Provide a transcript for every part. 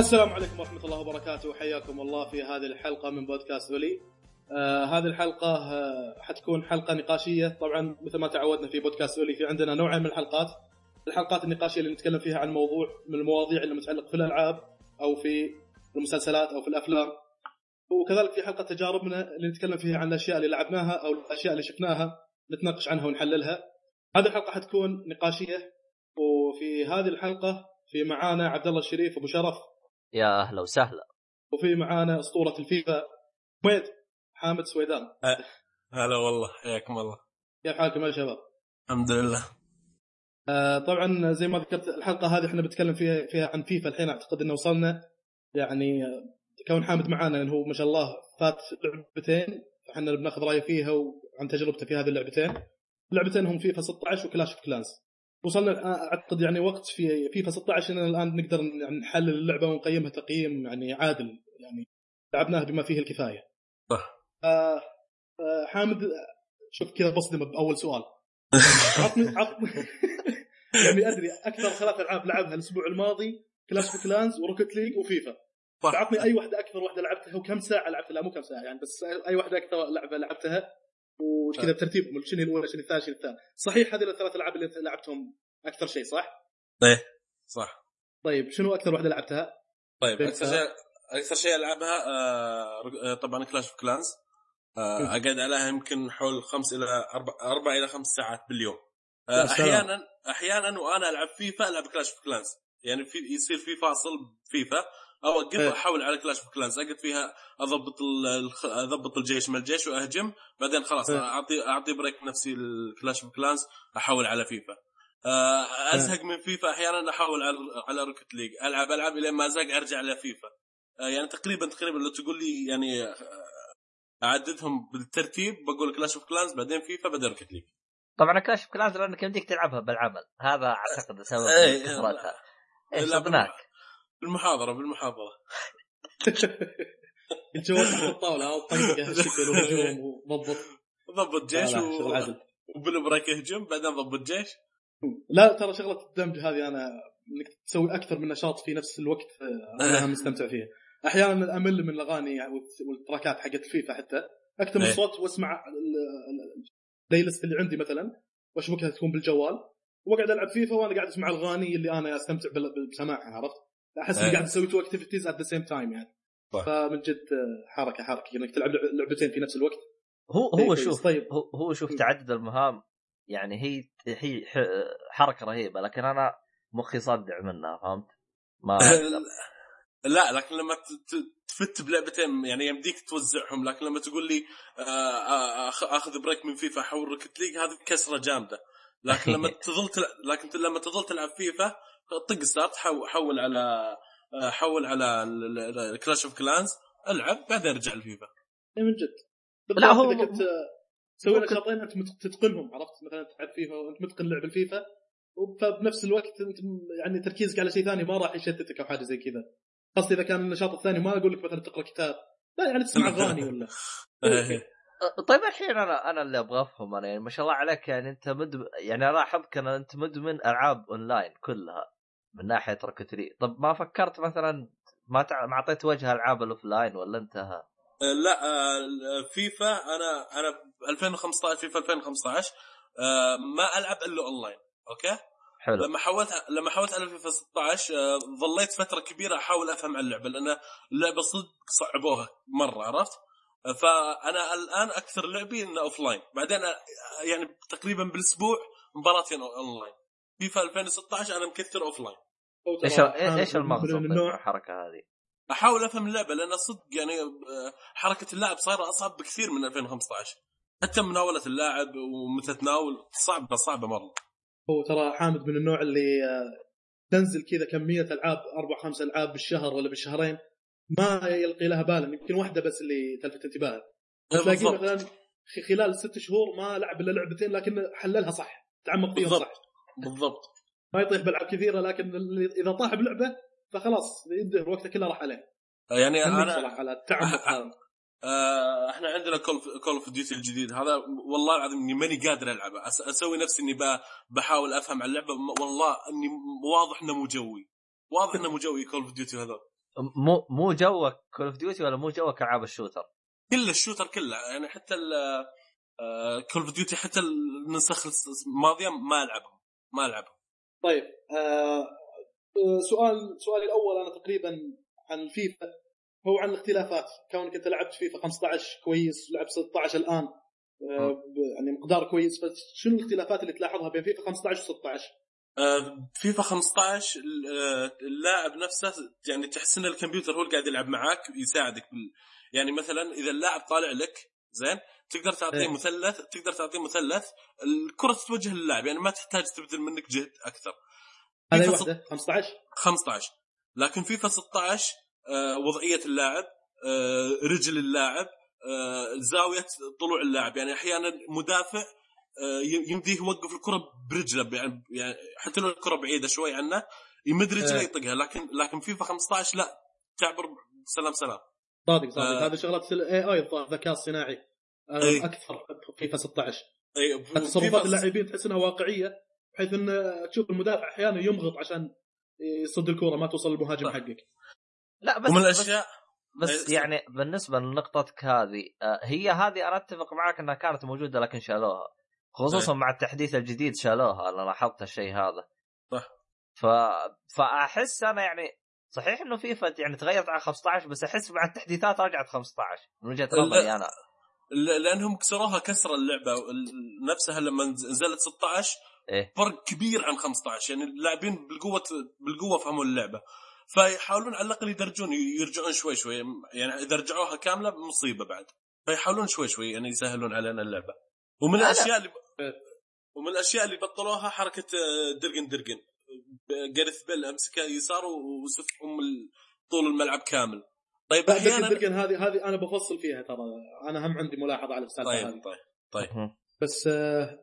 السلام عليكم ورحمة الله وبركاته. وحياكم الله في هذه الحلقة من بودكاست ولي آه هذه الحلقة آه حتكون حلقة نقاشية. طبعا مثل ما تعودنا في بودكاست ولي في عندنا نوعين من الحلقات. الحلقات النقاشية اللي نتكلم فيها عن موضوع من المواضيع اللي متعلق في الألعاب أو في المسلسلات أو في الأفلام. وكذلك في حلقة تجاربنا اللي نتكلم فيها عن الأشياء اللي لعبناها أو الأشياء اللي شفناها نتناقش عنها ونحللها. هذه الحلقة حتكون نقاشية. وفي هذه الحلقة في معانا عبد الله الشريف أبو شرف يا أهلا وسهلا. وفي معانا أسطورة الفيفا حميد حامد سويدان. هلا والله حياكم الله. كيف حالكم يا شباب؟ الحمد لله. آه طبعا زي ما ذكرت الحلقة هذه إحنا بنتكلم فيها فيها عن فيفا الحين أعتقد إنه وصلنا. يعني كون حامد معانا لأنه هو ما شاء الله فات لعبتين إحنا بناخذ رأيه فيها وعن تجربته في هذه اللعبتين. اللعبتين هم فيفا 16 و Clash of Clans وصلنا أعتقد يعني وقت في فيفا 16 اننا الآن نقدر يعني نحلل اللعبة ونقيمها تقييم يعني عادل يعني لعبناها بما فيه الكفاية. صح. آه آه حامد شوف كذا بصدم بأول سؤال. عطني عطني يعني أدري أكثر ثلاث ألعاب لعبها الأسبوع الماضي Clash of Clans و Rocket League وفيفا. صح. عطني أي واحدة أكثر واحدة لعبتها وكم ساعة لعبتها لا مو كم ساعة يعني بس أي واحدة أكثر لعبة لعبتها وكذا بترتيبهم شنو الاولى شنو الثانية شنو الثالث. صحيح هذه الثلاث ألعاب اللي لعبتهم أكثر شيء صح؟ إيه صح. طيب شنو أكثر واحدة لعبتها؟ طيب أكثر شيء أكثر شيء ألعبها آه آه، طبعا Clash of Clans آه أقعد عليها يمكن حول خمس إلى أربع أربع إلى خمس ساعات باليوم. آه. أحيانا أحيانا وأنا ألعب فيفا ألعب Clash of Clans يعني في يصير في فاصل فيفا اوقف إيه. احول على Clash of Clans اقعد فيها أضبط ال- الخ- أضبط الجيش من الجيش وأهجم بعدين خلاص إيه. اعطي أعطي break نفسي ال Clash of Clans احول على فيفا. آه، أزهق من فيفا أحيانا احول على على Rocket League العب ألعب الين ما أزهق أرجع لفيفا آه، يعني تقريبا تقريبا لو تقول لي يعني آه، أعددهم بالترتيب بقول Clash of Clans بعدين فيفا بعدين Rocket League طبعا Clash of Clans لأنك يمديك تلعبها بالعمل هذا أعتقد سبب إيه، كثرتها صدناك؟ بالمحاضرة بالمحاضرة. الجوال تحت الطاولة أو طنقه الشكل وهجوم وضبط. ضبط جيش لا، لا، شغل و... عدل وبال break يهجم بعدين ضبط جيش. لا ترى شغلة الدمج هذه أنا إنك تسوي أكثر من نشاط في نفس الوقت أنا مستمتع فيها. أحيانا أمل من الأغاني والت- والتراكات حقت الفيفا حتى. اكتم إيه. الصوت وأسمع ال- ال- ال playlist اللي عندي مثلا واشبكها تكون بالجوال. وأقعد ألعب فيفا وأنا قاعد أسمع الأغاني اللي أنا أستمتع بسماعها عرفت؟ أحس إني إيه. قاعد أسوي two activities at the same time يعني صح. فمن جد آه، حركة حركة إنك تلعب لع- لعبتين في نفس الوقت هو شيء هو. شوف طيب هو, هو شوف. تعدد المهام يعني هي هي ح- حركة رهيبة لكن أنا مخي صدع منها فهمت؟ ما. لا لكن لما ت- ت- تفت بلعبتين يعني يمديك توزعهم لكن لما تقول لي آه، آه، آخذ break من فيفا احول Rocket League هذه كسرة جامدة لكن لما تظل لكن لما تظل تلعب فيفا طق start حو- حول على آه، حول على Clash of Clans ألعب بعدين أرجع لفيفا. إيه من جد. لا، هو- إذا كنت تسوي لك شغلتين انت تتقنهم عرفت؟ مثلا تلعب فيفا وأنت متقن لعب الفيفا فبنفس الوقت أنت يعني تركيزك على شيء ثاني ما راح يشتتك أو حاجة زي كذا. خاصة إذا كان النشاط الثاني ما أقول لك مثلا تقرأ كتاب. لا يعني تسمع أغاني ولا. طيب الحين أنا أنا اللي أبغى افهم أنا يعني ما شاء الله عليك يعني أنت مدمن يعني أنا الاحظك ان أنت مدمن ألعاب أونلاين كلها. من ناحية Rocket League طب ما فكرت مثلا ما تع... ما أعطيت وجه ألعاب ال offline ولا انتهى؟ آه، لا آه، فيفا أنا أنا ب 2015 فيفا 2015 آه، ما ألعب إلا أونلاين أوكي حلو لما حولت لما حولت على فيفا 16 آه، ظليت فترة كبيرة أحاول أفهم عن اللعبة لأن اللعبة صدق صعبوها مرة عرفت؟ فأنا الآن أكثر لعبي إنه offline بعدين يعني تقريبا بالأسبوع مباراتين أونلاين فيفا 2016 أنا مكثر offline إيش إيش المغزى الحركة هذه؟ أحاول أفهم اللعبة لأن صدق يعني آه، حركة اللاعب صايرة أصعب بكثير من 2015 حتى مناولة اللاعب ومتى تناول صعبة صعبة مرة. هو ترى حامد من النوع اللي آه، تنزل كذا كمية ألعاب أربع خمس ألعاب بالشهر ولا بالشهرين ما يلقي لها بالا يمكن واحدة بس اللي تلفت انتباهه. تلاقيه بالضبط. مثلا خلال ست شهور ما لعب إلا لعبتين لكن حللها صح. تعمق فيها. صح. بالضبط. ما يطيح بألعاب كثيرة لكن إذا طاح بلعبة فخلاص ينتهي وقته كله راح عليه. يعني أنا صراحة على التعمق هذا. آه، إحنا عندنا Call Call of Duty الجديد. هذا والله العظيم إني ماني قادر ألعبه. أس- أسوي نفسي إني ب- بحاول أفهم عن اللعبة. والله إني واضح إنه مو جوي. واضح إنه مو جوي Call of Duty هذا مو مو جوك Call of Duty ولا مو جوك العاب ال shooter؟ كل ال shooter كله. يعني حتى Call of Duty حتى النسخ الماضيه ما ألعبهم. ما العبهم طيب آه آه، سؤال سؤالي الأول أنا تقريبا عن الفيفا هو عن الاختلافات. كونك أنت لعبت فيفا 15 كويس لعب 16 الآن آه، ب- يعني مقدار كويس بس شنو الاختلافات اللي تلاحظها بين فيفا 15 و 16 آه، فيفا 15 ال- آه، اللاعب نفسه يعني تحس إن الكمبيوتر هو اللي قاعد يلعب معاك يساعدك. يعني مثلا إذا اللاعب طالع لك زين تقدر تعطيه إيه. مثلث تقدر تعطيه مثلث الكرة تتوجه للاعب يعني ما تحتاج تبذل منك جهد أكثر. هذه واحدة. 15 15 لكن فيفا 16 آه، وضعية اللاعب آه، رجل اللاعب آه، زاوية طلوع اللاعب. يعني أحيانا مدافع آه، ي- يمديه يوقف الكرة برجله يعني يعني حتى لو الكرة بعيدة شوي عنه يمد رجله إيه. يطقها. لكن لكن فيفا 15 لا تعبر سلام سلام. صادق صادق. آه. هذه شغلات ال AI الذكاء الصناعي إيه. أكثر فيفا 16 أي تصرفات اللاعبين تحس إنها واقعية بحيث إن تشوف المدافع أحيانا يمغط عشان يصد الكورة ما توصل للمهاجم صح. حقك لا بس ومن بس, الاشياء بس إيه، يعني بالنسبة لنقطتك هذه آه، هي هذه أنا أتفق معك إنها كانت موجودة لكن شالوها خصوصا إيه. مع التحديث الجديد شالوها أنا لاحظت الشيء هذا صح. ف... فأحس أنا يعني صحيح إنه فيفا يعني تغيرت على 15 بس أحس مع التحديثات رجعت 15 من وجهة. نظري أنا لأنهم كسروها كسر اللعبة ال- نفسها لما نزلت 16 إيه. فرق كبير عن 15 يعني اللاعبين بالقوة بالقوة فهموا اللعبة. فيحاولون على الأقل يدرجون يرجعون شوي شوي يعني إذا رجعوها كاملة مصيبة بعد. فيحاولون شوي شوي يعني يسهلون علينا اللعبة. ومن لا، لا. الأشياء اللي ومن الأشياء اللي بطلوها حركة آه، درجن درجن. جارث بيل أمسكه يسار وسفهم طول الملعب كامل. طيب أحيانا هذه هذه أنا بفصل فيها ترى. أنا هم عندي ملاحظة على السالفة طيب هذه. طيب طيب. بس آه،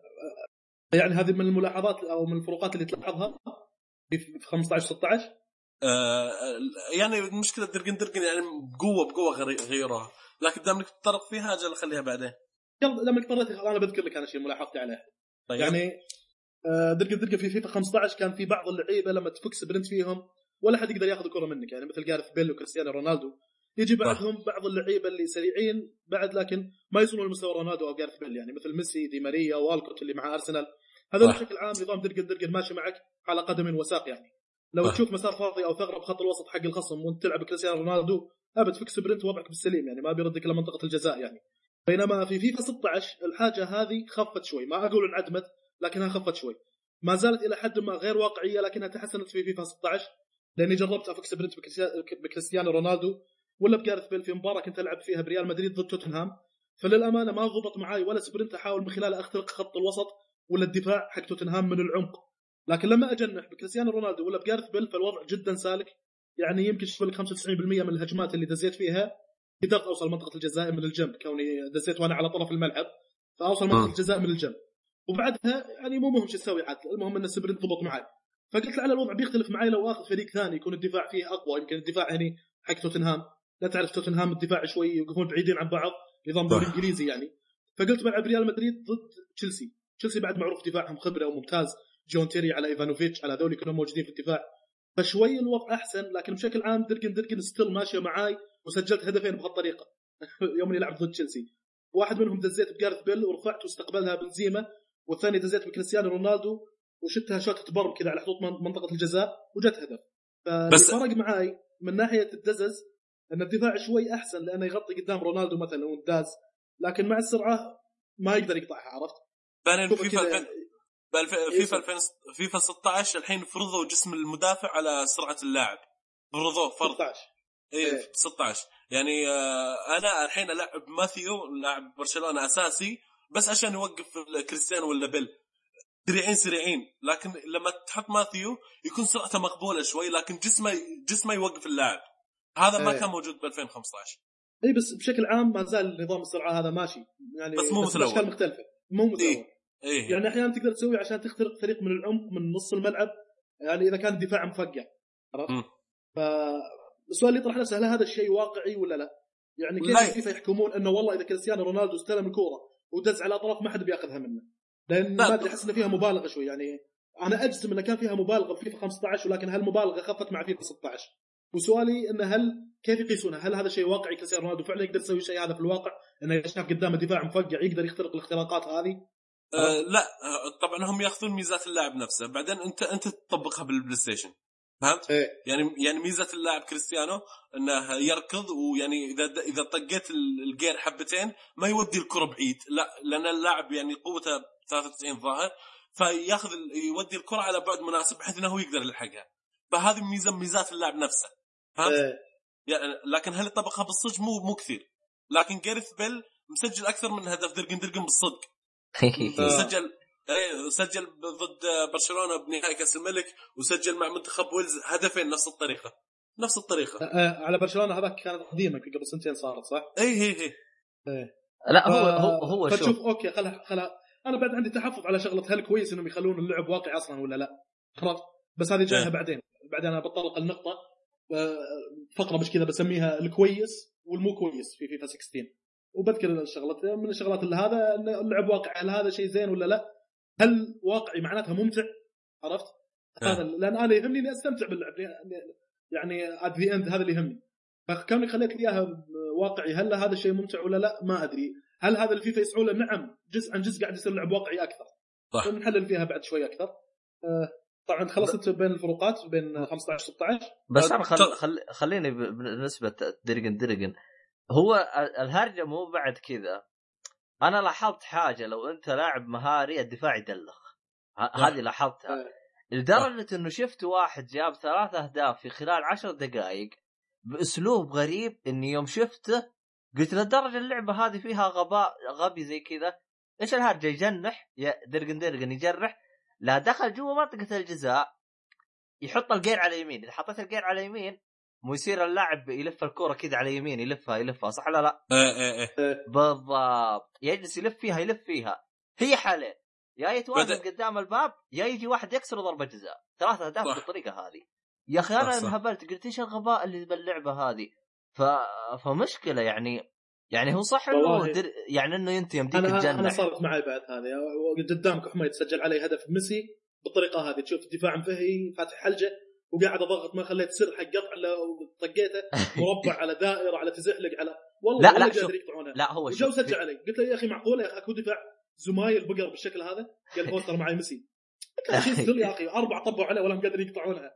يعني هذه من الملاحظات أو من الفروقات اللي تلاحظها في 15 16 آه يعني المشكلة درجن درجن يعني بقوه بقوة غيروها لكن دام إنك تتطرق فيها أجل خليها بعدين. يلا لما اضطريت أنا بذكر لك أنا شيء ملاحظتي عليه. طيب. يعني آه، درجن درجن في فيفا 15 كان في بعض اللعيبة لما تفك سبرنت فيهم ولا حد يقدر ياخذ الكرة منك. يعني مثل جارث بيل وكريستيانو رونالدو. يجي بعدهم بعض اللعيبة اللي سريعين بعد لكن ما يوصلون لمستوى رونالدو أو جارث بيل يعني مثل ميسي دي ماريا والكوت اللي مع أرسنال. هذول. بشكل عام نظام درجن درجن ماشي معك على قدم وساق يعني. لو صح. تشوف مسار فاضي أو ثغرة بخط الوسط حق الخصم وأنت تلعب كريستيانو رونالدو أبد فك sprint وضعك بالسليم يعني ما بيردك إلى منطقة الجزاء يعني. بينما في فيفا 16 الحاجة هذه خفت شوي. ما أقول انعدمت لكنها خفت شوي. ما زالت إلى حد ما غير واقعية لكنها تحسنت في فيفا 16 لأني جربت أفك sprint بكريستيا- بكريستيانو رونالدو ولا بجارث بيل في مباراة كنت ألعب فيها بريال مدريد ضد توتنهام. فللأمانة ما ضبط معاي ولا sprint أحاول من خلاله أخترق خط الوسط ولا الدفاع حق توتنهام من العمق. لكن لما أجنح بكريستيانو رونالدو ولا بجارث بيل فالوضع جدا سالك. يعني يمكن شوف لك 95% من الهجمات اللي دزيت فيها قدرت أوصل منطقة الجزاء من الجنب. كوني دزيت وأنا على طرف الملعب فأوصل منطقة مم. الجزاء من الجنب. وبعدها يعني مو مهم شو أسوي عاد المهم إن ال sprint ضبط معي فقلت لعل الوضع بيختلف معي لو اخذ فريق ثاني يكون الدفاع فيه أقوى يمكن الدفاع هني حق توتنهام. لا تعرف توتنهام الدفاع شوي يوقفون بعيدين عن بعض نظام دوري. انجليزي يعني. فقلت بلعب ريال مدريد ضد تشيلسي. تشيلسي بعد معروف دفاعهم خبرة وممتاز. جون تيري على إيفانوفيتش على هذول كلهم موجودين في الدفاع. فشوي الوضع أحسن لكن بشكل عام درجن درجن still ماشية معاي وسجلت هدفين بهالطريقة. يوم اني لعبت ضد تشيلسي. واحد منهم دزيت بجارث بيل ورفعت واستقبلها بنزيما والثاني دزيت بكريستيانو رونالدو وشتها شوتة برم كذا على حدود من- منطقة الجزاء وجت هدف. بس- فرق معاي من ناحية الدزز أن الدفاع شوي أحسن لأنه يغطي قدام رونالدو مثلا ونداز لكن مع السرعة ما يقدر يقطعها عرفت؟ شوف فيفا كذا- 2000 بالف- إيه، فيفا 2000 فيفا 16 الحين فرضوا جسم المدافع على سرعة اللاعب. فرضوه فرض. 16 اي إيه. 16 يعني آه، أنا الحين ألعب ماثيو لاعب برشلونة أساسي بس عشان يوقف كريستيانو ولا بيل. سريعين سريعين. لكن لما تحط ماثيو يكون سرعته مقبولة شوي لكن جسمه جسمه يوقف اللاعب. هذا ما إيه. كان موجود ب 2015 اي بس بشكل عام ما زال نظام السرعه هذا ماشي يعني بس مو مثل أول. مختلفة مو مثل إيه. إيه يعني أحيانا تقدر تسوي عشان تخترق فريق من العمق من نص الملعب يعني إذا كان الدفاع مفقع عرفت؟ فالسؤال اللي يطرح نفسه هل هذا الشيء واقعي ولا لا؟ يعني. كيف كيف يحكمون إنه والله إذا كريستيانو رونالدو استلم الكورة ودز على أطراف ما حد بياخذها منه لأن لا. ما أدري أحس ان فيها مبالغة شوي يعني أنا أجزم إنه كان فيها مبالغة في فيفا 15 ولكن هالمبالغة خفت مع فيفا 16 وسؤالي إنه هل كيف يقيسونها؟ هل هذا شيء واقعي كريستيانو رونالدو فعلا يقدر يسوي شيء هذا في الواقع؟ إنه شاف قدامه دفاع مفقع يقدر يخترق الاختراقات هذه؟ آه لا آه، طبعا هم يأخذون ميزات اللاعب نفسه بعدين أنت أنت تطبقها بالبلاي ستيشن فهمت؟ إيه. يعني يعني ميزة اللاعب كريستيانو إنه يركض ويعني إذا إذا طقيت الجير حبتين ما يودي الكرة بعيد لا لأن اللاعب يعني قوته 93 ظاهر فيأخذ يودي الكرة على بعد مناسب بحيث إنه هو يقدر يلحقها فهذه ميزة من ميزات اللاعب نفسه فهمت؟ إيه. يعني لكن هل طبقها بالصدق مو مو كثير لكن جاريث بيل مسجل أكثر من هدف درقن درقن بالصدق آه. سجل إيه سجل ضد برشلونة بنهائي كأس الملك وسجل مع منتخب ويلز هدفين نفس الطريقة نفس الطريقة آه، على برشلونة هذاك كانت قديمة قبل سنتين صارت صح؟ اي هي هي لا هو آه، هو هو فتشوف شوف أوكي خلها خلها أنا بعد عندي تحفظ على شغلة هل كويس إنهم يخلون اللعب واقعي أصلا ولا لا؟ عرفت؟ بس هذه جايها إيه. بعدين بعدين أنا بتطرق النقطة آه، فقرة مش كذا بسميها الكويس والمو كويس في فيفا 16 وبذكر الشغلات من الشغلات اللي هذا اللعب واقعي هل هذا شيء زين ولا لا؟ هل واقعي معناتها ممتع؟ عرفت؟ إيه. هذا لأن أنا يهمني إني أستمتع باللعب يعني at the end هذا اللي يهمني فكوني خليت لي إياها واقعي هل هذا الشيء ممتع ولا لا؟ ما أدري هل هذا الفيفا يسعوا له؟ نعم جزء عن جزء قاعد يصير لعب واقعي أكثر صح. نحلل فيها بعد شوي أكثر آه، طبعا خلصت بين الفروقات بين 15 16 بس أنا خل... طب- خل... خليني ب- بالنسبة درجن درجن هو ال- الهرجة مو بعد كذا. أنا لاحظت حاجة لو أنت لاعب مهاري الدفاع يدلخ. هذه لاحظتها. آه. لدرجة إنه شفت واحد جاب ثلاث أهداف في خلال عشر دقائق بأسلوب غريب إني يوم شفته قلت لدرجة اللعبة هذه فيها غباء غبي زي كذا. إيش الهرجة؟ يجنح يا درقن درقن يجرح. لا دخل جوا منطقة الجزاء يحط الجير على يمين إذا حطيت الجير على يمين مو يصير اللاعب يلف الكوره كذا على يمين يلفها يلفها صح ولا لا؟ إيه إيه إيه. بالضبط. يجلس يلف فيها يلف فيها. هي حالين. يا يتواجد بدأ- قدام الباب يا يجي واحد يكسر ضربة جزاء. ثلاث أهداف. بالطريقة هذه. يا أخي أنا. انهبلت قلت إيش الغباء اللي باللعبة هذه؟ ف... فمشكلة يعني يعني هو صح إنه در... يعني إنه انت يمديك أنا أنا تجنح صارت معي بعد هذه. قدامك حميد سجل علي هدف ميسي بالطريقة هذه. تشوف الدفاع مفهي فاتح حلجة وقاعد أضغط ما خليت سر حق قطع لو طقيته. مربع على دائره على تزحلق على والله لا، لا، شوف. يقطعونها لا هو شوف. سجل علي. قلت له يا أخي معقولة؟ يا أخي أكو دفاع زمايل بقر بالشكل هذا؟ قال هو ترى معي ميسي. يا أخي؟ أربع طبوا عليه ولا هم قادرين يقطعونها.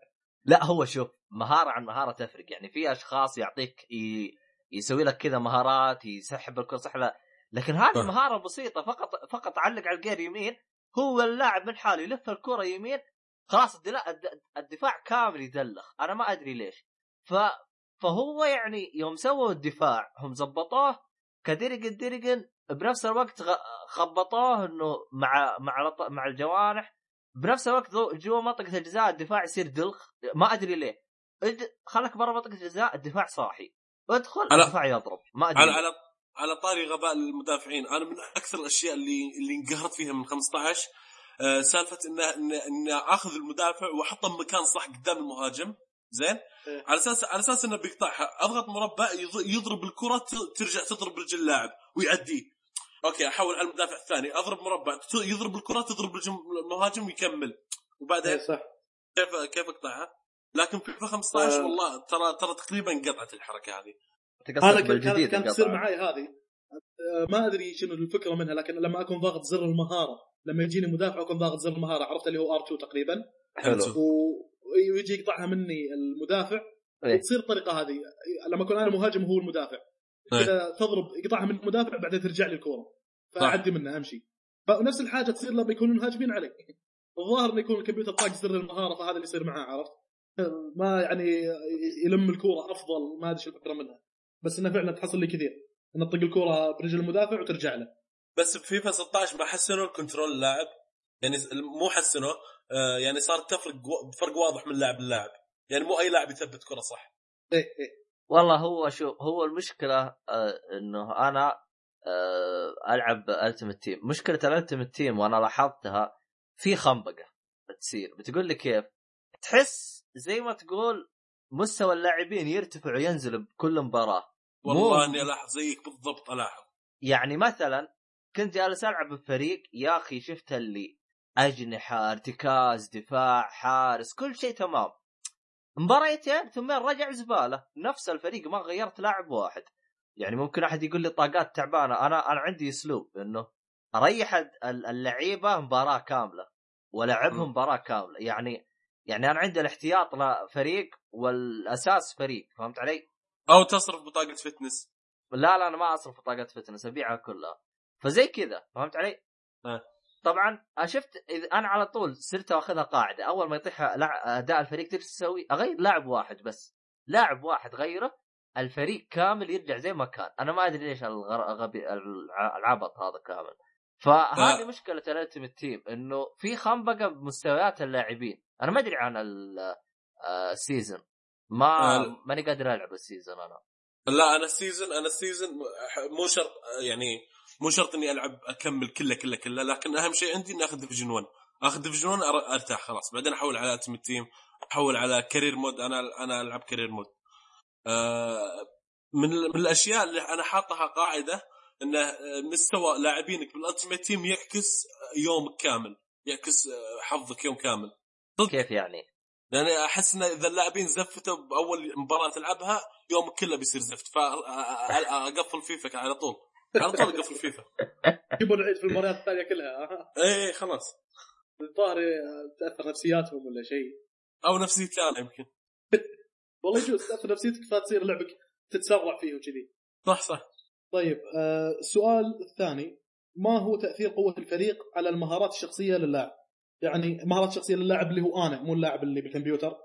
لا هو شوف مهارة عن مهارة تفرق. يعني في أشخاص يعطيك ي... يسوي لك كذا مهارات يسحب الكره صح لا. لكن هذه. مهاره بسيطة فقط فقط علق على الجير يمين هو اللاعب من حاله يلف الكرة يمين خلاص الدفاع كامل يدلخ. أنا ما أدري ليش. ف فهو يعني يوم سووا الدفاع هم زبطوه كدرجن درجن بنفس الوقت خبطوه إنه مع مع مع الجوانح. بنفس الوقت جوا منطقة الجزاء الدفاع يصير دلخ. ما أدري ليه. خلك برا منطقة الجزاء الدفاع صاحي. ادخل على- الدفاع يضرب ما أدري. على. على على طاري غباء المدافعين أنا من أكثر الأشياء اللي اللي انقهرت فيها من 15 آه، سالفة ان ان إن أخذ المدافع وأحطه بمكان صح قدام المهاجم. زين؟ إيه. على أساس على أساس إنه بيقطعها. أضغط مربع يض- يضرب الكرة ت- ترجع تضرب رجل اللاعب ويعديه. أوكي أحول على المدافع الثاني. أضرب مربع. ت- يضرب الكرة تضرب رجل المهاجم ويكمل. وبعدين إيه، صح. كيف كيف أقطعها؟ لكن في 15 آه. والله ترى ترى تقريبا قطعت الحركة هذه. أنا كانت كانت تصير. معي هذه. آه، ما أدري شنو الفكرة منها لكن لما أكون ضاغط زر المهارة لما يجيني مدافع أكون ضاغط زر المهارة عرفت اللي هو R2 تقريبا؟ حلو. ويجي يقطعها مني المدافع إيه. وتصير الطريقة هذه. لما أكون أنا مهاجم وهو المدافع. إيه. تضرب يقطعها من المدافع بعدين ترجع لي الكورة. فأعدي منها أمشي. فنفس الحاجة تصير لما يكونون مهاجمين علي. الظاهر انه يكون الكمبيوتر طاق زر المهارة فهذا اللي يصير معاه عرفت؟ ما يعني يلم الكورة أفضل ما أدري شو الفكرة منها. بس إنه فعلا تحصل لي كثير. انه تطق الكورة برجل المدافع وترجع له. بس بفيفا 16 ما حسنوا ال control اللاعب يعني مو حسنوا آه يعني صار تفرق فرق واضح من لاعب للاعب. يعني مو أي لاعب يثبت كرة صح. إيه إيه. والله هو شو هو المشكلة آه إنه أنا آه ألعب Ultimate Team مشكلة ال Ultimate Team وأنا لاحظتها في خنبقة بتصير. بتقول لي كيف؟ تحس زي ما تقول مستوى اللاعبين يرتفع وينزل بكل مباراة. والله مو- اني الاحظ زيك بالضبط الاحظ. يعني مثلا كنت جالس ألعب بفريق يا أخي شفت اللي أجنحة ارتكاز دفاع حارس كل شيء تمام. مباريتين ثم رجع زبالة. نفس الفريق ما غيرت لاعب واحد. يعني ممكن أحد يقول لي طاقات تعبانة. أنا أنا عندي أسلوب إنه أريح ال- اللعيبة مباراة كاملة وألعبهم م. مباراة كاملة. يعني يعني أنا عندي الاحتياط لفريق والأساس فريق فهمت علي؟ أو تصرف بطاقة fitness لا لا أنا ما أصرف طاقات fitness أبيعها كلها فزي كذا فهمت علي؟ أه. طبعا شفت إذا أنا على طول صرت أخذها قاعدة أول ما يطيح أداء الفريق تدري تسوي؟ أغير لاعب واحد بس لاعب واحد غيره الفريق كامل يرجع زي ما كان أنا ما أدري ليش الغر- الغبي الع- العبط هذا كامل فهذه. مشكلة ال Ultimate Team إنه في خنبقة بمستويات اللاعبين أنا ما أدري عن ال- آه، ال season ما آه. ماني قادر ألعب ال season أنا. لا أنا ال season أنا ال season مو شرط يعني مو شرط إني ألعب أكمل كله كله كله لكن أهم شيء عندي إني آخذ division 1 آخذ division 1 أر- أرتاح خلاص. بعدين أحول على Ultimate Team أحول على career mode أنا أنا ألعب career mode آه، من من الأشياء اللي أنا حاطها قاعدة إن آه، مستوى لاعبينك بال Ultimate Team يعكس يومك كامل يعكس حظك يوم كامل. كيف يعني؟ لأني أحس إن إذا اللاعبين زفتوا بأول مباراة تلعبها يومك كله بيصير زفت. فأقفل فيفا على طول. على طول اقفل فيفا. يبون نعيد في المباريات الثانية كلها. إيه خلاص. الظاهر تأثر نفسياتهم ولا شيء. أو نفسيتي أنا يمكن. والله يجوز تأثر نفسيتك فتصير لعبك تتسرع فيه وكذي. صح صح. طيب آه السؤال الثاني. ما هو تأثير قوة الفريق على المهارات الشخصية للاعب؟ يعني مهارات شخصيه للاعب اللي هو أنا مو اللاعب اللي بالكمبيوتر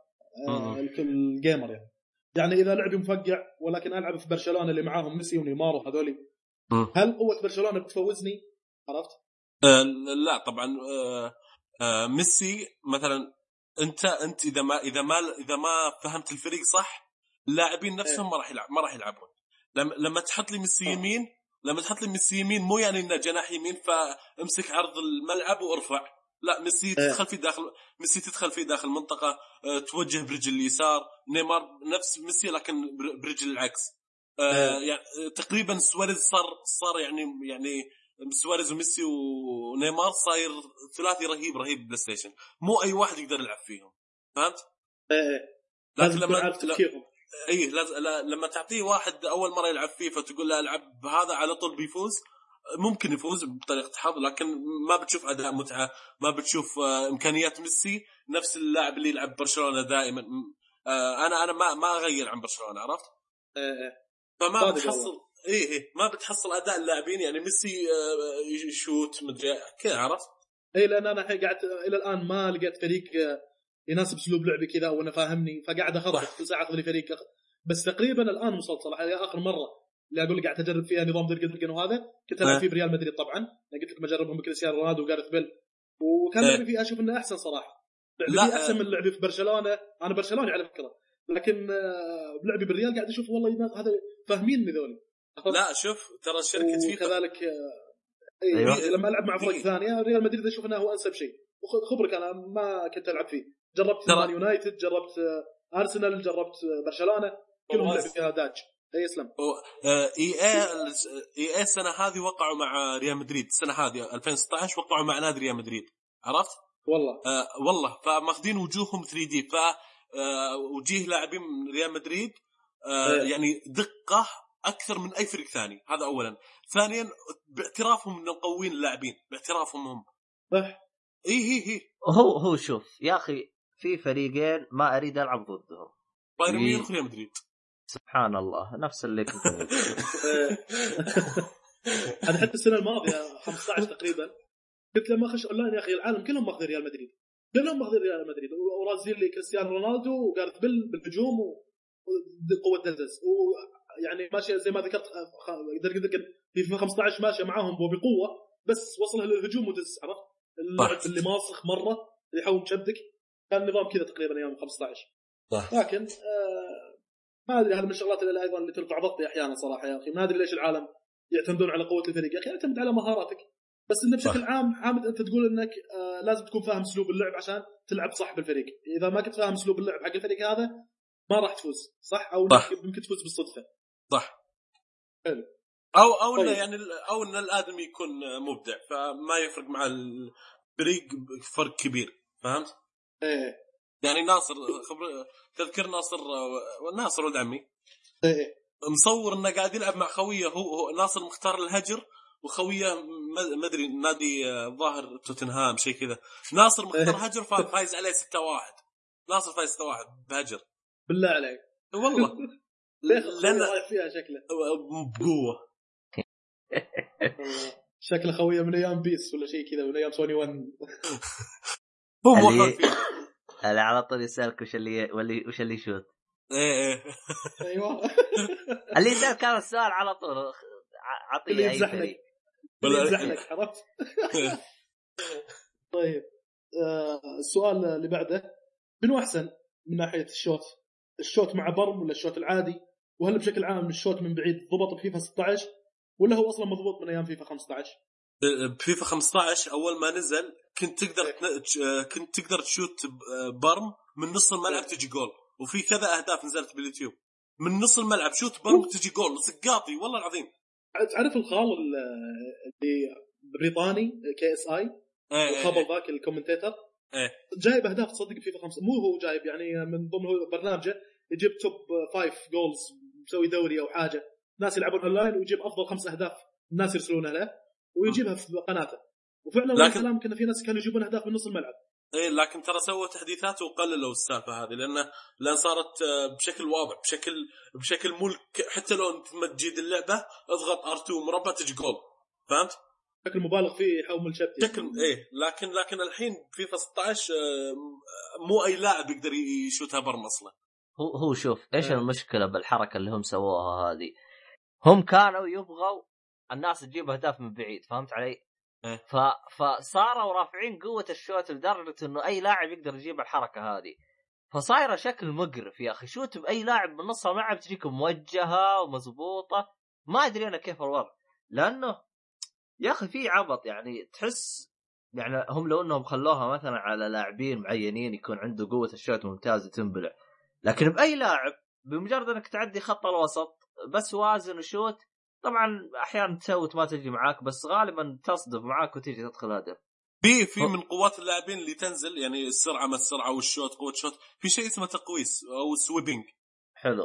آه مم. الك- الجيمر يعني يعني إذا لعبي مفقع ولكن ألعب في برشلونة اللي معاهم ميسي ونيمار وهذولي مم. هل قوة برشلونة بتفوزني؟ عرفت؟ آه لا طبعا آه آه ميسي مثلا أنت أنت إذا ما إذا ما إذا ما فهمت الفريق صح اللاعبين نفسهم ما راح يلعب ما راح يلعبون لما لما تحط لي ميسي آه. يمين لما تحط لي ميسي يمين مو يعني إنه جناح يمين فامسك عرض الملعب وارفع لا ميسي تدخل في داخل ميسي تدخل في داخل منطقه آه، توجه برجل اليسار نيمار نفس ميسي لكن بر- برجل العكس آه، إيه. يعني آه، تقريبا سواريز صار صار يعني يعني سواريز وميسي ونيمار صاير ثلاثي رهيب رهيب PlayStation مو أي واحد يقدر يلعب فيهم فهمت؟ إيه إيه. لكن لما عارف لا- تفكيرهم اي لاز... لا... لما تعطيه واحد أول مرة يلعب فيفا تقول له ألعب بهذا على طول بيفوز ممكن يفوز بطريقة حظ لكن ما بتشوف أداء متعة ما بتشوف آه، إمكانيات ميسي نفس اللاعب اللي يلعب برشلونة دائما آه، أنا أنا ما ما أغير عن برشلونة عرفت؟ إيه إيه. فما بتحصل اي اي ما بتحصل أداء اللاعبين يعني ميسي آه، يشوت مدري كذا عرفت؟ اي لأن أنا الحين قاعد إلى الآن ما لقيت فريق يناسب أسلوب لعبي كذا وأنا فاهمني فقاعد اخطط. كل ساعه اخذ لي فريق بس تقريبا الآن وصلت صراحة يا آخر مرة اللي أقول لك قاعد اجرب فيها نظام درجن وهذا كنت ألعب أه. فيه بريال مدريد طبعا. أنا قلت لك بجربهم بكريستيانو رونالدو وجارث بيل. وكان أه. لعبي فيه أشوف إنه أحسن صراحة. لعبي فيه أحسن أه. من لعبي في برشلونة. أنا برشلوني على فكرة. لكن آه، بلعبي بالريال قاعد أشوف والله هذا فاهميني ذولي لا شوف ترى شركه فيفا وكذلك آه، إيه أيوة. لما ألعب مع فرق إيه. ثانية ريال مدريد أشوف إنه هو أنسب شيء. وخبرك أنا ما كنت ألعب فيه. جربت مان يونايتد جربت آه، أرسنال جربت آه، برشلونة. كلهم. لعبوا فيها داج. أي اسلم إي إي اي السنة هذه وقعوا مع ريال مدريد. السنة هذه 2016 وقعوا مع نادي ريال مدريد. عرفت؟ والله. آه والله. فماخذين وجوههم 3D. ف آه وجيه لاعبين من ريال مدريد آه إيه. يعني دقة أكثر من أي فريق ثاني. هذا اولا. ثانيا باعترافهم إنهم مقوين اللاعبين. باعترافهم هم. صح. إي إي إي. هو هو شوف يا أخي في فريقين ما أريد ألعب ضدهم. بايرن إيه. ميونخ ريال مدريد. سبحان الله نفس اللي كنت أنا حتى السنة الماضية 15 تقريبا قلت لما اخش أونلاين يا أخي العالم كلهم ماخذين ريال مدريد كلهم ماخذين ريال مدريد ورازيل لي كريستيانو رونالدو وجارث بيل بالهجوم وقوة دزز ويعني ماشيه زي ما ذكرت في فيفا 15 ماشيه معاهم وبقوه بس وصلها للهجوم ودز عرفت؟ اللعب. اللي ماسخ مرة اللي يحاول مشبك كان نظام كذا تقريبا أيام 15 صح. لكن آه ما أدري هذا من الشغلات اللي أيضا اللي ترفع ضغطي أحيانا صراحة يا أخي ما أدري ليش العالم يعتمدون على قوة الفريق يا أخي اعتمد على مهاراتك بس انه بشكل صح. عام حامد أنت تقول إنك آه لازم تكون فاهم أسلوب اللعب عشان تلعب صح بالفريق إذا ما كنت فاهم أسلوب اللعب حق الفريق هذا ما راح تفوز صح أو صح. يمكن يمكن تفوز بالصدفة صح حلو. أو أو إنه طيب. يعني أو إن الآدمي يكون مبدع فما يفرق مع الفريق فرق كبير فهمت؟ إيه يعني ناصر خبر تذكر ناصر ناصر ولد عمي. إيه. مصور إنه قاعد يلعب مع خويه هو, هو ناصر مختار الهجر وخويه ما- أدري نادي آه، ظاهر توتنهام شيء كذا. ناصر مختار هجر فا- فايز عليه 6 1 ناصر فايز 6 1 بهجر. بالله عليك. والله. ليه لأن فيها شكله؟ بقوة. والله. شكله خويه من أيام PES ولا شيء كذا من أيام سوني 1 هو مو اللي- اللي على طول يسألك وش اللي واللي وش اللي يشوت. إيه إيه. أيوه. اللي يسألك هذا السؤال على طول ع- اللي عطيه أي يمزح لك. فريق ولا- يمزح لك عرفت؟ طيب. آه، السؤال اللي بعده. منو أحسن من ناحية الشوت؟ الشوت مع برم ولا الشوت العادي؟ وهل بشكل عام الشوت من بعيد ضبط بفيفا 16 ولا هو أصلا مضبوط من أيام فيفا 15؟ بفيفا 15 أول ما نزل كنت تقدر آه، كنت تقدر تشوت آه، برم من نص الملعب تجي جول. وفي كذا أهداف نزلت باليوتيوب. من نص الملعب شوت برم تجي جول. سقاطي والله العظيم. تعرف الخال ال- اللي بريطاني KSI؟ إيه، إيه، الخبر إيه. ذاك ال commentator. إيه. جايب أهداف تصدق فيفا خمسه مو هو جايب يعني من ضمن برنامجه يجيب top five goals مسوي دوري أو حاجة. ناس يلعبون اونلاين ويجيب أفضل خمس أهداف الناس يرسلونها له. ويجيبها في قناته. وفعلا لكن- لكن... كلام كنا في ناس كانوا يجيبون اهداف من نص الملعب. إيه لكن ترى سووا تحديثات وقللوا السالفة هذه لأنه لأن صارت آه، بشكل واضح بشكل بشكل ملك حتى لو أنت ما تجيد اللعبة اضغط R2 مربع تجي جول. فهمت؟ شكل مبالغ فيه يحول شتي شكل إيه لكن لكن الحين فيفا 16 آه، مو أي لاعب يقدر يشوتها برم أصلا هو هو شوف إيش آه. المشكلة بالحركة اللي هم سووها هذه؟ هم كانوا يبغوا الناس تجيب أهداف من بعيد فهمت علي؟ إيه. ف... فصاروا رافعين قوة الشوت لدرجة إنه أي لاعب يقدر يجيب الحركة هذه فصايره شكل مقرف يا أخي شوت باي لاعب من نص الملعب تجيك موجهة ومضبوطة ما أدري أنا كيف الوضع لأنه يا أخي في عبط يعني تحس يعني هم لو إنهم خلوها مثلا على لاعبين معينين يكون عنده قوة الشوت ممتازة تنبلع لكن بأي لاعب بمجرد إنك تعدي خط الوسط بس وازن وشوت طبعا أحيانا تشوت ما تجي معاك بس غالبا تصدف معاك وتيجي تدخل هدف في في من قوات اللاعبين اللي تنزل يعني السرعة ما السرعة والشوت قوة الشوت في شيء اسمه تقويس أو swerving حلو.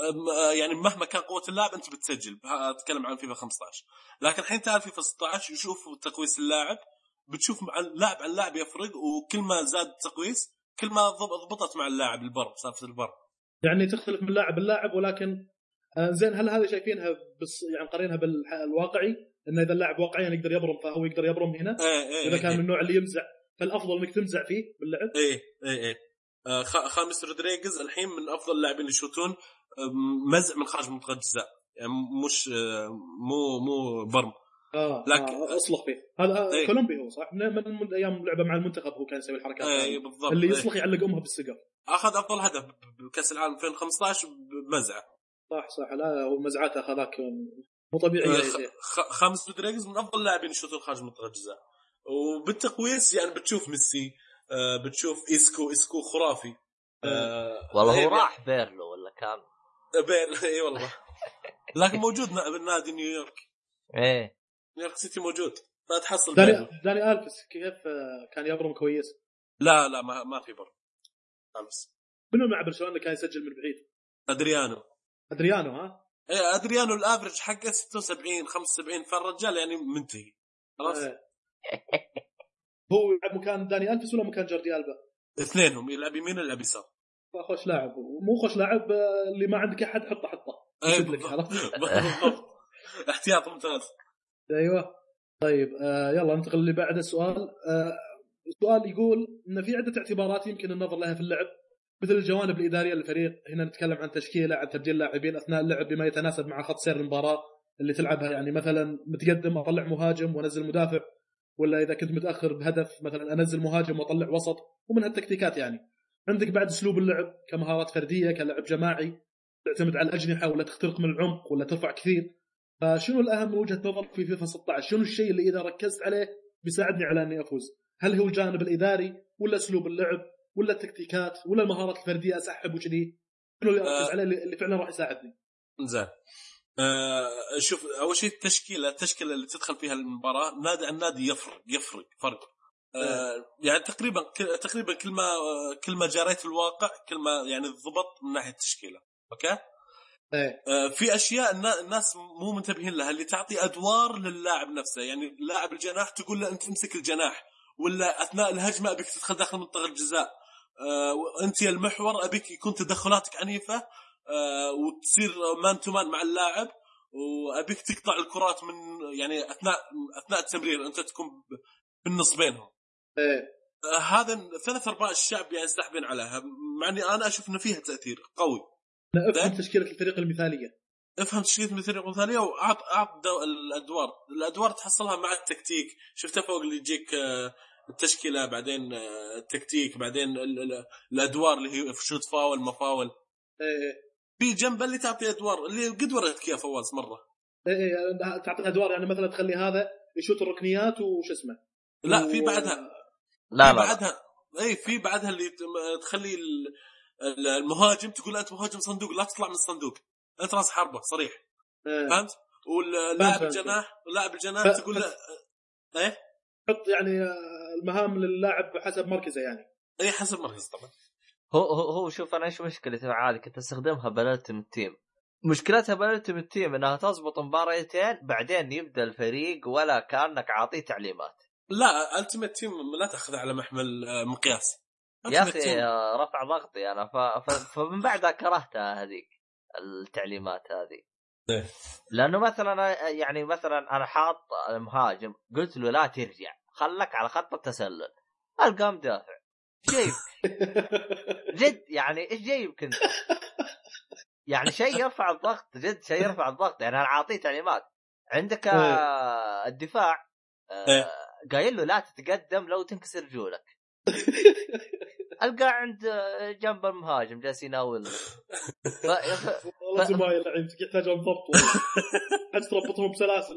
آه، يعني مهما كان قوة اللاعب أنت بتسجل أتكلم عن فيفا 15 لكن الحين تعال فيفا 16 شوف تقويس اللاعب. بتشوف مع اللاعب عن لاعب يفرق وكل ما زاد تقويس كل ما ضب- ضبطت مع اللاعب البر سالفة البر. يعني تختلف من لاعب للاعب ولكن زين هل هذه شايفينها بس يعني قارينها بالواقعي انه إذا اللاعب واقعيا يقدر يبرم فهو يقدر يبرم هنا؟ إيه إيه إذا كان من إيه النوع اللي يمزع فالأفضل إنك تمزع فيه باللعب؟ إيه إيه, إيه. آه، خاميس رودريغز الحين من أفضل اللاعبين اللي يشوتون مزع من خارج منطقة الجزاء. يعني مش آه، مو مو برم. آه لكن- آه اصلح فيه. هذا آه إيه. كولومبي هو صح؟ من, أيام لعبة مع المنتخب هو كان يسوي الحركات إيه هذه. بالضبط اللي إيه. يصلح يعلق أمها بالسقف. أخذ أفضل هدف بكأس العالم 2015 بمزعه صح صح. لا هو اخذاك مو طبيعي. آه، خاميس رودريغز من أفضل اللاعبين يشوتون خارج منطقه الجزاء وبالتقويس يعني بتشوف ميسي آه، بتشوف ايسكو ايسكو خرافي. آه، والله هو راح بيرلو ولا كان؟ بير إي والله. لكن موجود نا- بالنادي نيويورك. إيه. نيويورك سيتي موجود. لا تحصل داني بيرلو. داني الفس كيف كان يبرم كويس؟ لا لا ما, ما في بر خامس منو مع برشلونة كان يسجل من بعيد؟ أدريانو. أدريانو ها؟ إيه أدريانو الافرج حقه 76 75 فالرجال يعني منتهي. خلاص؟ آه. هو يلعب مكان داني الفس ولا مكان جوردي ألبا؟ اثنينهم يلعب يمين يلعب يسار. خوش لاعب مو خوش لاعب آه، اللي ما عندك أحد حطه حطه. إيه لك بالضبط. احتياط ممتاز أيوه. طيب آه يلا ننتقل اللي بعده السؤال آه السؤال يقول إن في عدة اعتبارات يمكن النظر لها في اللعب. مثل الجوانب الإدارية للفريق. هنا نتكلم عن تشكيله عن تبديل لاعبين أثناء اللعب بما يتناسب مع خط سير المباراة اللي تلعبها. يعني مثلا متقدم أطلع مهاجم وأنزل مدافع ولا إذا كنت متأخر بهدف مثلا أنزل مهاجم وأطلع وسط ومن هالتكتيكات يعني. عندك بعد أسلوب اللعب كمهارات فردية كلعب جماعي تعتمد على الأجنحة ولا تخترق من العمق ولا ترفع كثير. فشنو الأهم من وجهة نظرك في فيفا 16 شنو الشيء اللي إذا ركزت عليه بيساعدني على إني أفوز؟ هل هو الجانب الإداري ولا أسلوب اللعب؟ ولا التكتيكات ولا المهارات الفردية اسحب وكذي. شنو اللي أركز آه. عليه اللي فعلا راح يساعدني. زين. آه شوف أول شيء التشكيلة التشكيلة اللي تدخل فيها المباراة نادي عن نادي يفرق يفرق فرق. آه يعني تقريبا تقريبا كل ما كل ما جريت الواقع كل ما يعني ضبط من ناحية التشكيلة. أوكي؟ إيه. آه في أشياء النا- الناس مو منتبهين لها اللي تعطي أدوار للاعب نفسه. يعني لاعب الجناح تقول له أنت امسك الجناح ولا أثناء الهجمة أبيك تدخل داخل منطقة الجزاء. آه وأنت يا المحور أبيك يكون تدخلاتك عنيفة آه وتصير man to man مع اللاعب وأبيك تقطع الكرات من يعني أثناء أثناء التمرير أنت تكون بالنص بينهم. إيه. آه هذا ثلاث أرباع الشعب يعني ساحبين عليها مع إني أنا أشوف إنه فيها تأثير قوي. افهم؟ تشكيلة الفريق المثالية. افهم تشكيلة مثل مثاليه واعط أعط دو- الأدوار. الأدوار تحصلها مع التكتيك. شفتها فوق اللي يجيك آه، التشكيلة بعدين آه، التكتيك بعدين ال- ال- الأدوار اللي هي شوت فاول ما فاول. إيه في جنب اللي تعطي أدوار اللي قد وريتك اياه فواز مرة. إيه إيه تعطي أدوار يعني مثلا تخلي هذا يشوت الركنيات وش اسمه؟ لا في بعدها. لا لا. بعدها. اي في بعدها اللي تخلي ال- ال- المهاجم تقول أنت مهاجم صندوق لا تطلع من الصندوق. أنت راس حربة صريح. إيه. فهمت؟ واللاعب. الجناح لاعب الجناح تقول له إيه؟ حط يعني آه، المهام للاعب حسب مركزه يعني. اي حسب مركز طبعا. هو هو هو شوف أنا إيش مشكلتي مع هذه كنت أستخدمها بال ultimate team. مشكلتها بال ultimate team إنها تزبط مباريتين بعدين يبدأ الفريق ولا كأنك عاطيه تعليمات. لا ultimate team لا تأخذ على محمل آه، مقياس. يا أخي رفع ضغطي أنا. ف... ف... فمن بعدها كرهتها هذيك التعليمات هذه. إيه. لأنه مثلا يعني مثلا أنا حاط المهاجم قلت له لا ترجع خلك على خط التسلل. القى مدافع. جايب جد يعني إيش جايبك أنت؟ يعني شيء يرفع الضغط جد شيء يرفع الضغط. يعني أنا عاطيه تعليمات عندك آه، الدفاع آه، إيه. قايل له لا تتقدم لو تنكسر رجولك ألقى عند آه، جنب المهاجم جالس يناول. والله زمايل الحين يحتاجون ضبط حتى تربطهم بسلاسل.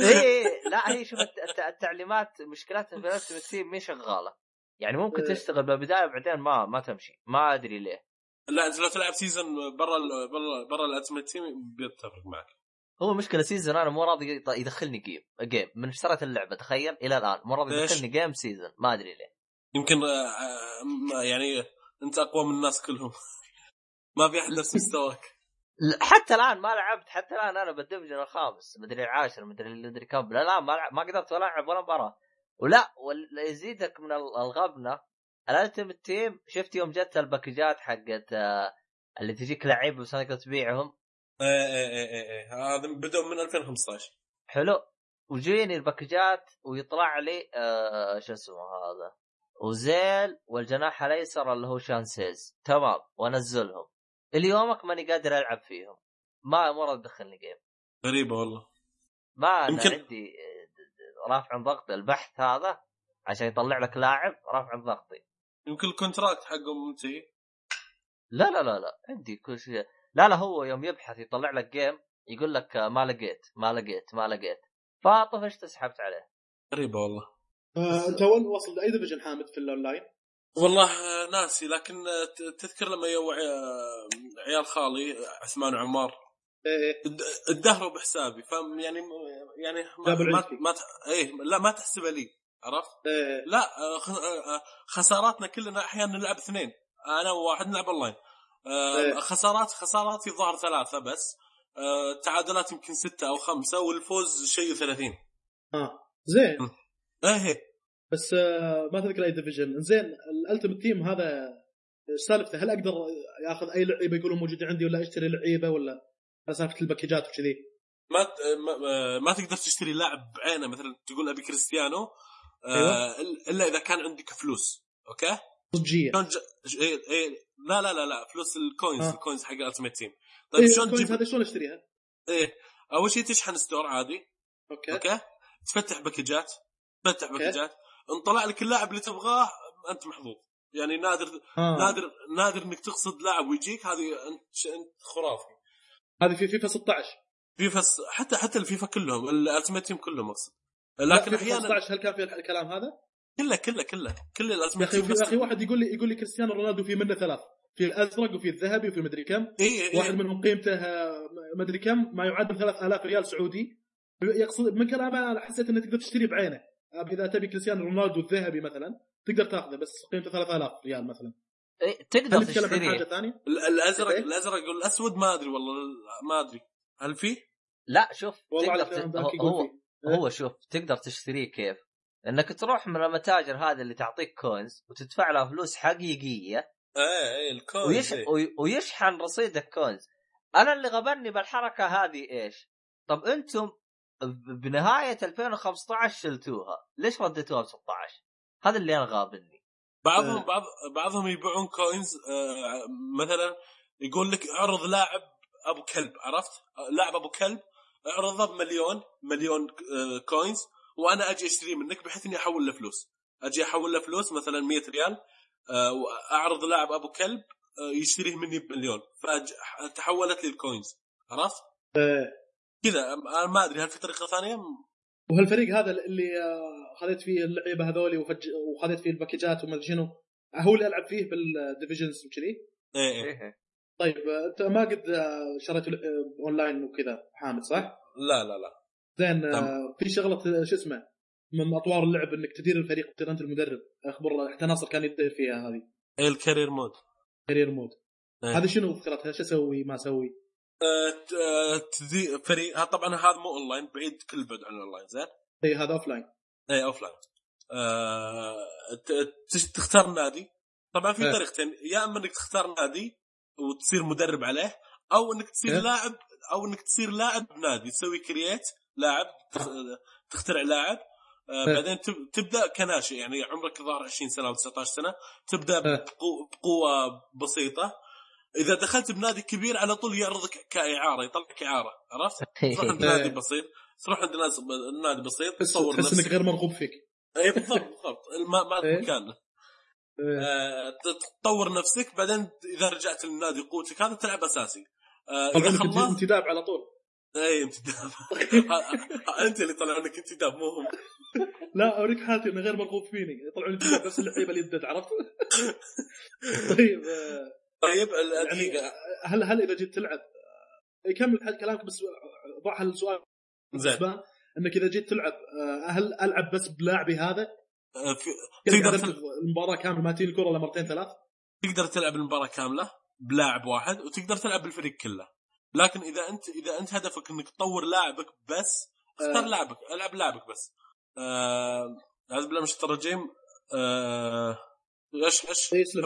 إيه لا هي شوف الت- الت- التعليمات مشكلتها في ال ultimate team مي شغالة؟ يعني ممكن إيه. تشتغل بالبداية بعدين ما ما تمشي. ما أدري ليه. لا انت لو تلعب season برا ال- برا برا ال ultimate team بيتفق معك. هو مشكلة season أنا مو راضي يدخلني game game من اشتريت اللعبة تخيل إلى الآن. مو راضي؟ يدخلني game season ما أدري ليه. يمكن آه، آه، م- يعني انت اقوى من الناس كلهم. ما في احد نفس مستواك. حتى الآن ما لعبت حتى الآن أنا بال division الخامس مدري العاشر مدري مدري كم. لا لا ما ما قدرت ولا ألعب ولا مباراة. ولا واللي يزيدك من ال- الغبنة ال Ultimate Team شفت يوم جت الباكجات حقت آه، اللي تجيك لعيب بس تقدر تبيعهم؟ إيه إيه إيه إيه إيه. هذا بدأوا من 2015 حلو. وجيني الباكجات ويطلع لي آه شو اسمه هذا؟ أوزيل والجناح الأيسر اللي هو سانشيز. تمام وأنزلهم. اليومك ماني قادر ألعب فيهم. ما مره تدخلني game غريبة والله. ما أنا يمكن- عندي رافع ضغط البحث هذا عشان يطلع لك لاعب رافع ضغطي. يمكن ال contract حقهم منتهي لا لا لا لا. عندي كل شيء. لا لا هو يوم يبحث يطلع لك game يقول لك ما لقيت ما لقيت ما لقيت. فطفشت سحبت عليه؟ غريبة والله. انت وين واصل؟ لأي division حامد في الاونلاين؟ والله آه، ناسي لكن آه، تذكر لما يو آه، عيال خالي آه، عثمان وعمار؟ إيه اد- ادهروا بحسابي فاهم يعني يعني ما ما. ما إيه لا ما تحسبها لي عرفت؟ لا آه، خ- آه، آه، خساراتنا كلنا أحيانا نلعب اثنين أنا وواحد نلعب اونلاين آه، إيه. خسارات خساراتي ظهر ثلاثة بس آه، تعادلات يمكن ستة أو خمسة والفوز شيء 30 آه. زين. إيه. بس آه، ما تذكر أي division زين ال Ultimate Team هذا إيش سالفته؟ هل أقدر اخذ أي لعيبة يقولون موجودين عندي ولا أشتري لعيبة ولا سالفة الباكجات وكذي؟ ما ما- آه، ما تقدر تشتري لاعب بعينه مثلا تقول أبي كريستيانو آه، أيوة. إلا إذا كان عندك فلوس أوكي؟ صجيه شلون ج... إيه إيه لا لا لا لا فلوس ال coins آه. ال coins حق ال Ultimate Team طيب إيه شلون تجيب هذا شلون أشتريها؟ إيه أول شيء تشحن store عادي أوكي أوكي تفتح باكجات تفتح أوكي. باكجات انطلع لك اللاعب اللي تبغاه انت محظوظ. يعني نادر آه. نادر نادر إنك تقصد لاعب ويجيك هذه أنت أنت خرافي. هذه في فيفا 16 فيفا س- حتى حتى الفيفا كلهم ال Ultimate Team كلهم أقصد. لكن أحيانا 16 هل كان في الكلام هذا؟ كله كله كله. كل يا ال Ultimate أخي Team يا أخي واحد يقول لي يقول لي كريستيانو رونالدو في منه ثلاث. في الأزرق وفي الذهبي وفي مدري كم. اي واحد اي منهم قيمته آه، مدري كم ما يعادل 3000 ريال سعودي. يقصد من كلامه أنا حسيت إنه تقدر تشتري بعينه. اذا تبي كريستيانو رونالدو الذهبي مثلا تقدر تاخذه بس قيمته 3000 ريال مثلا إيه تقدر عن حاجة تشتريه ثانية؟ ال- الازرق إيه؟ الأزرق والاسود ما أدري والله ما أدري هل فيه؟ لا شوف والله تقدر ت... هو فيه. هو شوف تقدر تشتريه كيف؟ إنك تروح من المتاجر هذه اللي تعطيك coins وتدفع لها فلوس حقيقية إيه إيه ال coins ويش... إيه. وي- ويشحن رصيدك coins أنا اللي غبني بالحركة هذه إيش؟ طب أنتم بنهاية 2015 شلتوها ليش رديتوها ب 16 هذا اللي أنا غابني بعضهم آه. بعض بعضهم يبيعون coins آه مثلا يقول لك اعرض لاعب أبو كلب عرفت؟ آه، لاعب أبو كلب اعرضه بمليون مليون آه coins وأنا أجي أشتريه منك بحيث إني أحول له فلوس أجي أحول له فلوس مثلا 100 ريال آه وأعرض لاعب أبو كلب آه يشتريه مني بمليون فتحولت لي ال coins عرفت؟ كذا أنا ما أدري هل في طريقة ثانية؟ وهالفريق هذا اللي آه، خذيت فيه اللعيبة هذولي وفج... وخذيت فيه الباكجات وما شنو هو اللي ألعب فيه بال divisions وكذي إيه إيه طيب آه، أنت ما قد آه، شريته آه، اونلاين وكذا حامد صح؟ لا لا لا زين تمام. في شغلة شو اسمه من أطوار اللعب إنك تدير الفريق أنت المدرب أخبر حتى ناصر كان يدير فيها هذه ال career mode career mode إيه. هذه شنو فكرتها؟ شو أسوي ما أسوي؟ آه، آه، تذي فريق طبعا هذا مو أونلاين بعيد كل بعد عن الاونلاين زين إي هذا offline اي offline آه، تختار نادي طبعا في. طريقتين يا إما إنك تختار نادي وتصير مدرب عليه أو إنك تصير. لاعب أو إنك تصير لاعب بنادي تسوي كرييت لاعب تخ- تخترع لاعب. بعدين تب- تبدأ كناشئ يعني عمرك الظاهر 20 سنة أو 19 سنة تبدأ. بقو- بقوة بسيطة إذا دخلت بنادي كبير على طول يعرضك كإعارة يطلعك اعاره عرفت؟ تروح عند. نادي بسيط تروح عند ناس نادي بسيط تصور تحس إنك نفسك غير مرغوب فيك اي بالضبط بالضبط ما ما إيه. في مكان إيه. آه، تطور نفسك بعدين إذا رجعت للنادي قوتك هذا تلعب أساسي آه، طبعا اذا أنت خلصت انتداب على طول اي انتداب أنت اللي طلع لك انتداب مو هم لا اوريك حالتي إنه غير مرغوب فيني يطلعون لي نفس اللعيبة اللي يدد عرفت؟ طيب آه، طيب يعني هل هل إذا جيت تلعب آه، كمل كلامك بس ضع هالسؤال زين إنك إذا جيت تلعب آه، هل ألعب بس بلاعبي هذا؟ آه، في- تقدر تلعب المباراة كاملة ما تجيني الكرة إلا مرتين ثلاث؟ تقدر تلعب المباراة كاملة بلاعب واحد وتقدر تلعب بالفريق كله لكن إذا انت إذا أنت هدفك إنك تطور لاعبك بس اختار آه. لاعبك ألعب لاعبك بس آه، أعوذ بالله من الشيطان الرجيم آه، إيش إيش.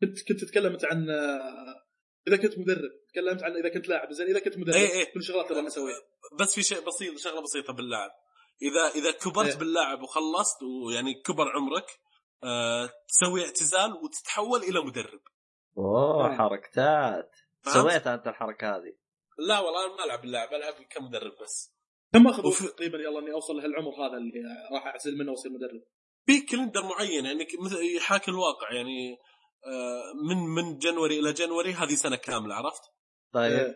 كنت كنت تكلمت عن آه، إذا كنت مدرب تكلمت عن إذا كنت لاعب زين إذا كنت مدرب إيه إيه. كل شغلات ترى أسويها بس في شيء بسيط شغلة بسيطة باللاعب إذا إذا كبرت إيه. باللاعب وخلصت ويعني كبر عمرك آه، تسوي اعتزال وتتحول إلى مدرب أوه آه. حركتات؟ سويت أنت الحركة هذه لا والله أنا ما ألعب باللاعب ألعب كمدرب بس كم اخذ وفي- تقريبا يلا إني أوصل لهالعمر هذا اللي راح اعزل منه وأصير مدرب في كلندر معين يعني مثل يحاكي الواقع يعني من من January إلى January هذه سنة كاملة عرفت؟ طيب إيه.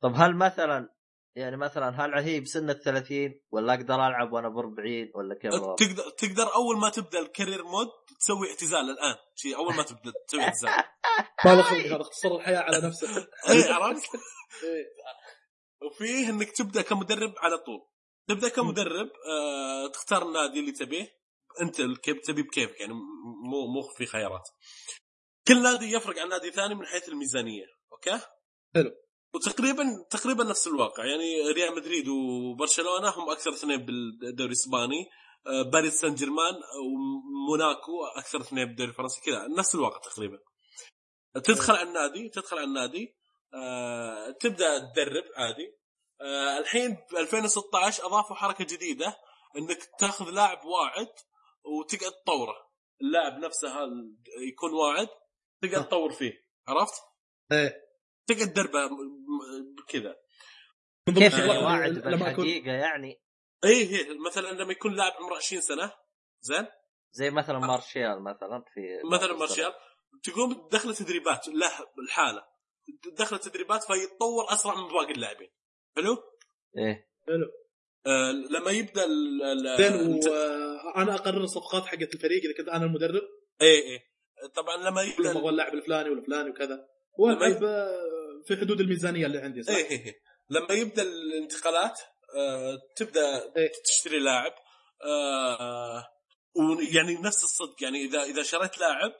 طب هل مثلا يعني مثلا هل هي بسن ال 30 ولا أقدر ألعب وأنا ب 40 ولا كيف؟ تقدر تقدر أول ما تبدأ ال career mode تسوي اعتزال الآن شيء أول ما تبدأ تسوي اعتزال ما هذا اختصر الحياة على نفسه اي عرفت؟ إيه. وفيه إنك تبدأ كمدرب على طول تبدأ كمدرب آه تختار النادي اللي تبيه أنت تبي بكيفك يعني مو مو في خيارات كل نادي يفرق عن نادي ثاني من حيث الميزانية أوكي؟ حلو. وتقريبا تقريبا نفس الواقع يعني ريال مدريد وبرشلونة هم أكثر اثنين بالدوري الإسباني آه، باريس سان جيرمان وموناكو أكثر اثنين بالدوري الفرنسي كذا نفس الواقع تقريبا. تدخل على النادي تدخل على النادي آه، تبدأ تدرب عادي آه، الحين ب 2016 أضافوا حركة جديدة إنك تاخذ لاعب واعد وتقعد تطوره. اللاعب نفسه يكون واعد تقعد تطور فيه عرفت؟ إيه. تقعد م- كذا. كيف الشغلات يعني واعد اللي لما اكون بالحقيقة يعني؟ اي هي مثلا لما يكون لاعب عمره 20 سنة زين؟ زي مثلا مارشال مثلا في مثلا مارشال تقوم تدخل تدريبات له الحاله تدخل تدريبات فيتطور أسرع من باقي اللاعبين. حلو؟ إيه. حلو. آه لما يبدأ ال- زين وأنا أقرر الصفقات حقت الفريق إذا كنت أنا المدرب؟ إيه إيه. طبعا لما يبدا أبغى اللاعب الفلاني والفلاني وكذا والعب آه، في حدود الميزانية اللي عندي صح؟ إيه إيه إيه. لما يبدأ الانتقالات آه تبدأ إيه. تشتري لاعب آه ويعني نفس الصدق يعني إذا إذا شريت لاعب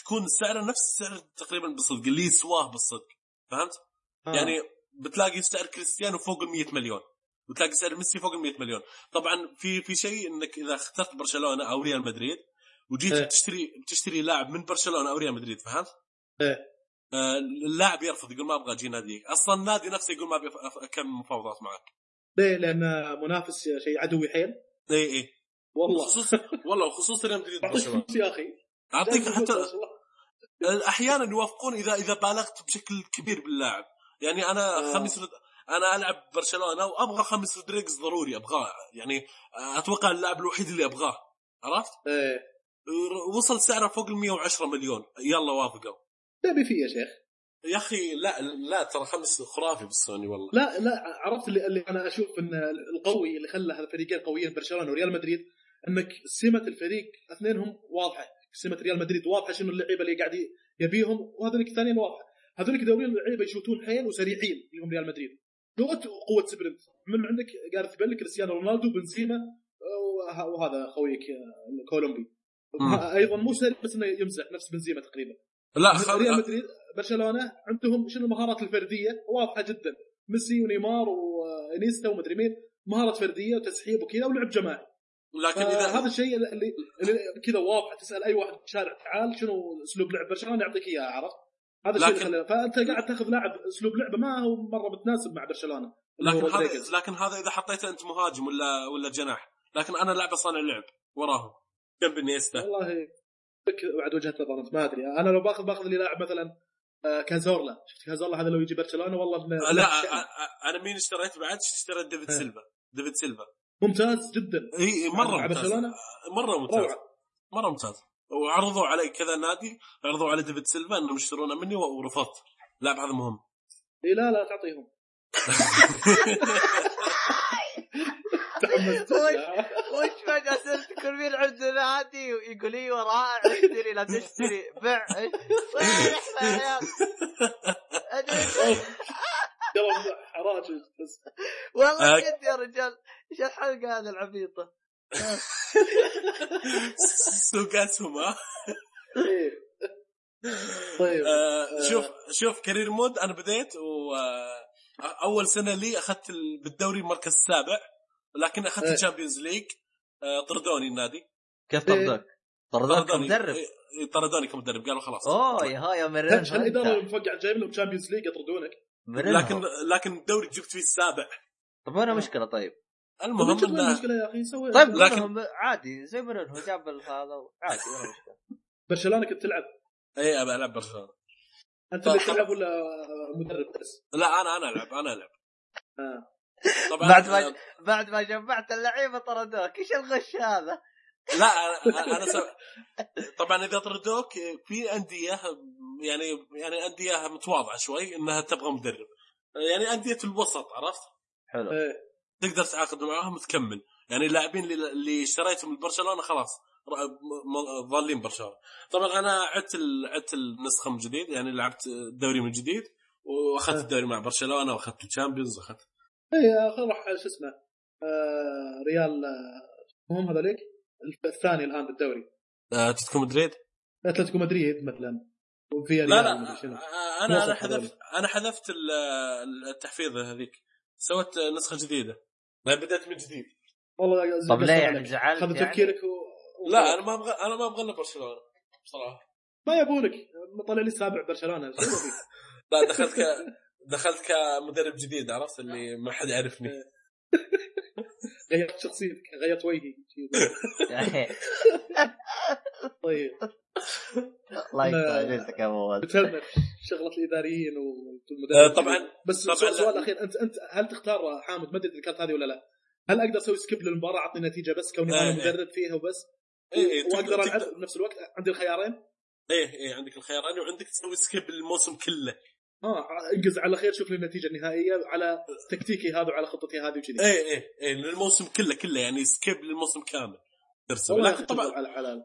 تكون سعره نفس السعر تقريبا بالصدق اللي يسواه بالصدق فهمت؟ آه. يعني بتلاقي سعر كريستيانو فوق ال 100 مليون بتلاقي سعر ميسي فوق ال 100 مليون طبعا في في شيء إنك إذا اخترت برشلونة أو ريال مدريد وجيت إيه. بتشتري بتشتري لاعب من برشلونة أو ريال مدريد فهمت؟ إيه. آه اللاعب يرفض يقول ما أبغى أجي ناديك أصلا النادي نفسه يقول ما ابي اكمل مفاوضات معك ليه؟ لأن منافس شيء عدوي حيل اي اي والله خصوصا والله وخصوصا ريال مدريد برشلونة يا أخي أعطيك حتى. أحيانا يوافقون إذا إذا بالغت بشكل كبير باللاعب يعني أنا آه. خميس رد... أنا ألعب برشلونة وأبغى خميس رودريجز ضروري أبغاه يعني أتوقع اللاعب الوحيد اللي أبغاه عرفت؟ إيه وصل سعره فوق ال 110 مليون. يلا وافقوا. تبي فيه يا شيخ؟ يا أخي لا لا ترى خمس خرافي بالسوني والله. لا لا عرفت اللي, اللي أنا أشوف إن القوي اللي خلى هذا الفريقين قويين برشلونة وريال مدريد إنك سمة الفريق أثنينهم واضحة. سمة ريال مدريد واضحة شنو اللعيبة اللي قاعد يبيهم وهذولك الثانيين واضحة. هذولك دوريين اللعيبة يشوتون حيل وسريعين اللي هم ريال مدريد. لغه قوة sprint من عندك جاريث بيل كريستيانو رونالدو بنزيما وه- وهذا خويك آه، كولومبي. مم. أيضا مو بس انه يمزح نفس بنزيما تقريبا. لا ريال خل... مدريد برشلونة عندهم شنو المهارات الفردية؟ واضحة جدا. ميسي ونيمار وانييستا ومدري مين مهاره فردية وتسحيب وكذا ولعب جماعي. لكن هذا اذا الشيء اللي, اللي كذا واضح. تسأل أي واحد بالشارع تعال شنو أسلوب لعب برشلونة؟ يعطيك اياه عرفت؟ هذا الشيء لكن- اللي فأنت قاعد تأخذ لاعب أسلوب لعبه ما هو مرة متناسب مع برشلونة. لكن. هذا لكن هذا إذا حطيته أنت مهاجم ولا ولا جناح لكن أنا لعبه صانع لعب وراهم. جنب انييستا والله بعد وجهة نظر انت ما أدري. أنا لو باخذ باخذ لي لاعب مثلا آه، كازورلا. شفت كازورلا هذا لو يجي برشلونة؟ والله إنه- لا. أ- أ- أنا مين اشتريت بعد؟ اشتريت ديفيد إيه. سيلفا. ديفيد سيلفا. ممتاز جدا. إي مرة ممتاز. برشلونة؟ مرة ممتاز. مرة ممتاز. وعرضوا علي كذا نادي عرضوا على ديفيد سيلفا إنهم يشترونه مني ورفضت. لاعب هذا مهم. إي لا لا تعطيهم. وش- وش فجأة صرت كل مين عنده نادي ويقول إيوه رائع اشتري لا تشتري بع حراج بس والله. جد يا رجال إيش الحلقة هذه العبيطة سوق اسهم ها. طيب آه، آه. شوف شوف career mode أنا بديت و آه، أول سنة لي أخذت ال- بالدوري المركز السابع لكن أخذت إيه. ال Champions League آه، طردوني النادي. كيف طردوك؟ طردوك طردوني. كمدرب. إيه، إيه، طردوني كمدرب. قالوا خلاص. أوه يا ها يا مرن. الاداره المفقع جايب لهم تشامبيونز ليج يطردونك. لكن لكن الدوري جبت فيه السابع. طب وين المشكلة طيب؟ المهم وين إنه المشكلة يا أخي؟ سوي. طيب لكن- عادي زي مرنهو جاب هذا عادي وين المشكلة؟ برشلونة كنت تلعب. اي ابى ألعب برشلونة. أنت اللي طيب. تلعب ولا مدرب بس؟ لا أنا أنا ألعب أنا ألعب. آه. طبعا بعد ما بعد ما جمعت اللعيبة طردوك إيش الغش هذا؟ لا أنا سو... طبعا إذا طردوك في أندية يعني يعني أندية متواضعة شوي إنها تبغى مدرب يعني أندية الوسط عرفت؟ حلو إيه. تقدر تعاقد معاهم وتكمل يعني اللاعبين اللي, اللي اشتريتهم من برشلونة خلاص ظالين برشلونة طبعا أنا عدت ال... عدت النسخة من جديد يعني لعبت الدوري من جديد وأخذت الدوري مع برشلونة وأخذت الشامبيونز وأخذت اي خل راح شو اسمه آه ريال آه، هم هذوليك؟ الثاني الآن بالدوري. أتلتيكو مدريد؟ أتلتيكو مدريد مثلا. وفي لا لا. أنا أنا حذفت أنا حذفت ال- التحفيظ هذيك. سويت نسخة جديدة. ما بدأت من جديد. والله طب ليه. يعني؟ زعلت خذ يعني؟ تفكيرك و... لا أنا ما أبغى أنا ما أبغى إلا برشلونة بصراحة. ما يبونك. طلع لي سابع برشلونة؟ لا دخلت ك دخلت كمدرب جديد عرفت؟ اللي ما حد يعرفني. غيرت شخصيتك غيرت وجهي. طيب. الله يقطع جلدك يا مواد. شغلة الإداريين آه، طبعا. بس طبعاً سؤال لا. سؤال أخير. انت انت هل تختار حامد؟ ما أدري إذا كانت هذه ولا لا. هل أقدر أسوي skip للمباراة اعطني نتيجة بس كوني إيه، أنا إيه. مدرب فيها وبس؟ اي اي وأقدر ألعب بنفس الوقت؟ عندي الخيارين؟ إيه إيه عندك الخيارين وعندك تسوي skip للموسم كله. آه انقز على خير شوف لي النتيجة النهائية على تكتيكي هذا وعلى خطتي هذه وكذي إيه إيه إيه للموسم كله كله يعني skip للموسم كامل. ترسم لكن طبعا على على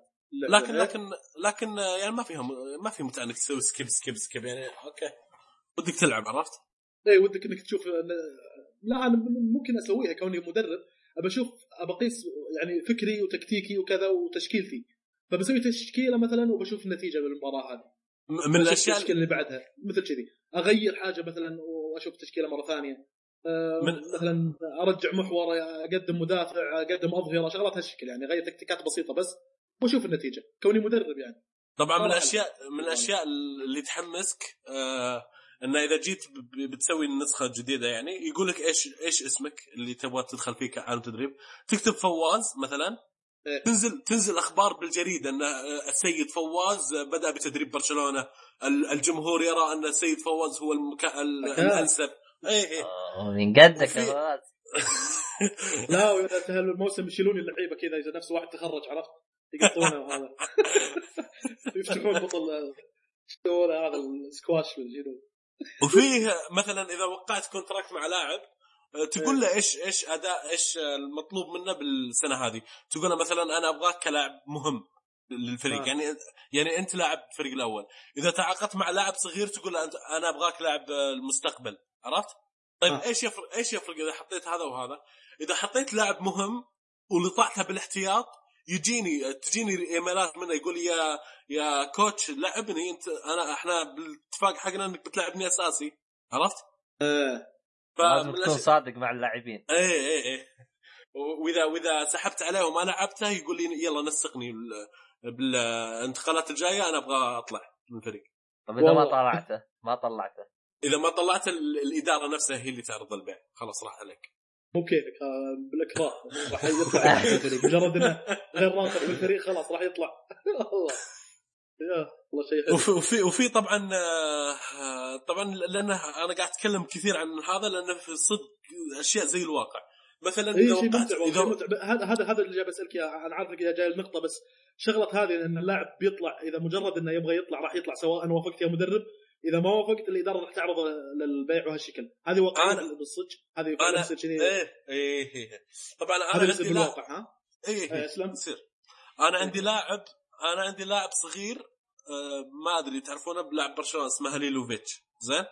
لكن لكن لكن يعني ما فيها ما في متعه انك تسوي skip skip skip يعني okay. ودك تلعب عرفت؟ اي ودك إنك تشوف إن- لا أنا ممكن أسويها كوني مدرب. أبى أشوف أبى أقيس يعني فكري وتكتيكي وكذا وتشكيلتي. فبسوي تشكيلة مثلا وبشوف النتيجة بالمباراه هذه. من الأشياء التشكيلة اللي بعدها مثل كذي. أغير حاجة مثلا وأشوف تشكيله مرة ثانية. آه، من- مثلا أرجع محور أقدم مدافع أقدم أظهرة شغلات هالشكل يعني أغير تكتيكات بسيطة بس وأشوف النتيجة كوني مدرب يعني. طبعا من. الاشياء من الأشياء اللي تحمسك آه إنه إذا جيت بتسوي النسخه الجديده يعني يقول لك إيش إيش اسمك اللي تبغى تدخل فيه كعالم تدريب؟ تكتب فواز مثلا. تنزل تنزل أخبار بالجريدة أن آه، السيد فواز آه، بدأ بتدريب برشلونة. ال- الجمهور يرى أن السيد فواز هو المكا... الانسب إيه إيه. آه، من قدك فواز. لا وإذا الموسم يشيلون اللعيبة كذا إذا نفس واحد تخرج عرفت؟ يقطونه وهذا. يفتحون بطل يسوون هذا السكواش والجنوب وفيه مثلا إذا وقعت كونتراكت مع لاعب تقول له إيش إيش اداء إيش المطلوب منه بالسنة هذه تقول له مثلا أنا أبغاك كلاعب مهم للفريق آه. يعني يعني أنت لاعب الفريق الأول إذا تعاقدت مع لاعب صغير تقول له أنا أبغاك لاعب المستقبل عرفت طيب آه. إيش يفرق إيش يفرق إذا حطيت هذا وهذا إذا حطيت لاعب مهم ولطعتها بالاحتياط يجيني تجيني إيميلات منه يقول لي يا يا كوتش لعبني انت انا إحنا بالاتفاق حقنا إنك بتلعبني أساسي عرفت؟ آه. لازم تكون صادق مع اللاعبين. إيه إيه إيه. واذا وإذا سحبت عليه وما لعبته يقول لي يلا نسقني بال- بالانتقالات الجاية أنا أبغى أطلع من الفريق طب إذا ما. طلعته ما طلعته. إذا ما طلعت ال- الإدارة نفسها هي اللي تعرض البيع. خلاص راح عليك. مو بكيفك آه، بالاكراه راح يطلع. الفريق مجرد إنه غير راتب في الفريق خلاص راح يطلع. الله والله شيء حلو. وفي وفي, وفي طبعا آه، طبعا لأن أنا قاعد أتكلم كثير عن هذا لأنه في صدق أشياء زي الواقع. مثلا إي إذا شيء إذا ممتع. هذا هذا هذا اللي جاي بسألك أنا عارفك يا جاي النقطه بس شغلة هذه إن اللاعب بيطلع إذا مجرد إنه يبغى يطلع راح يطلع سواء وافقت يا مدرب. إذا ما وافقت الإدارة راح تعرض للبيع وهالشكل. هذه واقعية أنا- بالصدق. هذه أنا نفس كذي إيه إيه إيه. طبعا أنا عندي لاعب بالواقع ها؟ إيه إيه، إيه. اسلم يصير. أنا عندي لاعب أنا عندي لاعب صغير آه، ما أدري تعرفونه بلاعب برشلونة اسمه هليلوفيتش زين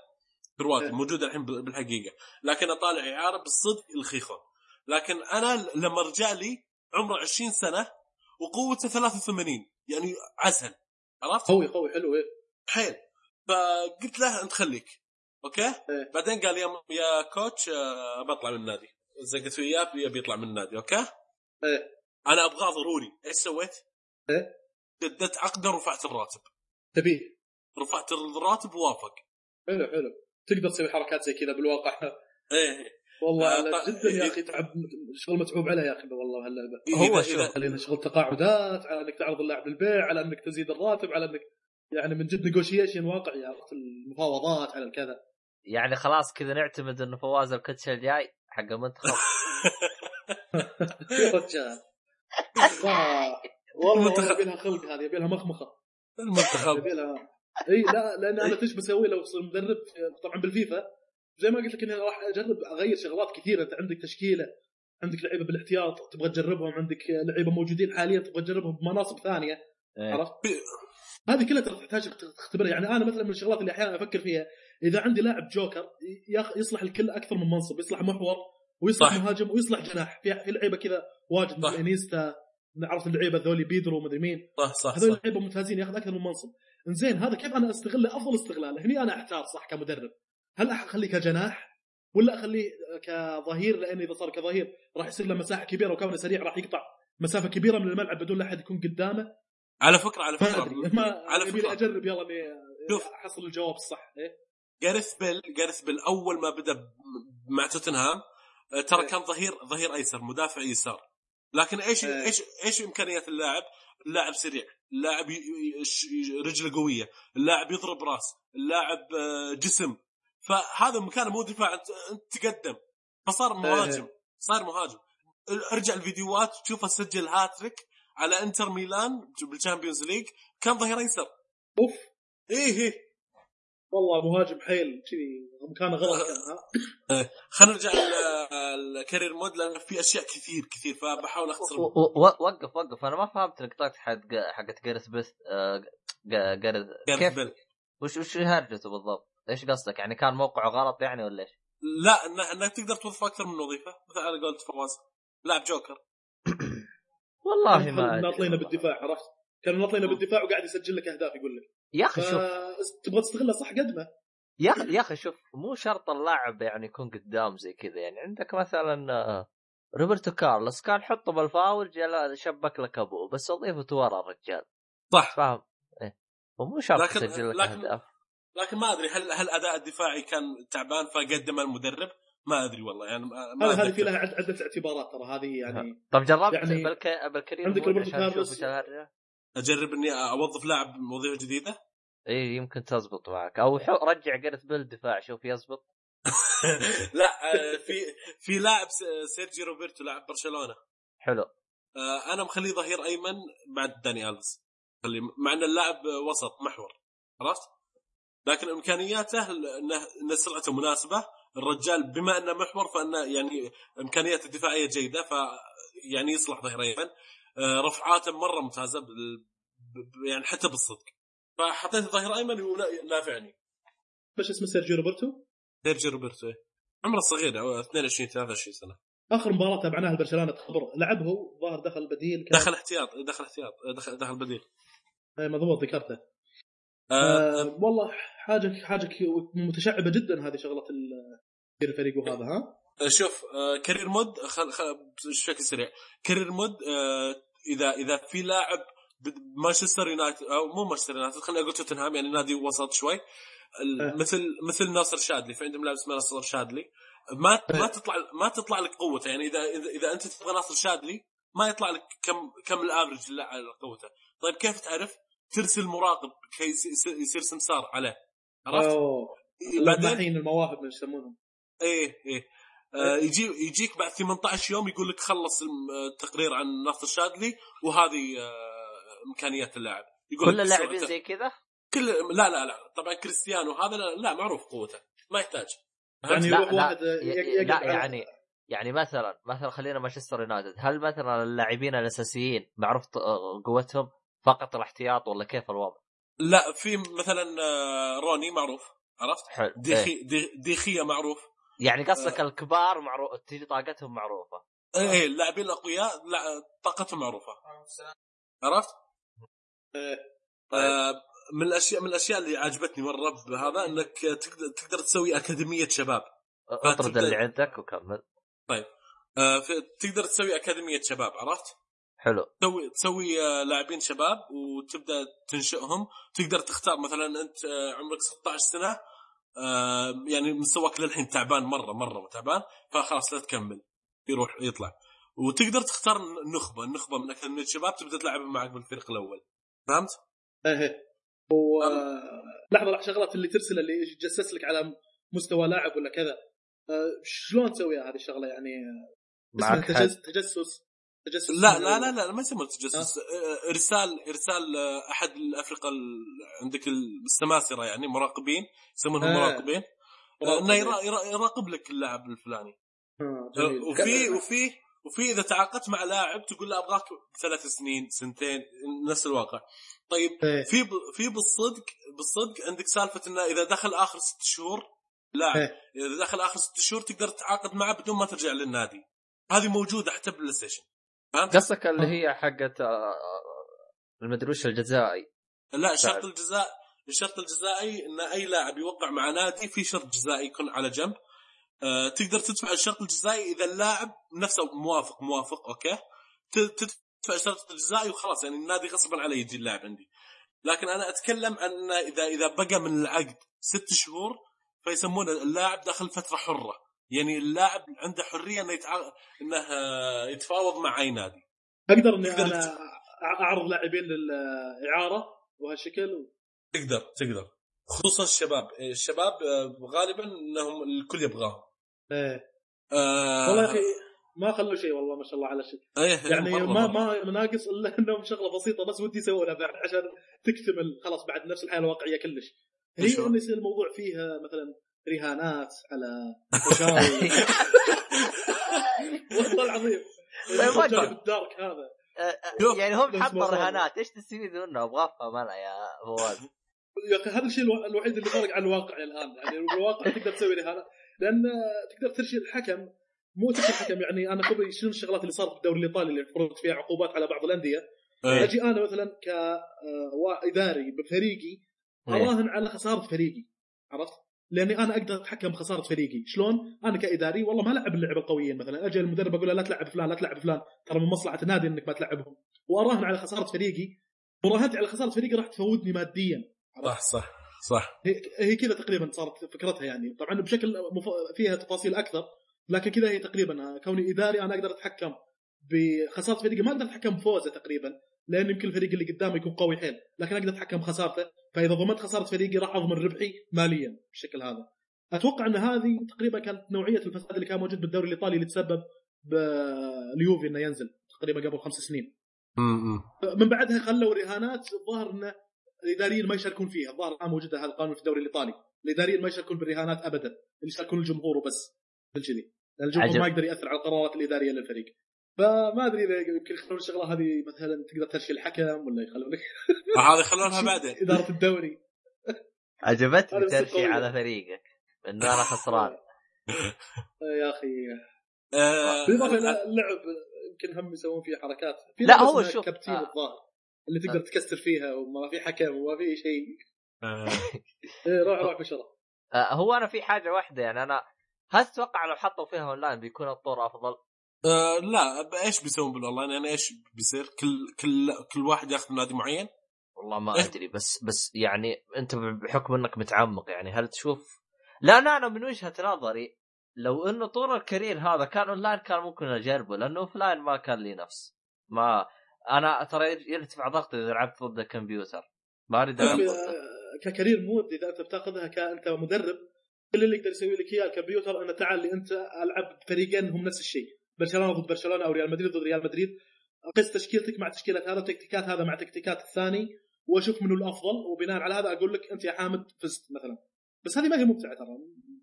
كرواتي إيه. موجود الحين بال- بالحقيقة لكن طالع إعارة بالصدق الخيخون لكن أنا لما رجع لي عمره 20 سنة وقوته 83 يعني عسل عرفت؟ قوي قوي حلو إيه حيل فقلت له أنت خليك أوكي؟ إيه. بعدين قال يا يا كوتش آه، بطلع من النادي زقت وياه يبي يطلع من النادي okay؟ إيه أنا أبغاه ضروري إيش سويت؟ إيه؟ جددت عقده ورفعت الراتب. تبيه رفعت الراتب ووافق. حلو حلو. تقدر تسوي حركات زي كذا بالواقع. إيه. والله آه، طيب. جدا يا أخي تعب شغل متعوب عليه يا أخي والله هاللعبه هو شوف. إذا- علينا شغل تقاعدات على إنك تعرض اللاعب للبيع على إنك تزيد الراتب على إنك يعني من جد negotiation واقعي عرفت المفاوضات على الكذا يعني خلاص كذا نعتمد إنه فواز الكتش الجاي حق المنتخب. يا رجال آه، والله المنتخب. يبي لها خلق هذه يبي لها مخمخة المنتخب يبي لها إي لا لأن أنا إيش بسوي لو صرت مدرب طبعا بالفيفا زي ما قلت لك إني راح أجرب أغير شغلات كثيرة أنت عندك تشكيلة عندك لعيبة بالاحتياط تبغى تجربهم عندك لعيبة موجودين حاليا تبغى تجربهم بمناصب ثانية إيه. عرفت؟ هذه كلها ترى تحتاج تختبرها يعني أنا مثلا من الشغلات اللي أحيانا أفكر فيها إذا عندي لاعب جوكر يصلح الكل أكثر من منصب يصلح محور ويصلح صح. مهاجم ويصلح جناح في لعيبة كذا واجد. مثل إنيستا نعرف اللعيبة ذولي بيدرو ومدري مين. صح صح هذول اللعيبه ممتازين ياخذ أكثر من منصب. إنزين هذا كيف أنا أستغله؟ أفضل استغلال هني أنا أحتار صح كمدرب. هل أخليه كجناح؟ ولا أخليه كظهير؟ لأن إذا صار كظهير راح يصير له مساحة كبيرة وكونه سريع راح يقطع مسافة كبيرة من الملعب بدون لا أحد يكون قدامه. على فكرة على فكرة. ما على فكرة. أجرب يلا أني شوف. أحصل الجواب الصح. إيه؟ جارث بيل جارث بيل أول ما بدأ مع توتنهام ترى إيه. كان ظهير ظهير أيسر مدافع يسار. لكن إيش إيه. إيش إيش إمكانيات اللاعب؟ اللاعب سريع، اللاعب رجله قوية، اللاعب يضرب راس، اللاعب آه، جسم. فهذا مكانه مو دفاع انت أنت تقدم. فصار مهاجم صار مهاجم. ارجع الفيديوهات تشوفه سجل هاتريك على إنتر ميلان بال Champions League كان ظهير أيسر. أوف. إيه إيه. والله مهاجم حيل كذي مكانه غلط كان ها خلينا نرجع ال career mode لأن في أشياء كثير كثير فبحاول أختصر وقف وقف أنا ما فهمت نقطتك حق حقت جارث بيل جا- جارث كيف بيل. وش وش هرجته بالضبط؟ إيش قصدك؟ يعني كان موقعه غلط يعني ولا إيش؟ لا انك تقدر توظف أكثر من وظيفة مثل أنا قلت فواز لاعب جوكر والله ما ناطلينه. بالدفاع عرفت؟ كانوا ناطلينه بالدفاع وقاعد يسجل لك أهداف يقول لك. يا أخي شوف. تبغى تستغله صح قدمه. يا أخي يا أخي شوف مو شرط اللاعب يعني يكون قدام زي كذا. يعني عندك مثلا آه، روبرتو كارلوس كان حطه بالفاول جل شبك لك أبوه بس وظيفته ورا الرجال. صح. فاهم؟ إيه. ومو شرط لكن- يسجل لك لكن- أهداف. لكن ما أدري هل هل أداء الدفاعي كان تعبان فقدم المدرب؟ ما أدري والله يعني ما ما هذه. في لها عد- عده اعتبارات ترى هذه يعني طب جربت يعني بالك... بالكريم عندك روبرتو كارلوس. أجرب إني أوظف لاعب وظيفه جديدة؟ اي يمكن تزبط معك. أو حو... رجع جرت بالدفاع شوف يزبط. لا آه، في في لاعب سيرجي روبرتو لاعب برشلونة. حلو. آه، أنا مخليه ظهير أيمن بعد داني ألفز. مع إن اللاعب وسط محور عرفت؟ لكن إمكانياته انه سرعته مناسبة. الرجال بما إنه محور فإنه يعني إمكانياته الدفاعية جيدة ف يعني يصلح ظهير أيمن. رفعاته مرة ممتازة يعني حتى بالصدق. فحطيت ظهير أيمن ونافعني بس اسمه سيرجيو روبرتو؟ سيرجي روبرتو إيه. عمره صغير أو 22 23 سنة. آخر مباراة تابعناها لبرشلونة تخبر. لعب هو ظاهر دخل بديل كان دخل احتياط دخل احتياط دخل دخل بديل. إيه، مضبوط ذكرته. آه، آه والله حاجة حاجة متشعبة جدا هذه شغلة ال- الفريق وهذا ها؟ شوف آه، career mode خل خل بشكل سريع. career mode آه، إذا إذا في لاعب مانشستر يونايتد أو مو مانشستر يونايتد خلينا أقول توتنهام يعني نادي وسط شوي. أه. مثل مثل ناصر شادلي في عندهم لاعب اسمه ناصر شادلي. ما ما أه. تطلع ما تطلع لك قوته يعني إذا إذا, أنت تبغى ناصر شادلي ما يطلع لك كم كم الافرج على قوته. طيب كيف تعرف ترسل مراقب كي يصير سمسار عليه؟ عرفت؟ أوه. بعدين المواهب يسمونهم. إيه إيه. يجي يجيك بعد 18 يوم يقول لك خلص التقرير عن ناصر شادلي وهذه آه إمكانيات اللاعب. يقول كل اللاعبين زي كذا؟ كل لا لا لا. طبعا كريستيانو هذا لا, لا معروف قوته ما يحتاج. يعني لا لا, لا يعني يعني مثلا مثلا خلينا مانشستر يونايتد. هل مثلا اللاعبين الأساسيين معروف قوتهم فقط الاحتياط ولا كيف الوضع؟ لا في مثلا آه روني معروف عرفت؟ حلو. إيه. ديخي دي ديخيا معروف. يعني قصدك آه. الكبار معروف تجي طاقتهم معروفة إيه إيه، اللاعبين الأقوياء لا طاقتهم معروفة عرفت؟ إيه. آه من الأشياء من الأشياء اللي عجبتني مره بهذا إنك تقدر تقدر تسوي أكاديمية شباب اطرد اللي عندك وكمل آه في- تقدر تسوي أكاديمية شباب عرفت؟ حلو تسوي تسوي آه، لاعبين شباب وتبدأ تنشئهم تقدر تختار مثلا أنت آه، عمرك 16 سنة آه، يعني مستواك للحين تعبان مرة مرة تعبان فخلاص لا تكمل. يروح يطلع. وتقدر تختار نخبة النخبه من اكاديميه الشباب تبدأ تلعبهم معك بالفريق الأول. فهمت؟ إيه إيه. و لحظة لحظة شغلات اللي ترسل اللي يتجسس لك على مستوى لاعب ولا كذا. آه، شلون تسويها هذه الشغلة يعني؟ معك تجسس. تجسس لا لا لا لا ما يسمونه تجسس آه، إرسال إرسال آه، أحد الأفرقة ال- عندك ال- السماسره يعني مراقبين يسمونهم آه. مراقبين إنه يرا- يرا- يراقب لك اللاعب الفلاني آه،. وفي وفي وفي إذا تعاقدت مع لاعب تقول له أبغاك ثلاث سنين سنتين نفس الواقع طيب إيه. في ب- في بالصدق بالصدق عندك سالفة إنه إذا دخل آخر ست شهور لاعب إيه. إذا دخل آخر ست شهور تقدر تتعاقد معه بدون ما ترجع للنادي هذه موجودة حتى بالبلاي ستيشن؟ قصدك اللي هي حقت آه، المدري وش الجزائي. لا الشرط فعلا. الجزاء الشرط الجزائي إن أي لاعب يوقع مع نادي في شرط جزائي يكون على جنب. آه تقدر تدفع الشرط الجزائي إذا اللاعب نفسه موافق موافق أوكي؟ تدفع الشرط الجزائي وخلاص يعني النادي غصبا عليه يجي اللاعب عندي. لكن أنا أتكلم إنه اذا إذا بقى من العقد ست شهور فيسمونه اللاعب داخل فترة حرة. يعني اللاعب عنده حرية إنه يتع... إنه يتفاوض مع أي نادي. أقدر إني أنا أعرض لاعبين للإعارة وهالشكل؟ تقدر تقدر. خصوصا الشباب. الشباب آه، غالبا إنهم الكل يبغاهم. إيه. آه والله يا أخي ما خلوا شيء والله ما شاء الله على شيء. إيه يعني مرة ما مرة. ما ناقص إلا إنهم شغلة بسيطة بس ودي يسوونها بعد عشان تكتمل خلاص بعد نفس الحياة الواقعية كلش. هي؟ إنه يصير الموضوع فيها مثلا رهانات على رشاوي والله العظيم طيب أدري. الدارك هذا يعني هم بس حطوا مصاب. رهانات إيش تستفيد منه أبغى أفهم أنا يا فواز يا أخي هذا الشيء الو- الوحيد اللي فرق عن الواقع الآن يعني بالواقع تقدر تسوي رهانات لأن تقدر ترشي الحكم مو تكتيك الحكم يعني أنا خبري شنو الشغلات اللي صارت بالدوري الإيطالي اللي فرضت فيها عقوبات على بعض الأندية إيه. أجي أنا مثلا كاداري بفريقي إيه. أراهن على خسارة فريقي عرفت؟ لأني أنا أقدر أتحكم بخسارة فريقي، شلون؟ أنا كإداري والله ما العب اللعب القويين مثلا. أجي المدرب أقول له لا تلعب فلان لا تلعب فلان. ترى من مصلحة النادي إنك ما تلعبهم. وأراهن على خسارة فريقي. مراهنتي على خسارة فريقي راح تفوتني ماديا. صح صح صح. هي, هي كذا تقريبا صارت فكرتها يعني. طبعا بشكل مف... فيها تفاصيل أكثر لكن كذا هي تقريبا كوني إداري أنا أقدر أتحكم بخسارة فريقي. ما أقدر أتحكم بفوزه تقريبا. لأن يمكن الفريق اللي قدامي يكون قوي حيل لكن أقدر أتحكم بخسارته فإذا ضمنت خسارة فريقي راح اضمن ربحي ماليا بالشكل هذا. أتوقع أن هذه تقريبا كانت نوعية الفساد اللي كان موجود بالدوري الإيطالي اللي تسبب باليوفي إنه ينزل تقريبا قبل خمس سنين. من بعدها خلوا رهانات الظاهر ان الإداريين ما يشاركون فيها الظاهر الان موجودة هذا القانون في الدوري الإيطالي. الإداريين ما يشاركون بالرهانات ابدا اللي يشاركون الجمهور وبس لأن الجمهور عجب. ما يقدر يأثر على القرارات الإدارية للفريق. فما أدري إذا يمكن يخلون الشغلة هذه مثلا تقدر ترشي الحكم ولا يخلونك. هذا خلونها بعدين. إدارة الدوري. عجبتني ترشي. على فريقك انه أنا خسران. يا أخي. آه، بالإضافة إلى اللعب يمكن هم يسوون فيه حركات. في لا، هو شوف، كابتين آه. الظاهر اللي تقدر تكسر فيها وما في حكم وما في شيء. آه، إيه، روح روح بشرة آه، هو أنا في حاجة واحدة يعني أنا هل تتوقع لو حطوا فيها اونلاين بيكون الطور أفضل؟ آه، لا إيش بيسوون بالأونلاين؟ يعني إيش بيصير؟ كل كل كل واحد ياخذ نادي معين؟ والله ما إيه. أدري بس بس يعني أنت بحكم إنك متعمق يعني هل تشوف؟ لا لا أنا من وجهة نظري لو انه طول ال career هذا كان أونلاين كان ممكن أجربه لأنه offline ما كان لي نفس. ما أنا ترى يرتفع ضغطي إذا لعبت ضد الكمبيوتر. ما أريد ألعب ضده ك career mode إذا أنت بتاخذها كانت مدرب كل اللي يقدر يسوي لك إياه الكمبيوتر انه تعال لي أنت ألعب فريقين هم نفس الشيء. برشلونة ضد برشلونة أو ريال مدريد ضد ريال مدريد. قس تشكيلتك مع تشكيلة هذا وتكتيكات هذا مع تكتيكات الثاني وأشوف منو الأفضل. وبناء على هذا أقول لك أنت يا حامد فزت مثلا. بس هذه ما هي ممتعة ترى.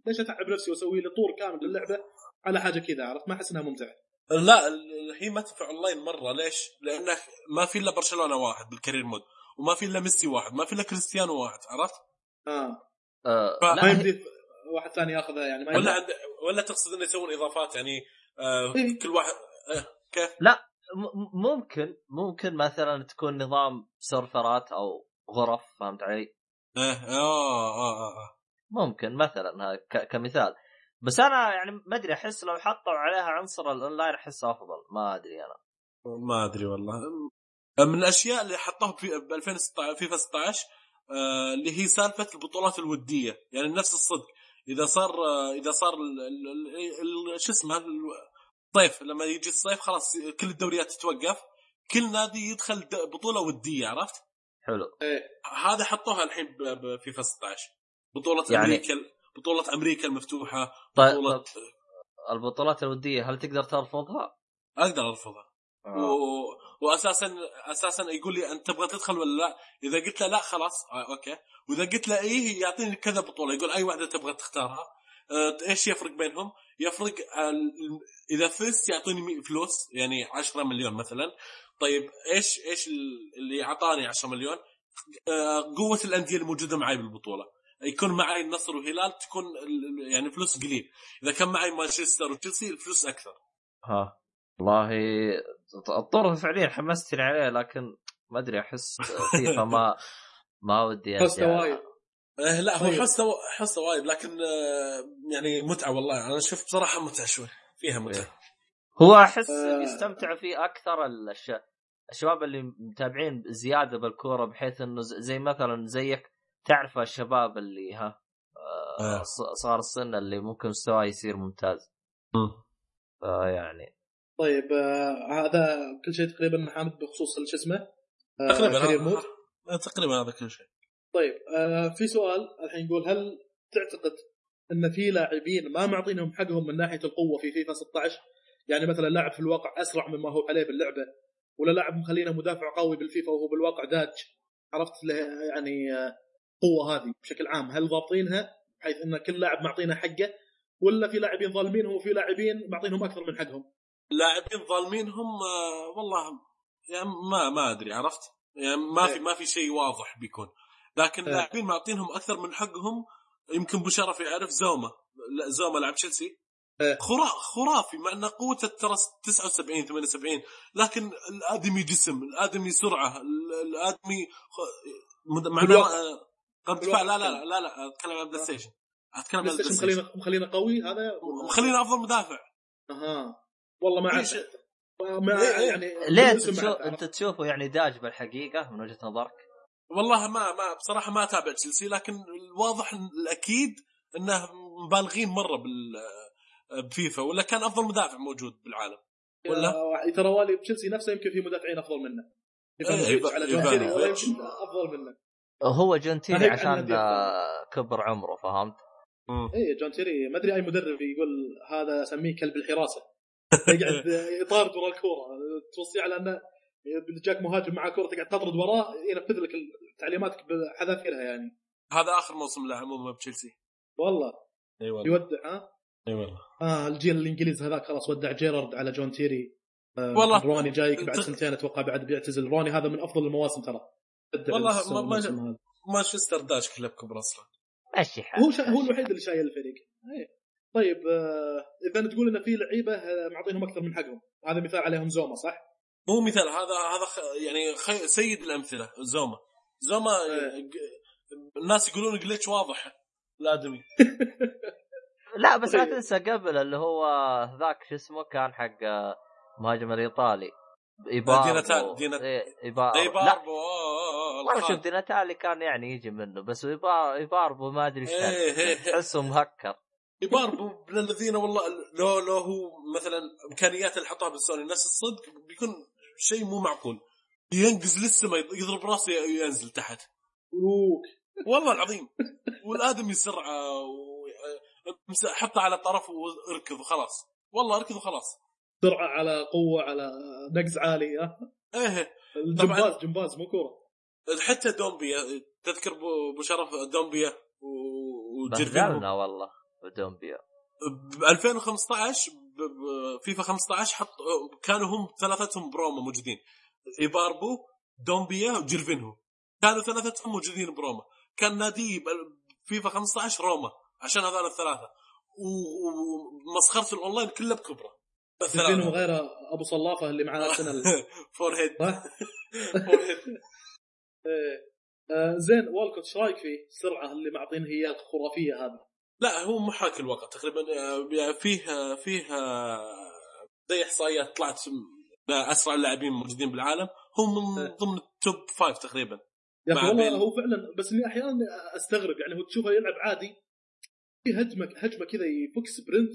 ليش أتعب نفسي وأسوي لي طور كامل للعبه على حاجة كذا؟ عرفت؟ ما أحس إنها ممتعة. لا هي ما تنفع أونلاين مرة. ليش؟ لأنه ما في إلا برشلونة واحد بال career mode وما في إلا ميسي واحد ما في إلا كريستيانو واحد عرفت؟ آه. آه ف- ما يمدي واحد ثاني ياخذها يعني ما ولا. عند ولا تقصد إنه يسوون إضافات؟ يعني آه إيه. كل واحد آه كيف؟ م- ممكن ممكن مثلا تكون نظام سيرفرات أو غرف فهمت علي؟ آه آه آه آه. ممكن مثلا كمثال بس أنا يعني ما أدري أحس لو حطوا عليها عنصر الأونلاين أحس أفضل ما أدري أنا ما أدري والله من الأشياء اللي حطوها في ب 2016 فيفا 16 آه اللي هي سالفة البطولات الودية يعني نفس الصدق إذا صار إذا صار شو اسمه ال- الصيف لما يجي الصيف خلاص كل الدوريات تتوقف كل نادي يدخل بطولة ودية عرفت؟ حلو هذا حطوها الحين بفيفا 16 بطولة يعني- أمريكا بطولة أمريكا المفتوحة طيب بطولة طيب البطولات الودية هل تقدر ترفضها؟ أقدر أرفضها و... واساسا أساسا يقول لي أنت تبغى تدخل ولا لا؟ إذا قلت له لا خلاص آه أوكي، وإذا قلت له إيه يعطيني كذا بطولة يقول أي واحدة تبغى تختارها. آه إيش يفرق بينهم؟ يفرق ال- إذا فزت يعطيني فلوس يعني 10 مليون مثلا. طيب إيش إيش ال- اللي أعطاني 10 مليون؟ آه قوة الأندية الموجودة معي بالبطولة. يكون معي النصر والهلال تكون يعني فلوس قليل، إذا كان معي مانشستر وتشيلسي الفلوس أكثر. ها والله الطور فعليا حمستني عليه لكن ما أدري أحس فيفا ما ما ودي أرجع. وايد إيه لا هو طيب. حسه حسه وايد لكن آه، يعني متعة والله أنا أشوف بصراحه متعة شوي فيها متعة هو أحس آه. يستمتع فيه أكثر الش... الشباب اللي متابعين زيادة بالكورة بحيث إنه زي مثلا زيك تعرف الشباب اللي ها آه، آه. صار السن اللي ممكن مستواه يصير ممتاز فيعني طيب آه هذا كل شيء تقريبا حامد بخصوص شو اسمه آه تقريبا mode آه، تقريبا هذا كل شيء. طيب آه في سؤال الحين يقول هل تعتقد إن في لاعبين ما معطينهم حقهم من ناحية القوة في فيفا 16 يعني مثلا لاعب في الواقع أسرع مما هو عليه باللعبة ولا لاعب مخلينه مدافع قوي بالفيفا وهو بالواقع داج؟ عرفت له يعني آه، قوة هذه بشكل عام. هل ضابطينها بحيث إن كل لاعب معطينه حقه ولا في لاعبين ظالمينهم وفي لاعبين معطينهم أكثر من حقهم؟ لاعبين ظالمين هم آه، والله يعني ما ما أدري عرفت؟ يعني ما في إيه. ما في شيء واضح بيكون. لكن إيه. لاعبين معطينهم أكثر من حقهم يمكن أبو شرف يعرف زوما. لا زوما لاعب تشيلسي. إيه. خرا خرافي مع ان قوته ترى 79 78 لكن الآدمي جسم الآدمي سرعة ال- الآدمي مع بالوقت. قد دفاع لا لا لا لا لا أتكلم عن بلاي ستيشن أتكلم عن بلاي ستيشن مخلينا قوي هذا مخلينا أفضل مدافع. أها. والله ما اعرف. ما إيه إيه. يعني ليه أنت تشوفه يعني داج بالحقيقة من وجهة نظرك؟ والله ما ما بصراحة ما أتابع تشيلسي لكن الواضح الأكيد إنه مبالغين مرة بال بفيفا ولا كان أفضل مدافع موجود بالعالم ولا؟ ترى وإلا تشيلسي نفسه يمكن في مدافعين أفضل منه إيه، على يمكن أفضل منه هو جون تيري ناهيك عن عشان كبر عمره فهمت؟ اي جون تيري ما أدري أي مدرب يقول هذا أسميه كلب الحراسة يقعد يطارد ورا الكورة. توصيه على أنه جاك مهاجم مع كورة تقعد تطرد وراه ينفذ لك تعليماتك بحذافيرها يعني. هذا آخر موسم له عموما بتشيلسي. والله. إي والله. يودع ها؟ إي والله. آه الجيل الانجليزي هذاك خلاص ودع جيرارد على جون تيري. آه والله. روني جايك بعد سنتين أتوقع بعد بيعتزل. روني هذا من أفضل المواسم ترى. والله. مانشستر داش كلب كبر أصلا. حالك هو شا... هو الوحيد اللي شايل الفريق. إيه. طيب آه إذا تقول إن في لعيبة آه، معطينهم أكثر من حقهم هذا مثال عليهم زوما صح؟ مو مثال هذا هذا خ- يعني خي... سيد الأمثلة زوما زوما إيه. ج- الناس يقولون جلتش واضح الادمي لا بس لا طيب. تنسى قبل اللي هو ذاك شو اسمه كان حق آه، مهاجم الإيطالي إيباربو ديناتا- دينا- إيه، إيباربو اي لا باربو آه، والله شوف. ديناتالي كان يعني يجي منه بس إيبار- إيباربو ما أدري إيش إيه، إيه. تحسه مهكر باربو من الذين والله لو لو هو مثلا إمكانيات اللي حطها بالسوني نفس الصدق بيكون شيء مو معقول. ينقز للسما يضرب راسه ينزل تحت. والله العظيم. والآدم. امس- حطه على الطرف واركض وخلاص. والله اركض وخلاص. سرعة على قوة على نقز عالي ها؟ إيه. الجمباز جمباز مو كورة. حتى دومبيا تذكر ابو شرف دومبيا و- وجيرفينهو بهدلنا والله. دومبيا ب 2015 ب- ب- فيفا 15 حط كانوا هم ثلاثتهم بروما موجودين. إيباربو دومبيا وجيرفينهو كانوا ثلاثتهم موجودين بروما. كان نادي ب- فيفا 15 روما عشان هذول الثلاثة. ومسخره الأونلاين كله بكبرة. فينهم غير أبو صلافه اللي معاه السنة ال- forehead؟ forehead زين والكوت إيش رأيك فيه؟ السرعه اللي معطينه هي الخرافيه هذه؟ لا هو محاكي الواقع تقريبا آه، يعني فيه آه، فيه آه، زي إحصائيات طلعت أسرع اللاعبين موجودين بالعالم هو من إيه. ضمن ال top five تقريبا يا أخي والله. هو فعلا بس إني أحيانا أستغرب يعني هو تشوفه يلعب عادي في هجمة هجمة كذا يفك sprint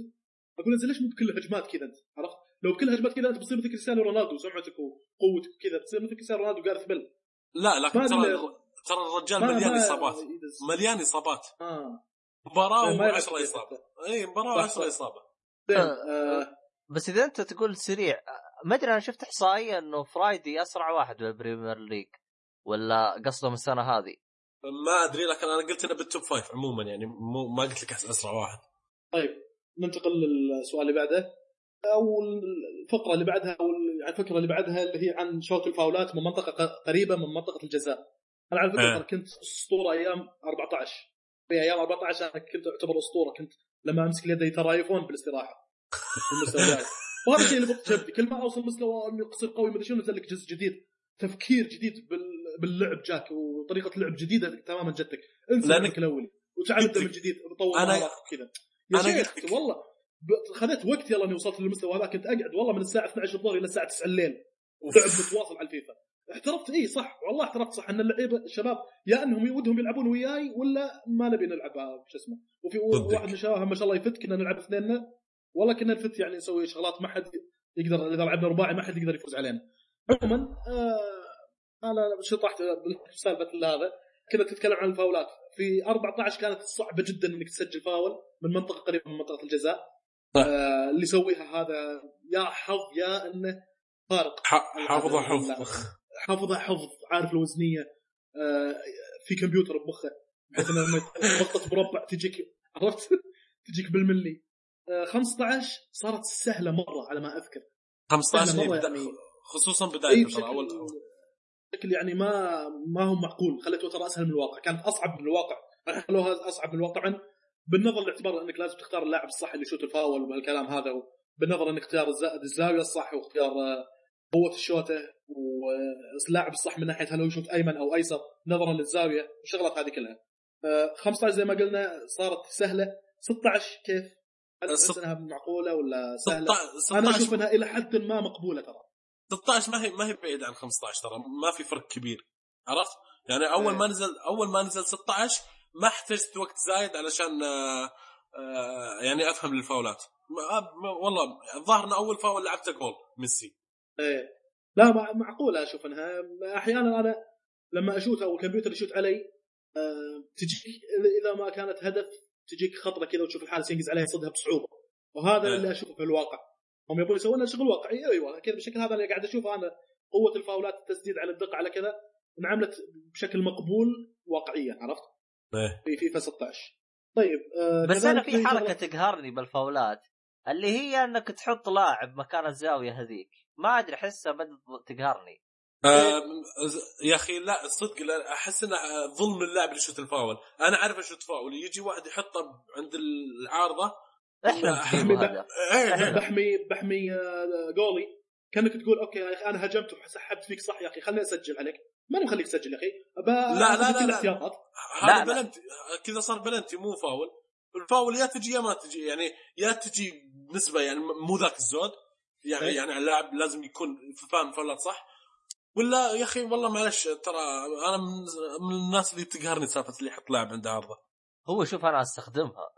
أقول انت ليش مو بكل هجمات كذا أنت عرفت؟ لو بكل هجمات كذا أنت بتصير مثل كريستيانو رونالدو سمعتك وقوتك كذا بتصير مثل كريستيانو رونالدو جاريث بيل لا لكن ترى ترى الرجال مليان إصابات. مليان إصابات آه مباراة ما يلعب و10 كثير إصابة. اي مباراة صح، و10 صح. إصابة زين آه. آه بس إذا أنت تقول سريع ما أدري أنا شفت إحصائية إنه فرايدي أسرع واحد بال Premier League ولا قصدهم السنة هذه ما أدري لكن أنا قلت إنه بال top five عموما يعني مو ما قلت لك أسرع واحد طيب ننتقل للسؤال اللي بعده أو الفقرة اللي بعدها أو الفكرة اللي بعدها اللي هي عن شوت الفاولات من منطقة قريبة من منطقة الجزاء. أنا على فكرة. ترى كنت أسطورة أيام 14 في أيام 14 أنا كنت أعتبر أسطورة كنت لما أمسك اليد ترى ايفون بالاستراحة. المستوى. وهذا الشيء اللي بط جبدي كل ما أوصل مستوى إني اصير قوي مدري شنو نزل لك جزء جديد. تفكير جديد بال- باللعب جاك وطريقة لعب جديدة تماما جتك انسى لأنك الاولي ابدا من. جديد طور أنا- مهاراتك وكذا. يا شيخ. والله خذيت وقت يلا إني وصلت للمستوى هذا كنت أقعد والله من الساعة 12 الظهر إلى الساعة 9 الليل. لعب متواصل على الفيفا. احترفت اي صح والله احترفت صح إن اللعيبة الشباب يا إنهم ودهم يلعبون وياي ولا ما نبي نلعب آه، شو اسمه. وفي. واحد من الشباب ما شاء الله يفت كنا نلعب اثنيننا والله كنا نفت يعني نسوي شغلات ما حد يقدر إذا لعبنا رباعي ما حد يقدر يفوز علينا. عموما آه أنا شطحت بسالفة هذا كنا تتكلم عن الفاولات. في 14 كانت صعبة جدا إنك تسجل فاول من منطقة قريبة من منطقة الجزاء. صح. آه اللي يسويها هذا يا حظ يا إنه خارق ح- حافظه حفظ حافظها حفظ عارف الوزنية آه في كمبيوتر بمخه. بحيث إنه لما مربع تجيك عرفت؟ تجيك بالملي. آه 15 صارت سهلة مرة على ما أذكر. 15 سهلة مرة يعني. خصوصا اي بدايته بشكل ترى اول بشكل يعني ما ما هو معقول. خليته ترى أسهل من الواقع. كانت أصعب من الواقع. خلوها أصعب من الواقع. طبعا بالنظر لاعتبار إنك لازم تختار اللاعب الصح اللي يشوت الفاول وهالكلام هذا بالنظر إنك اختيار الز- الزاوية الصح واختيار آه، قوة الشوته واللاعب الصح من ناحية هل هو يشوت أيمن أو أيسر نظرا للزاوية والشغلات هذه كلها آه، 15 زي ما قلنا صارت سهلة 16 كيف؟ هل تحس أنها معقولة ولا سهلة؟ 16 أنا أشوف 16 إنها إلى حد ما مقبولة ترى 16 ما هي ما هي بعيد عن 15 ترى ما في فرق كبير عرفت؟ يعني أول إيه. ما نزل أول ما نزل 16 ما احتجت وقت زايد علشان آه، آه، يعني أفهم الفاولات والله الظاهر ان أول فاول لعبته جول ميسي إيه لا مع- معقوله أشوف أنها أحيانا أنا لما اشوت أو الكمبيوتر يشوت علي آه، تجيك إذا ما كانت هدف تجيك خطرة كذا وتشوف الحارس ينقز عليها يصدها بصعوبة وهذا إيه. اللي أشوفه في الواقع هم يبون يسوون لنا شغل واقعي أيوه كذا بالشكل هذا اللي قاعد أشوفه أنا قوة الفاولات التسديد على الدقة على كذا انعملت بشكل مقبول واقعيا عرفت؟ إيه. في فيفا 16 طيب آه بس أنا في حركة تقهرني بالفاولات اللي هي أنك تحط لاعب مكان الزاوية هذيك ما أدري احسها بدت تقهرني. آه، يا أخي لا صدق لا أحس إنه ظلم اللاعب اللي يشوت الفاول. أنا أعرف اشوت فاول. يجي واحد يحطه عند العارضة إحنا إيه، إيه. بحمي بحمي آه، جولي كأنك تقول okay يا أخي أنا هجمت وسحبت عليك صح يا أخي خليني أسجل عليك. ماني مخليك تسجل يا أخي. لا، لا، لا، لا. هذا. بلنتي. كذا صار بلنتي مو فاول. الفاول يا تجي يا ما تجي. يعني يا تجي بنسبه يعني مو ذاك الزود. يعني إيه. يعني اللاعب لازم يكون فاهم فاولات صح؟ ولا يا أخي والله معلش ترى أنا من, الناس اللي تقهرني سالفة اللي يحط لاعب عند عارضه هو شوف أنا أستخدمها.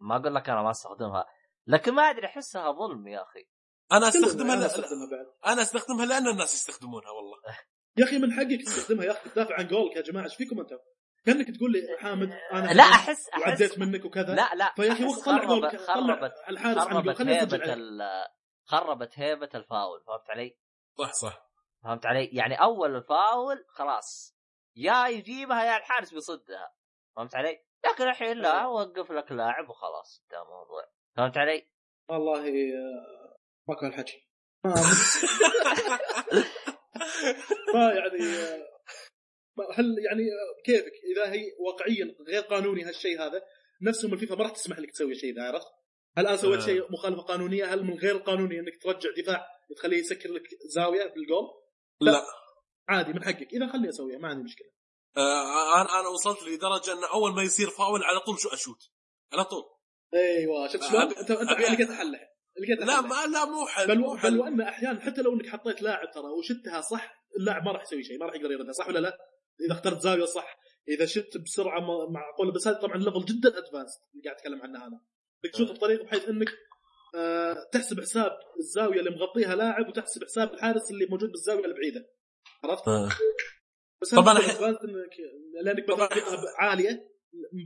ما أقول لك أنا ما أستخدمها لكن ما أدري أحسها ظلم يا أخي. أنا أستخدمها أنا لا- أستخدمها بعد. أنا أستخدمها لأن الناس يستخدمونها والله. يا أخي من حقك تستخدمها يا أخي تدافع عن جولك يا جماعة إيش فيكم أنتم؟ كأنك تقول لي حامد أنا لا احس احس وعديت منك وكذا. لا لا فيا أخي أحس طلع جولك خربت الحارس عن جول خربت خليني اسجل خربت هيبة الفاول فهمت علي؟ صح صح فهمت علي؟ يعني أول الفاول خلاص يا يجيبها يا الحارس بيصدها فهمت علي؟ لكن الحين لا وقف لك لاعب وخلاص انتهى الموضوع فهمت علي؟ والله آه، ماكو هالحكي ما ما يعني آه، ما- هل يعني آه، كيفك إذا هي واقعيا غير قانوني هالشيء هذا نفسهم الفيفا ما راح تسمح لك تسوي شيء ذا عرفت؟ هل أنا سويت آه. شيء مخالفة قانونية؟ هل من غير القانوني إنك ترجع دفاع تخليه يسكر لك زاوية بالجول؟ لا. لا عادي من حقك إذا خليه أسويها ما عندي مشكلة آه أنا أنا وصلت لدرجة ان أول ما يصير فاول على طول شو أشوت على طول أيوه شفت شلون؟ انت أنت لقيت حل لقيت لا. ما لا مو حل بل مو بل وأن أحيانا حتى لو إنك حطيت لاعب ترى وشتها صح اللاعب ما راح يسوي شيء ما راح يقدر يردها صح ولا لا؟ إذا اخترت زاوية صح إذا شت بسرعة معقولة بس هذا طبعا level جدا advanced اللي قاعد أتكلم عنه أنا انك تشوط بطريقه بحيث انك آه تحسب حساب الزاوية اللي مغطيها لاعب وتحسب حساب الحارس اللي موجود بالزاوية البعيده عرفت؟ آه. بس طبعاً أح- إنك لأنك عالية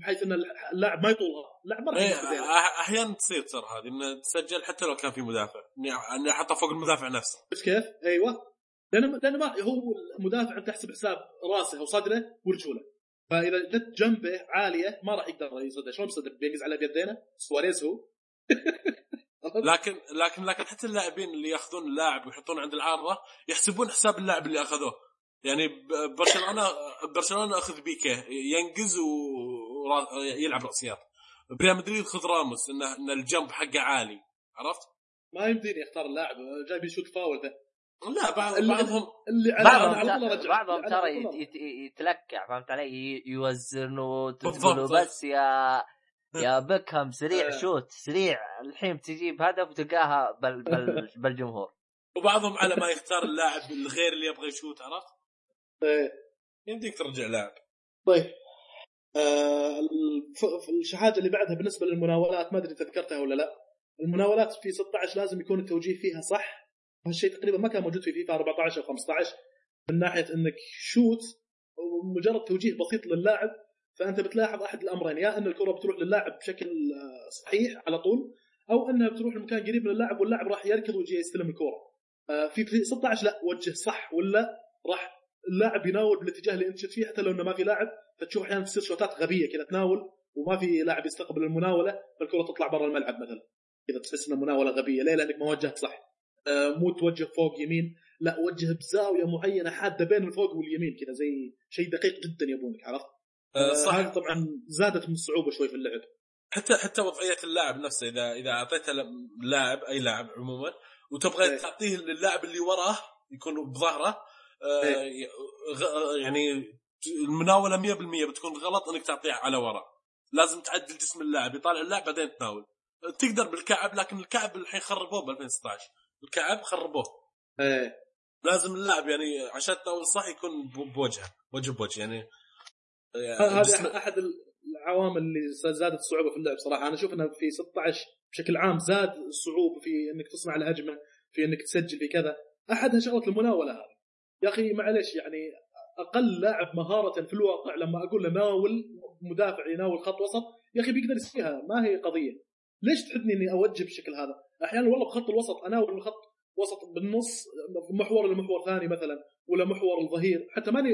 بحيث إن اللاعب ما يطولها اللاعب ما راح إيه أحيانا تصير ترى هذه انه تسجل حتى لو كان في مدافع إني احطها فوق المدافع نفسه بس كيف؟ أيوه لأن لأن ما هو المدافع تحسب حساب راسه وصدره ورجوله فإذا جت جنبه عالية ما راح يقدر يصدها شلون بيصدها بينقز على بيدينه؟ سواريز هو. لكن لكن لكن حتى اللاعبين اللي ياخذون اللاعب ويحطون عند العارضه يحسبون حساب اللاعب اللي أخذوه. يعني برشلونه برشلونة أخذ بيكي ينقز ويلعب راسيات بريال مدريد خذ راموس انه إن الجنب حقه عالي. عرفت؟ ما يمديني أختار اللاعب. جاي بيشوت فاول ذا لا بعض بعضهم اللي على بعضهم على بعضهم ترى يتلكع فهمت علي؟ يوزن وتقول. بس يا يا بكهم سريع آه. شوت سريع. الحين تجيب هدف وتلقاها بال بال بالجمهور. وبعضهم على ما يختار اللاعب الغير اللي يبغى يشوت عرفت؟ إيه. يمديك ترجع لاعب. طيب. آه الحاجة اللي بعدها بالنسبة للمناولات ما أدري إذا ذكرتها ولا لا. المناولات في 16 لازم يكون التوجيه فيها صح. هالشيء تقريبا ما كان موجود في فيفا 14 أو 15 من ناحية إنك شوت ومجرد توجيه بسيط للاعب فأنت بتلاحظ أحد الأمرين يا إن الكرة بتروح للاعب بشكل آه، صحيح على طول أو إنها بتروح لمكان قريب من اللاعب واللاعب راح يركض ويجي يستلم الكرة. آه، في في 16 لا وجه صح ولا راح اللاعب يناول بالاتجاه اللي أنت شفت فيه حتى لو إنه ما في لاعب فتشوف أحيانا تصير شوتات غبية كذا تناول وما في لاعب يستقبل المناولة فالكرة تطلع برا الملعب مثلا. كذا تحس انها مناوله غبية ليه؟ لأنك ما وجهت صح. مو توجه فوق يمين لا وجه بزاوية معينة حادة بين الفوق واليمين كذا زي شيء دقيق جدا يبونك عرفت؟ آه، آه، صح هذه طبعا زادت من الصعوبه شوي في اللعب حتى حتى وضعية اللاعب نفسه إذا إذا اعطيته لاعب أي لاعب عموما وتبغى إيه. تعطيه للاعب اللي وراه يكون بظهره آه،. غ- يعني المناولة 100% بتكون غلط إنك تعطيه على ورا لازم تعدل جسم اللاعب يطالع اللاعب بعدين تناول تقدر بالكعب لكن الكعب الحين خربوه ب 2016 الكعب خربوه. إيه. لازم اللاعب يعني عشان تناول صح يكون بوجهه وجه بوجه يعني. هذا جسم- أحد العوامل اللي زادت الصعوبه في اللعب صراحة. أنا أشوف إنه في 16 بشكل عام زاد الصعوبة في إنك تصنع الهجمة في إنك تسجل في كذا. احدها شغله المناولة هذه. يا أخي معلش يعني أقل لاعب مهارة في الواقع لما أقول له ناول مدافع يناول خط وسط يا أخي بيقدر يسويها. ما هي قضية. ليش تحدني إني أوجه بالشكل هذا؟ أحيانا والله بخط الوسط اناول من خط وسط بالنص محور لمحور ثاني مثلا ولا محور الظهير حتى ماني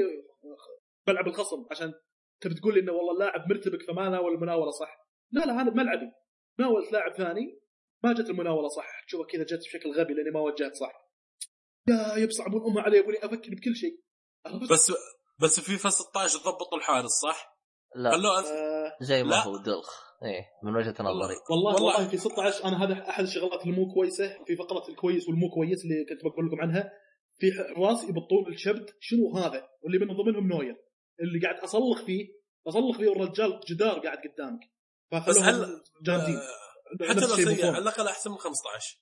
بلعب الخصم عشان تبي تقول لي إنه والله اللاعب مرتبك فما ناول المناوله صح لا لا هذا ملعبي ناولت لاعب ثاني ما جت المناولة صح تشوفها كذا جت بشكل غبي لأني ما وجهت صح يا يبصعبون أمها علي يقول لي أفكر بكل شيء؟ بس بس في فا 16 ضبطوا الحارس صح؟ لا خلوه أنت... آه زي ما لا. هو دلخ إيه من وجهة نظري والله, والله- والله في 16 أنا هذا أحد الشغلات المو كويسة في فقرة الكويس والمو كويس اللي كنت بقول لكم عنها في حراس يبطون الشبد شنو هذا واللي من ضمنهم نوير اللي قاعد أصلخ فيه أصلخ فيه والرجال جدار قاعد قدامك بس هل جامدين آه، حتى لو سيء. على الأقل أحسن من 15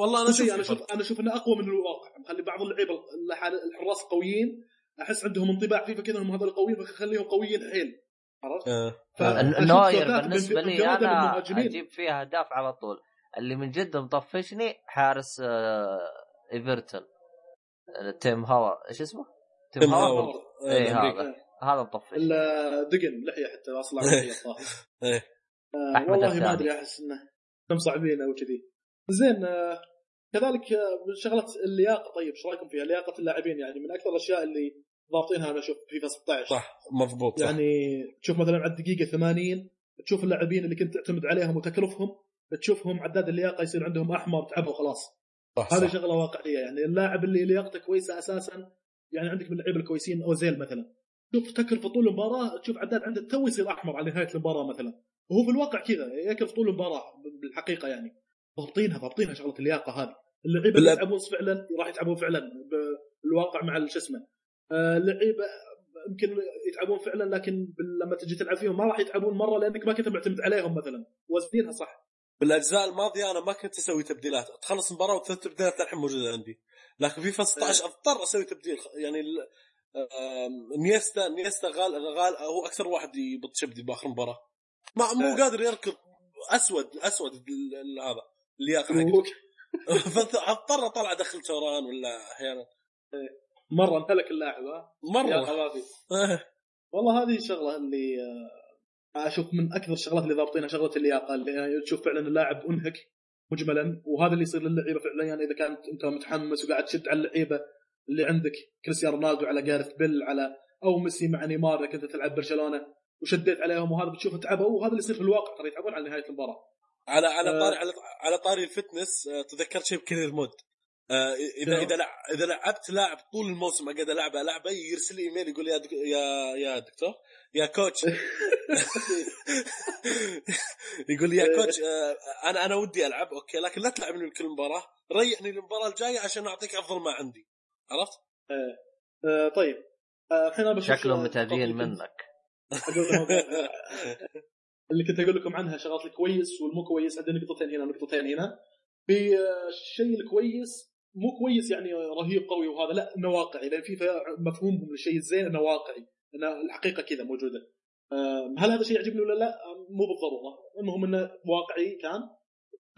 والله أنا بس أشوف أنا أشوف. أنا أشوف إنه أقوى من الواقع مخلي بعض اللعيبة الح- الحراس قويين أحس عندهم انطباع فيفا كذا إنهم هذول قويين فخليهم قويين حيل عرفت؟ آه. ثبات بالنسبة لي أنا. أجيب فيها أهداف على طول اللي من جد مطفشني حارس آه، إيفرتون آه، تيم هاور إيش اسمه؟ تيم. هاورد. إيه، الأمريكي. هذا. هذا مطفش الا دقن لحية حتى أصلا إيه. آه، أحمد والله. ما أدري أحس إنه انهم صعبين أو كذي زين آه، كذلك آه، من شغلة اللياقة طيب إيش رأيكم فيها؟ لياقه اللاعبين يعني من أكثر الأشياء اللي ضابطينها أنا أشوف فيفا 16 صح مضبوط صح. يعني تشوف مثلا على الدقيقه 80 تشوف اللاعبين اللي كنت تعتمد عليهم وتكلفهم تشوفهم عداد اللياقة يصير عندهم أحمر تعبوا خلاص صح هذه صح. شغلة واقعية يعني اللاعب اللي لياقته كويسة أساسا يعني عندك من اللعيبة الكويسين أوزيل مثلا شوف تكلفة طول المباراة تشوف عداد عنده تو يصير أحمر على نهاية المباراة مثلا وهو في الواقع كذا يكلف طول المباراة بالحقيقة يعني ضابطينها ضابطينها شغلة اللياقة هذه اللعيبة اللي. يلعبون فعلا راح يتعبون فعلا بالواقع مع شو اسمه آه، اللعيبه يمكن يتعبون فعلا لكن لما تجي تلعب فيهم ما راح يتعبون مرة لأنك ما كنت معتمد عليهم مثلا. وزنينها صح. بالأجزاء الماضية أنا ما كنت أسوي تبديلات. تخلص المباراه والثلاث تبديلات الحين موجودة عندي. لكن في 16 أضطر أسوي تبديل. يعني نيستا نيستا غال غال هو أكثر واحد يبط شبدي بآخر المباراه ما مو آه. قادر يركض. أسود أسود هذا اللياقة حقته. فأضطر أطلع أدخل توران ولا أحيانا. مرة انهلك اللاعب ها؟ يا مره خرافي والله هذه الشغله اللي آه، أشوف من أكثر الشغلات اللي ضابطينها شغلة اللياقة اللي تشوف فعلا اللاعب أنهك مجملا وهذا اللي يصير للعيبة فعلا يعني إذا كانت أنت متحمس وقاعد تشد على اللعيبة اللي عندك كريستيانو رونالدو على جارث بيل على أو ميسي مع نيمار إذا كنت تلعب برشلونة وشديت عليهم وهذا بتشوفه تعبوا وهذا اللي يصير في الواقع ترى يتعبون على نهاية المباراة. على على آه. طاري على على طاري ال fitness آه، تذكرت شيء ب career mode. إذا شنو؟ إذا لع- إذا لعبت لاعب طول الموسم اقعد العبه العبه يرسل لي إيميل يقول يا دك... يا يا دكتور يا coach. يقول لي يا coach آه، أنا أنا ودي ألعب okay لكن لا تلعبني بكل مباراة ريحني المباراه الجاية عشان أعطيك أفضل ما عندي. عرفت؟ آه طيب. آه، الحين شكلهم آه، اللي كنت منك. اللي كنت أقول لكم عنها شغلات الكويس والمو كويس عندنا نقطتين هنا ونقطتين هنا. في آه، الشيء الكويس مو كويس يعني رهيب قوي وهذا. لا انه واقعي لأن في مفهومهم للشيء الزين انه واقعي انه الحقيقة كذا موجودة. هل هذا شيء يعجبني ولا لا؟ مو بالضرورة. المهم انه واقعي كان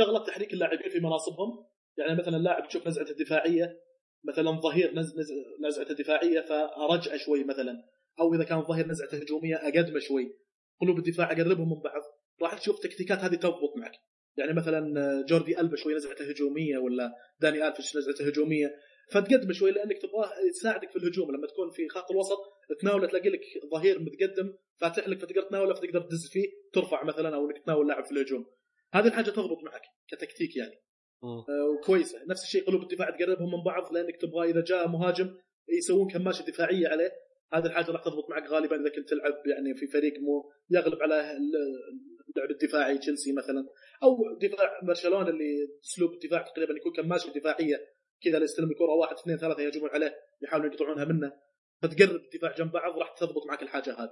شغله تحريك اللاعبين في مناصبهم. يعني مثلا لاعب تشوف نزعته الدفاعية مثلا ظهير نز... نز... نزعته دفاعيه فرجعه شوي مثلا. أو إذا كان ظهير نزعته هجومية أقدمه شوي. قلوب الدفاع أقربهم من بعض. راح تشوف تكتيكات هذه تضبط معك. يعني مثلا جوردي ألبا شوي نزعته هجومية ولا داني الفش نزعته هجومية. فتقدم شوي لأنك تبغاه يساعدك في الهجوم. لما تكون في خط الوسط تناوله تلاقي لك ظهير متقدم فاتح لك فتقدر تناوله فتقدر تدز فيه ترفع مثلا أو إنك تناول لاعب في الهجوم. هذه الحاجة تضبط معك كتكتيك يعني. آه، وكويسة. نفس الشيء قلوب الدفاع تقربهم من بعض لأنك تبغى إذا جاء مهاجم يسوون كماشة دفاعية عليه. هذه الحاجة راح تضبط معك غالبا إذا كنت تلعب يعني في فريق مو يغلب على ال- اللعب الدفاعي تشيلسي مثلا أو دفاع برشلونة اللي أسلوب الدفاع تقريبا يكون كماشة دفاعية كذا اللي يستلم الكرة واحد اثنين ثلاثة يهجمون عليه يحاولون يقطعونها منه فتقرب الدفاع جنب بعض راح تضبط معك الحاجة هذه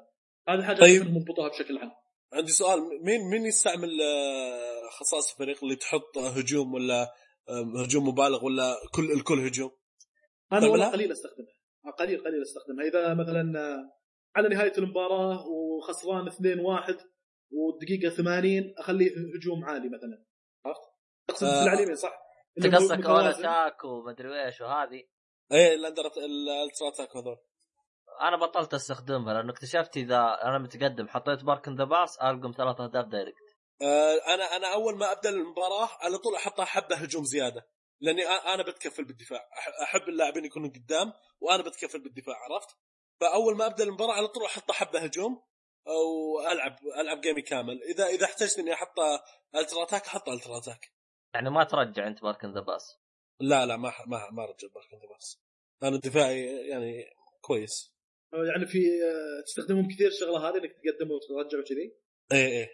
هذه حاجة طيب. طيب. مضبطوها بشكل عام عندي سؤال مين مين يستعمل آه، خصائص الفريق اللي تحط هجوم ولا آه، هجوم مبالغ ولا كل الكل هجوم؟ أنا تعملها؟ والله قليل أستخدمها قليل قليل أستخدمها إذا مثلا على نهاية المباراة وخسران 2-1 والدقيقه 80 اخليه هجوم عالي مثلا عرفت؟ تقصد آه. على اليمين صح؟ انت قصدك ولا متوازن. تاك ومدري إيش وهذه إيه الاندر ال ultra attack هذول أنا بطلت أستخدمها لأنه اكتشفت إذا أنا متقدم حطيت park the bus ارقع ثلاث أهداف direct آه، أنا أنا أول ما أبدأ المباراة على طول أحطها حبة هجوم زيادة لأني أنا بتكفل بالدفاع أحب اللاعبين يكونوا قدام وأنا بتكفل بالدفاع عرفت؟ فأول ما أبدأ المباراة على طول أحط حبة هجوم أو ألعب ألعب gameي كامل. إذا إذا احتجت إني أحط الترا اتاك أحط ultra attack يعني ما ترجع أنت park the bus لا لا ما ما ما رجع park the bus أنا دفاعي يعني كويس. يعني في آه، تستخدمهم كثير الشغلة هذه إنك تقدم وترجع وكذي إيه إيه.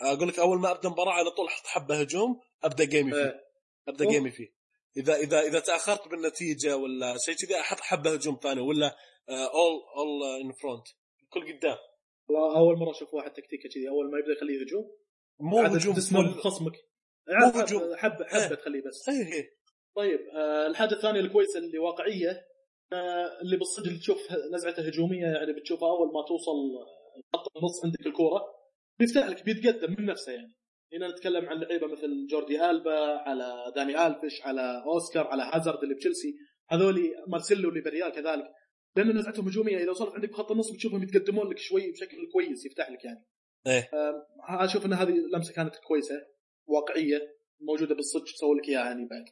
أقول لك أول ما أبدأ مباراة على طول أحط حبة هجوم أبدأ gameي فيه. آه. أبدأ أوه. gameي فيه. إذا إذا إذا تأخرت بالنتيجة ولا شيء كذي أحط حبة هجوم ثانية ولا all all in front كل قدام. والله أول مرة أشوف واحد تكتيكه كذي. أول ما يبدأ يخليه هجوم مو هجوم تسمم فل- خصمك مو هجوم. حبه حبة إيه. تخليه بس. إيه إيه. طيب آه الحاجة الثانية الكويسة اللي واقعية آه اللي بالصدق تشوف نزعته هجومية يعني بتشوفها أول ما توصل خط النص عندك الكورة بيفتح لك بيتقدم من نفسه يعني. هنا نتكلم عن لعيبة مثل جوردي ألبا على داني ألفيش على أوسكار على هازارد اللي بتشيلسي. هذولي مارسيلو اللي بريال كذلك. لأن نزعتهم هجومية إذا وصلت عندك بخط النص بتشوفهم يتقدمون لك شوي بشكل كويس يفتح لك يعني. إيه. آه، أشوف إن هذه اللمسه كانت كويسة واقعية موجودة بالصدق تسوي لك إياها يعني بعد.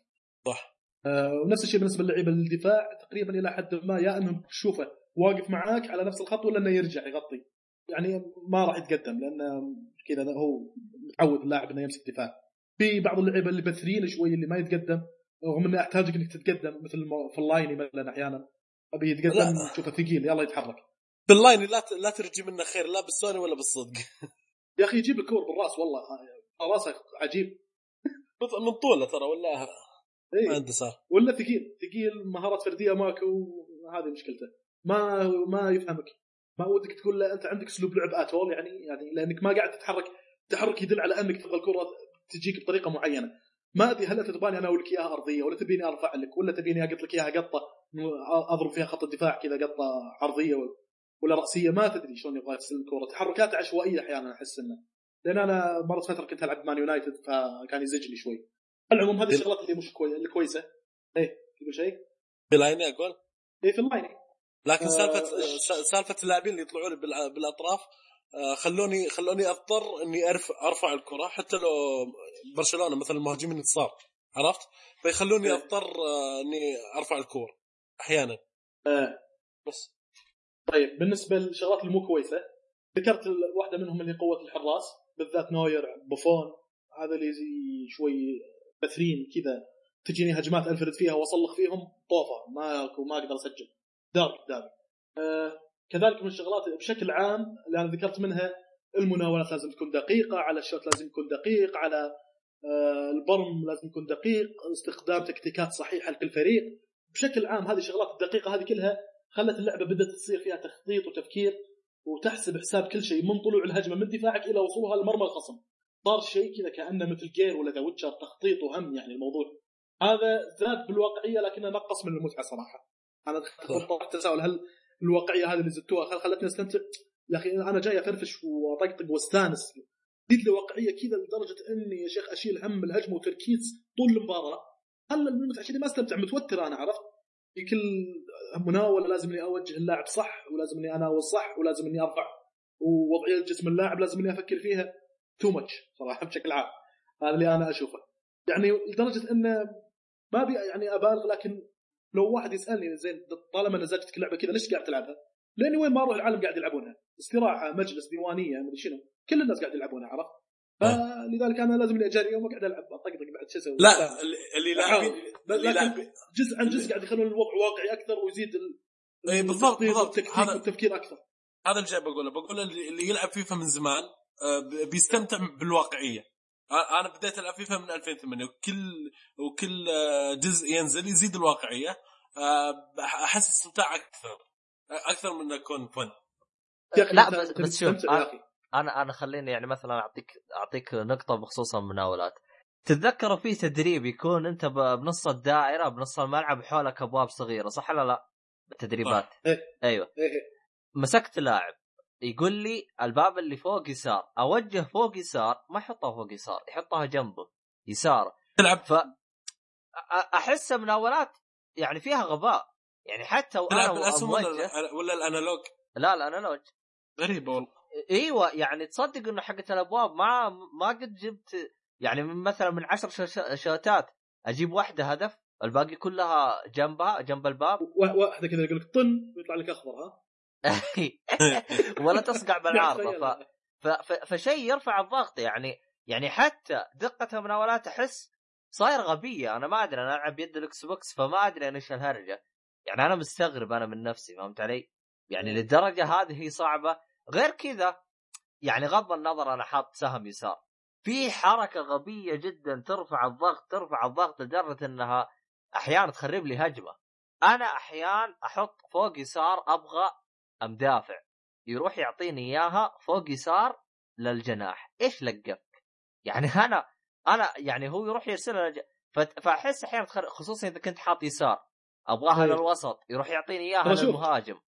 صح. آه، ونفس الشيء بالنسبة للعيبه الدفاع تقريبا إلى حد ما يا إنهم تشوفه واقف معاك على نفس الخط ولا إنه يرجع يغطي. يعني ما راح يتقدم لأنه كذا هو متعود اللاعب إنه يمسك دفاع. في بعض اللعيبة اللي بثرين شوي اللي ما يتقدم رغم انه يحتاجك إنك تتقدم مثل في اللايني مثلا أحيانا. أبي يتقدم لا. تشوفه ثقيل يلا يتحرك. باللاين لا ت- لا ترجي منه خير لا بالسوني ولا بالصدق. يا أخي يجيب الكور بالراس والله. آه، راسه عجيب. من طوله ترى ولا ما إيه. عنده صار. ولا ثقيل. ثقيل مهارات فردية ماكو هذه مشكلته. ما ما يفهمك. ما ودك تقول له أنت عندك أسلوب لعب at all يعني؟ يعني لأنك ما قاعد تتحرك. تحرك يدل على أنك تبغى الكرة تجيك بطريقة معينة. ما أدري هل تبغاني أنا أقول لك إياها أرضية ولا تبيني أرفع لك ولا تبيني أقط لك إياها قطة أضرب فيها خط الدفاع كذا قطة عرضية ولا رأسية ما تدري شلون يبغى يرسل الكره تحركات عشوائية أحيانا أحس إنه. لأن أنا مرت فتره كنت ألعب مان يونايتد فكان يزجني شوي. على العموم هذه الشغلات اللي مش كوي... اللي كويسة. إيه تقول شيء؟ باللاين أقول؟ إيه في اللاين لكن آه، سالفه سالفة اللاعبين اللي يطلعون بالأطراف خلوني خلوني أضطر إني ارفع أرفع الكرة حتى لو برشلونة مثلا المهاجمين انتصار عرفت؟ فيخلوني إيه. أضطر آه، إني أرفع الكور أحيانا آه. بس طيب بالنسبة للشغلات اللي مو كويسة ذكرت واحدة منهم اللي قوة الحراس بالذات نوير بوفون هذا اللي زي شوي بثرين كذا تجيني هجمات أنفرد فيها وأصلخ فيهم طوفة ما ما أقدر أسجل دار قدامي آه كذلك من الشغلات بشكل عام اللي أنا ذكرت منها المناولات لازم تكون دقيقة على ال shoot لازم يكون دقيق على آه البرم لازم يكون دقيق استخدام تكتيكات صحيحة لكل فريق. بشكل عام هذه الشغلات الدقيقة هذه كلها خلت اللعبة بدأت تصير فيها تخطيط وتفكير وتحسب حساب كل شيء من طلوع الهجمة من دفاعك إلى وصولها لمرمى الخصم. صار شيء كذا كأنه مثل Gear ولا The Witcher تخطيط وهم يعني الموضوع. هذا زاد بالواقعية لكنه نقص من المتعة صراحة. أنا. طرحت تساؤل هل الواقعيه هذه اللي زدتوها. خل- خلتني أستمتع. يا أخي أنا جاي أفرفش وأطقطق وأستانس. لي واقعيه كذا لدرجة إني يا شيخ أشيل هم الهجمة وتركيز طول المباراة. هل المتعه كذا ما أستمتع متوتر أنا عرفت؟ في كل مناولة لازم إني أوجه اللاعب صح ولازم إني اناول صح ولازم إني أرفع. ووضعية جسم اللاعب لازم إني أفكر فيها. تو ماتش صراحة بشكل عام. هذا اللي أنا أشوفه. يعني لدرجة إنه ما ابي يعني أبالغ لكن لو واحد يسألني زين طالما نزلتك لعبة كذا ليش قاعد تلعبها؟ لأني وين ما أروح العالم قاعد يلعبونها. استراحة مجلس ديوانية مدري شنو. كل الناس قاعد يلعبونها عرفت؟ فلذلك أنا لازم إني أجاري يوم أقعد ألعب أطقطق بعد شو أسوي؟ لا اللي- لاعبين لكن جزء عن جزء قاعد يخلون الوضع واقعي أكثر ويزيد ال- اي بالضبط بالضبط. هذا والتفكير أكثر. هذا اللي جاي بقوله. بقول اللي يلعب فيفا من زمان آه، بيستمتع بالواقعية. آه، أنا بديت ألعب فيفا من 2008 وكل وكل آه، جزء ينزل يزيد الواقعية آه، أحس استمتاع أكثر أكثر من إنه يكون فن لا بس بس شوف أنا. أنا خليني يعني مثلا اعطيك أعطيك نقطة بخصوص المناولات تتذكروا في تدريب يكون أنت بنص الدائرة بنص الملعب حولك أبواب صغيرة صح ولا لا؟ بالتدريبات إيه. أيوه إيه إيه. مسكت لاعب يقول لي الباب اللي فوق يسار. أوجه فوق يسار ما يحطها فوق يسار يحطها جنبه يسار تلعب. ف أحس مناولات يعني فيها غباء. يعني حتى وأنا موجه ولا ولا الأنالوج؟ لا الأنالوج. غريبة والله. إيوه يعني تصدق إنه حقت الأبواب ما ما قد جبت يعني من مثلا من عشر شوتات أجيب واحدة هدف الباقي كلها جنبها جنب الباب. وا- واحدة كذا يقول لك طن ويطلع لك أخضر ها؟ ولا تصقع بالعارضة ف... ف... ف... فشيء يرفع الضغط يعني يعني حتى دقة المناولات أحس صاير غبية. أنا ما أدري أنا ألعب يد ال Xbox فما أدري أنا إيش الهرجة. يعني أنا مستغرب أنا من نفسي فهمت علي؟ يعني للدرجة هذه هي صعبة. غير كذا يعني غض النظر أنا حاط سهم يسار. في حركة غبية جدا ترفع الضغط ترفع الضغط لدرجة إنها أحيانا تخرب لي هجمة. أنا أحيانا أحط فوق يسار أبغى مدافع يروح يعطيني إياها فوق يسار للجناح إيش لقفك يعني أنا أنا يعني هو يروح يرسلها. فت- فأحس أحيانا. خصوصا إذا كنت حاط يسار ابغاها أيوه. للوسط يروح يعطيني إياها شوف. للمهاجم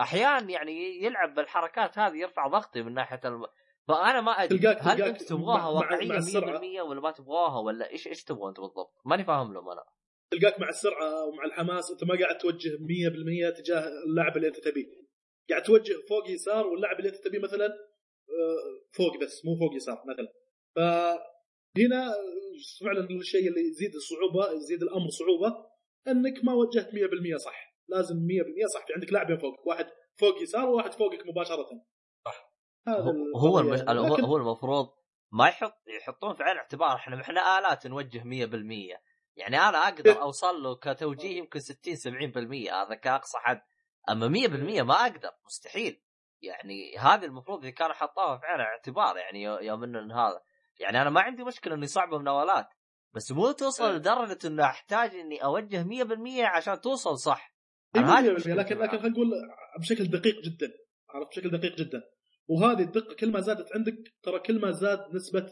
أحيانا يعني يلعب بالحركات هذه يرفع ضغطي من ناحية الم... فأنا ما أدري تلقاك- هل تلقاك أنتم تبغاها واقعية مع السرعة. 100% ولا ما تبغاها ولا إيش إيش تبغوا أنت بالضبط؟ ماني فاهم لهم أنا تلقاك مع السرعة ومع الحماس أنت ما قاعد توجه 100% تجاه اللاعب اللي أنت تبيه قاعد توجه فوق يسار واللاعب اللي انت تبيه مثلا آه، فوق بس مو فوق يسار مثلا. فهنا فعلا الشيء اللي يزيد الصعوبة يزيد الأمر صعوبة إنك ما وجهت 100% صح. لازم 100% صح في عندك لاعبين فوقك واحد فوق يسار وواحد فوقك مباشرة. صح. هذا هو المش... لكن هو المفروض ما يحط يحطون في عين الاعتبار إحنا إحنا آلات نوجه 100% يعني أنا أقدر أوصل له كتوجيه يمكن 60 70% هذا كأقصى حد. أما 100% ما أقدر مستحيل. يعني هذه المفروض اللي كانوا حطوها في عين الاعتبار يعني يو- يوم إنه هذا يعني أنا ما عندي مشكلة إني صعبة مناولات بس مو توصل إيه. لدرجة إنه أحتاج إني أوجه 100% عشان توصل صح. أنا هذه 100% مشكلتي لكن. لكن خلينا نقول بشكل دقيق جدا عرفت؟ بشكل دقيق جدا. وهذه الدقة كل ما زادت عندك ترى كل ما زاد نسبة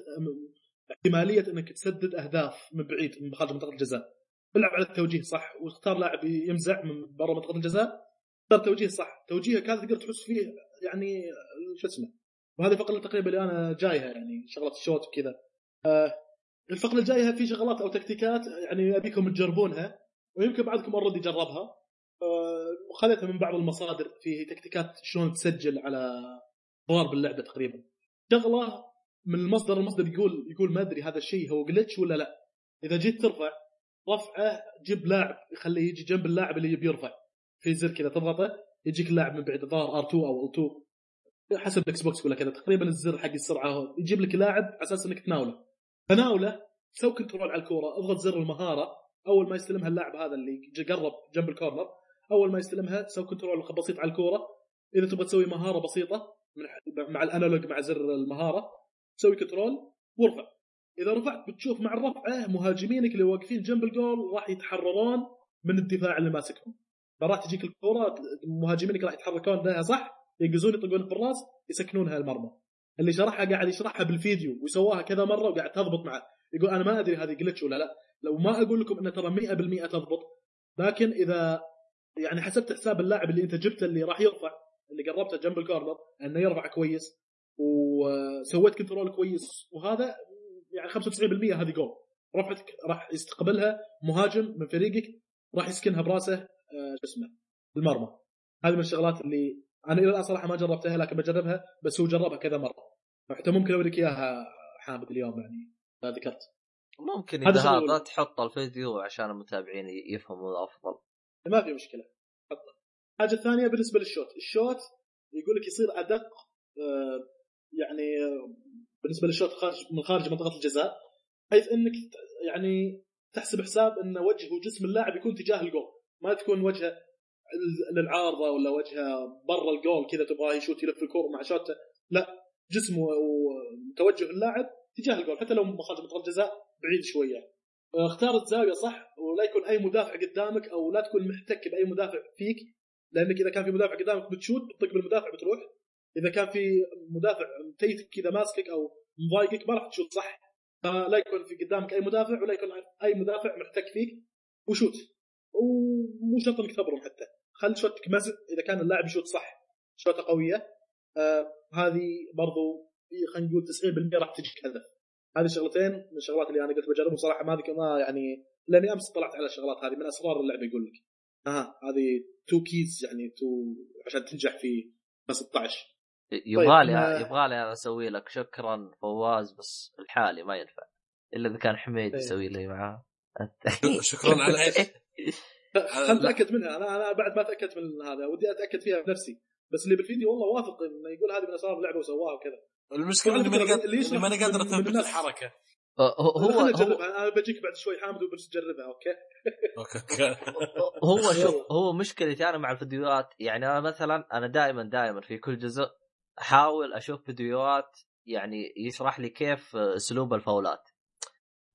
احتمالية إنك تسدد أهداف من بعيد من خارج منطقة الجزاء. العب على التوجيه صح واختار لاعب يمزع من برا منطقة الجزاء. اختار توجيه صح. توجيهك هذا تقدر تحس فيه يعني شو اسمه وهذه الفقره تقريبا اللي أنا جايها يعني شغلة ال shoot وكذا. آه الفقرة الجايه في شغلات أو تكتيكات يعني أبيكم تجربونها ويمكن بعضكم already جربها. آه، وخذيتها من بعض المصادر في تكتيكات شلون تسجل على صور باللعبة تقريبا. شغلة من المصدر المصدر يقول يقول ما أدري هذا الشيء هو glitch ولا لا. إذا جيت ترفع رفعه جيب لاعب يخليه يجي جنب اللاعب اللي يبي يرفع. في زر كذا تضغطه يجيك اللاعب من بعيد الظاهر R2 أو L2 حسب ال Xbox ولا كذا. تقريبا الزر حق السرعة هو. يجيب لك لاعب على أساس إنك تناوله. تناوله سوي control على الكورة أضغط زر المهارة. أول ما يستلمها اللاعب هذا اللي قرب جنب ال corner أول ما يستلمها سوي control بسيط على الكورة. إذا تبغى تسوي مهارة بسيطة مع ال analog مع زر المهارة سوي control وارفع. إذا رفعت بتشوف مع الرفعة مهاجمينك اللي واقفين جنب الجول راح يتحررون من الدفاع اللي ماسكهم. فراح تجيك الكورة مهاجمينك راح يتحركون لها صح؟ ينقزون يطقون بالراس يسكنونها المرمى اللي شرحها قاعد يشرحها بالفيديو وسواها كذا مرة وقاعد تضبط معه. يقول أنا ما أدري هذه glitch ولا لا. لو ما أقول لكم ان ترى 100% تضبط لكن إذا يعني حسبت حساب اللاعب اللي أنت جبته اللي راح يرفع اللي قربته جنب ال corner إنه يرفع كويس وسويت control كويس وهذا يعني 95% هذه جول رفعتك راح يستقبلها مهاجم من فريقك راح يسكنها براسه شو اسمه المرمى هذه من الشغلات اللي أنا إلى الآن صراحة ما جربتها لكن بجربها بس هو جربها كذا مرة. حتى ممكن أوريك إياها حامد اليوم يعني ما ذكرت. ممكن إذا هذا تحط الفيديو عشان المتابعين يفهموا افضل ما في مشكلة. حطه الحاجة الثانية بالنسبة لل shoot. ال shoot يقول لك يصير أدق آه، يعني آه، بالنسبة لل shoot خارج من خارج منطقة الجزاء حيث إنك يعني تحسب حساب إن وجه وجسم اللاعب يكون تجاه الجول. ما تكون وجهه للعارضة ولا وجهه برا الجول كذا تبغاه يشوت يلف الكورة مع شوته. لا جسم وتوجه اللاعب تجاه الجول حتى لو مخرج منطقة الجزاء بعيد شوية. اختار الزاوية صح ولا يكون أي مدافع قدامك أو لا تكون محتك بأي مدافع فيك لأنك إذا كان في مدافع قدامك بتشوت بتطق بالمدافع بتروح. إذا كان في مدافع متيتك كذا ماسكك أو مضايقك ما راح تشوت صح. فلا يكون في قدامك أي مدافع ولا يكون أي مدافع محتك فيك وشوت. ومو شرط انك تبرم حتى. خل شوتك مزق إذا كان اللاعب يشوت صح شوطه قوية. آه هذه برضو خلينا نقول 90% راح تجيك هدف. هذه شغلتين من الشغلات اللي أنا قلت بجربهم صراحة ما ما يعني لأني أمس طلعت على الشغلات هذه من أسرار اللعبة يقول لك. أها هذه two keys يعني two عشان تنجح في 16 يبغى لي طيب، يبغى لي أنا أسوي لك شكرا فواز بس الحالي ما ينفع. إلا إذا كان حميد إيه. يسوي لي معاه. شكرا على إيش؟ خل اتاكد منها. أنا أنا بعد ما تأكدت من هذا ودي أتأكد فيها بنفسي. بس اللي بالفيديو والله واثق إنه يقول هذه من أسرار اللعبة وسواها وكذا. المشكلة اني ماني قادر اللي ماني قادر اثبت. الحركة. هو هو هو هو, أنا بجيك بعد شوي حامد وبس تجربها أوكي؟ أوكي أوكي. هو شوف هو مشكلتي أنا مع الفيديوهات. يعني أنا مثلا أنا دائما دائما في كل جزء أحاول أشوف فيديوهات يعني يشرح لي كيف أسلوب الفاولات.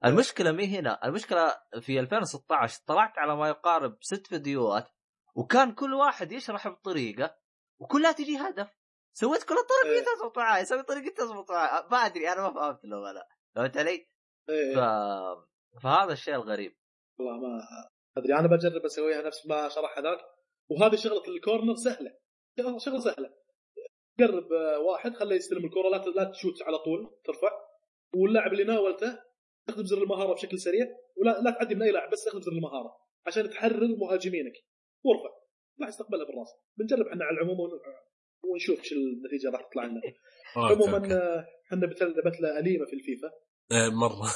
المشكلة مي هنا المشكلة في 2016 طلعت على ما يقارب ست فيديوهات وكان كل واحد يشرح بطريقة وكلها تجي هدف. سويت كل الطرق إيه. تزبط معاي سوي طريقة تزبط معاي ما أدري أنا ما فهمت اللعبة لا فهمت علي؟ إيه. ف... فهذا الشيء الغريب. والله ما أدري أنا بجرب أسويها نفس ما شرح هذاك. وهذه شغلة ال corner سهلة. شغلة سهلة. قرب واحد خليه يستلم الكره لا لا تشوت على طول ترفع. واللاعب اللي ناولته استخدم زر المهارة بشكل سريع ولا لا تعدي من أي لاعب بس استخدم زر المهارة عشان تحرر مهاجمينك. وارفع راح يستقبلها بالراس. بنجرب إحنا على العموم ون- ونشوف شو النتيجة راح تطلع لنا. أوكي، عموما. آه، إحنا بتل- بتله أليمة في الفيفا. إيه، مرة.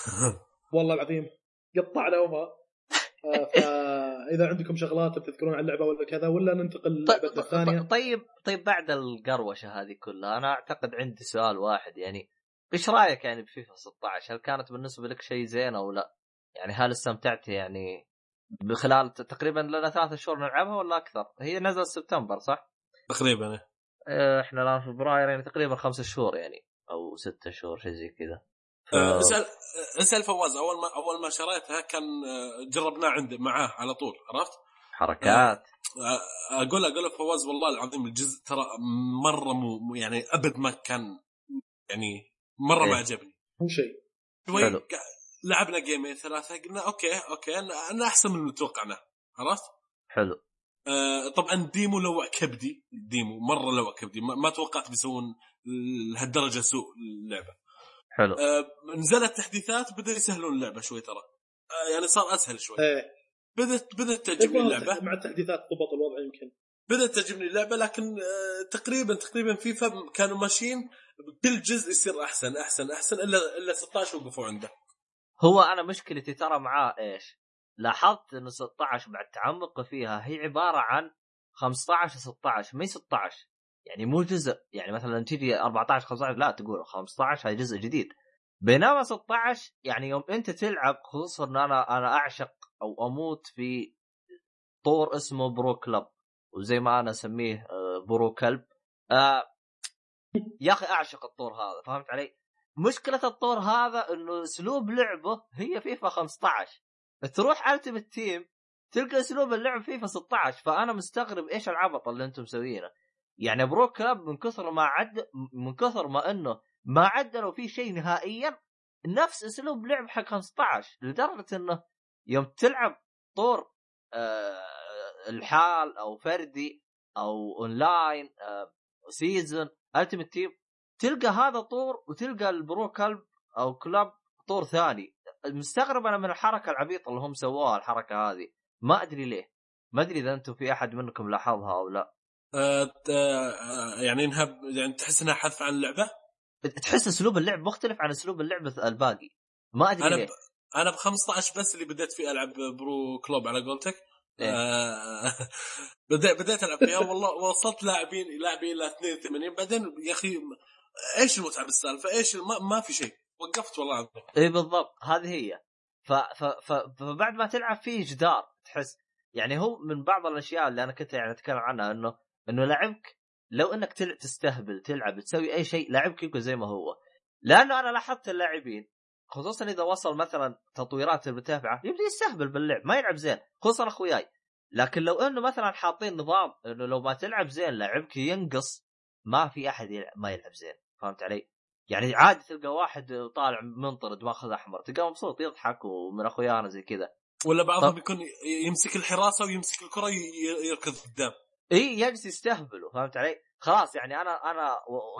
والله العظيم قطعنا وما آه، فاذا عندكم شغلات بتذكرون عن اللعبة ولا كذا ولا ننتقل للعبة الثانية. طيب طيب بعد القروشة هذه كلها أنا أعتقد عندي سؤال واحد يعني إيش رأيك يعني بفيفا 16 هل كانت بالنسبة لك شيء زين أو لا؟ يعني هل استمتعت يعني بخلال تقريبا لنا ثلاث شهور نلعبها ولا أكثر؟ هي نزلت سبتمبر صح؟ تقريبا إيه. آه، إحنا الآن فبراير يعني تقريبا خمسة شهور يعني أو ستة شهور شيء زي كذا. ف- آه، اسأل اسأل فواز أول ما أول ما شريتها كان آه، جربناه عنده معاه على طول عرفت؟ حركات أقول أقول لك فواز والله العظيم الجزء ترى مرة مو- يعني أبد ما كان يعني مرة إيه. ما عجبني. مو شيء. شوي لعبنا جيمين ثلاثة قلنا okay okay أنا أحسن من اللي توقعناه عرفت؟ حلو. آه طبعا demo لوع كبدي demo مرة لوع كبدي ما, ما توقعت بيسوون لهالدرجة سوء اللعبة. حلو. آه نزلت تحديثات بدا يسهلون اللعبة شوي ترى. آه يعني صار أسهل شوي. إيه. بدات بدأت تعجبني اللعبة. مع التحديثات ضبط الوضع يمكن. بدأت تعجبني اللعبة لكن آه تقريبا تقريبا فيفا كانوا ماشيين كل جزء يصير أحسن أحسن أحسن إلا إلا 16 وقفوا عنده. هو أنا مشكلتي ترى معاه إيش؟ لاحظت إنه 16 بعد تعمق فيها هي عبارة عن 15 16 ما هي 16 يعني مو جزء يعني مثلا تجي 14 15 لا تقول 15 هاي جزء جديد. بينما 16 يعني يوم أنت تلعب خصوصا إن أنا أنا أعشق أو أموت في طور اسمه Pro Club وزي ما أنا أسميه آه، Pro Club آه يا أخي أعشق الطور هذا فهمت علي؟ مشكلة الطور هذا إنه أسلوب لعبه هي فيفا 15 تروح Ultimate Team تلقى أسلوب اللعب فيفا 16 فأنا مستغرب إيش العبط اللي أنتم مسوينه يعني Pro Clubs من كثر ما عد من كثر ما إنه ما عدلوا فيه شيء نهائيا نفس أسلوب لعب حق 15 لدرجة إنه يوم تلعب طور آه الحال أو فردي أو أونلاين آه season Ultimate Team تلقى هذا طور وتلقى ال Pro Club أو Clubs طور ثاني. مستغرب أنا من الحركة العبيطة اللي هم سووها الحركة هذه. ما أدري ليه. ما أدري إذا أنتم في أحد منكم لاحظها أو لا. آه آه يعني إنها يعني تحس إنها حذف عن اللعبة؟ تحس أسلوب اللعب مختلف عن أسلوب اللعب الباقي. ما أدري أنا ليه. ب... أنا ب 15 بس اللي بديت فيه ألعب برو كلوب على قولتك. إيه. آه بدأ بديت ألعب. فيها والله وصلت لاعبين لاعبين إلى 82 بعدين يا أخي إيش المتعة بالسالفة؟ إيش ما, ما في شيء. وقفت والله اي بالضبط. هذه هي. ف... ف... ف... فبعد ما تلعب فيه جدار تحس يعني هو من بعض الأشياء اللي أنا كنت يعني أتكلم عنها انه إنه لعبك لو إنك تل... تستهبل تلعب تسوي أي شيء لاعبك يبقى زي ما هو. لأنه أنا لاحظت اللاعبين خصوصا إذا وصل مثلا تطويرات المتابعة يبدأ يستهبل باللعب ما يلعب زين خصوصا أخوياي لكن لو إنه مثلا حاطين نظام إنه لو ما تلعب زين لاعبك ينقص ما في أحد يلعب ما يلعب زين فهمت علي؟ يعني عادي تلقى واحد طالع منطرد ماخذ أحمر تلقاه مبسوط يضحك ومن أخويانا زي كذا ولا بعضهم. يكون يمسك الحراسة ويمسك الكرة يركض قدام إي يجلس يستهبلوا فهمت علي؟ خلاص يعني أنا أنا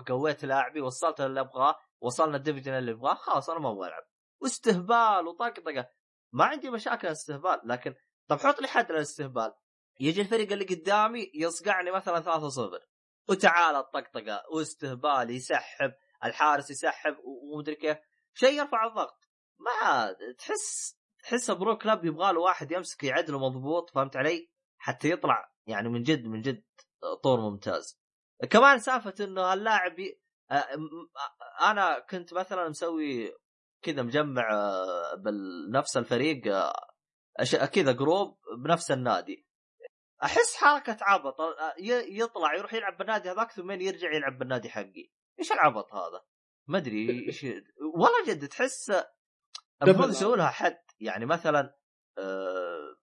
قويت لاعبي وصلت اللي أبغاه وصلنا الديفجن اللي ابغاه خلاص أنا ما أبغى ألعب. واستهبال وطقطقه ما عندي مشاكل الاستهبال لكن طب حط لي حد للاستهبال يجي الفريق اللي قدامي يصقعني مثلا 3-0 وتعال الطقطقه واستهبال يسحب الحارس يسحب ومدري كيف. شيء يرفع الضغط. ما تحس تحس Pro Clubs يبغى له واحد يمسك يعدله مضبوط فهمت علي؟ حتى يطلع يعني من جد من جد طور ممتاز. كمان سالفة إنه اللاعب أنا كنت مثلا مسوي كذا مجمع بنفس الفريق كذا group بنفس النادي. أحس حركة عبط يطلع يروح يلعب بالنادي هذاك ثم يرجع يلعب بالنادي حقي. إيش العبط هذا؟ ما أدري إيش والله جد تحس المفروض. يسوي لها حد. يعني مثلا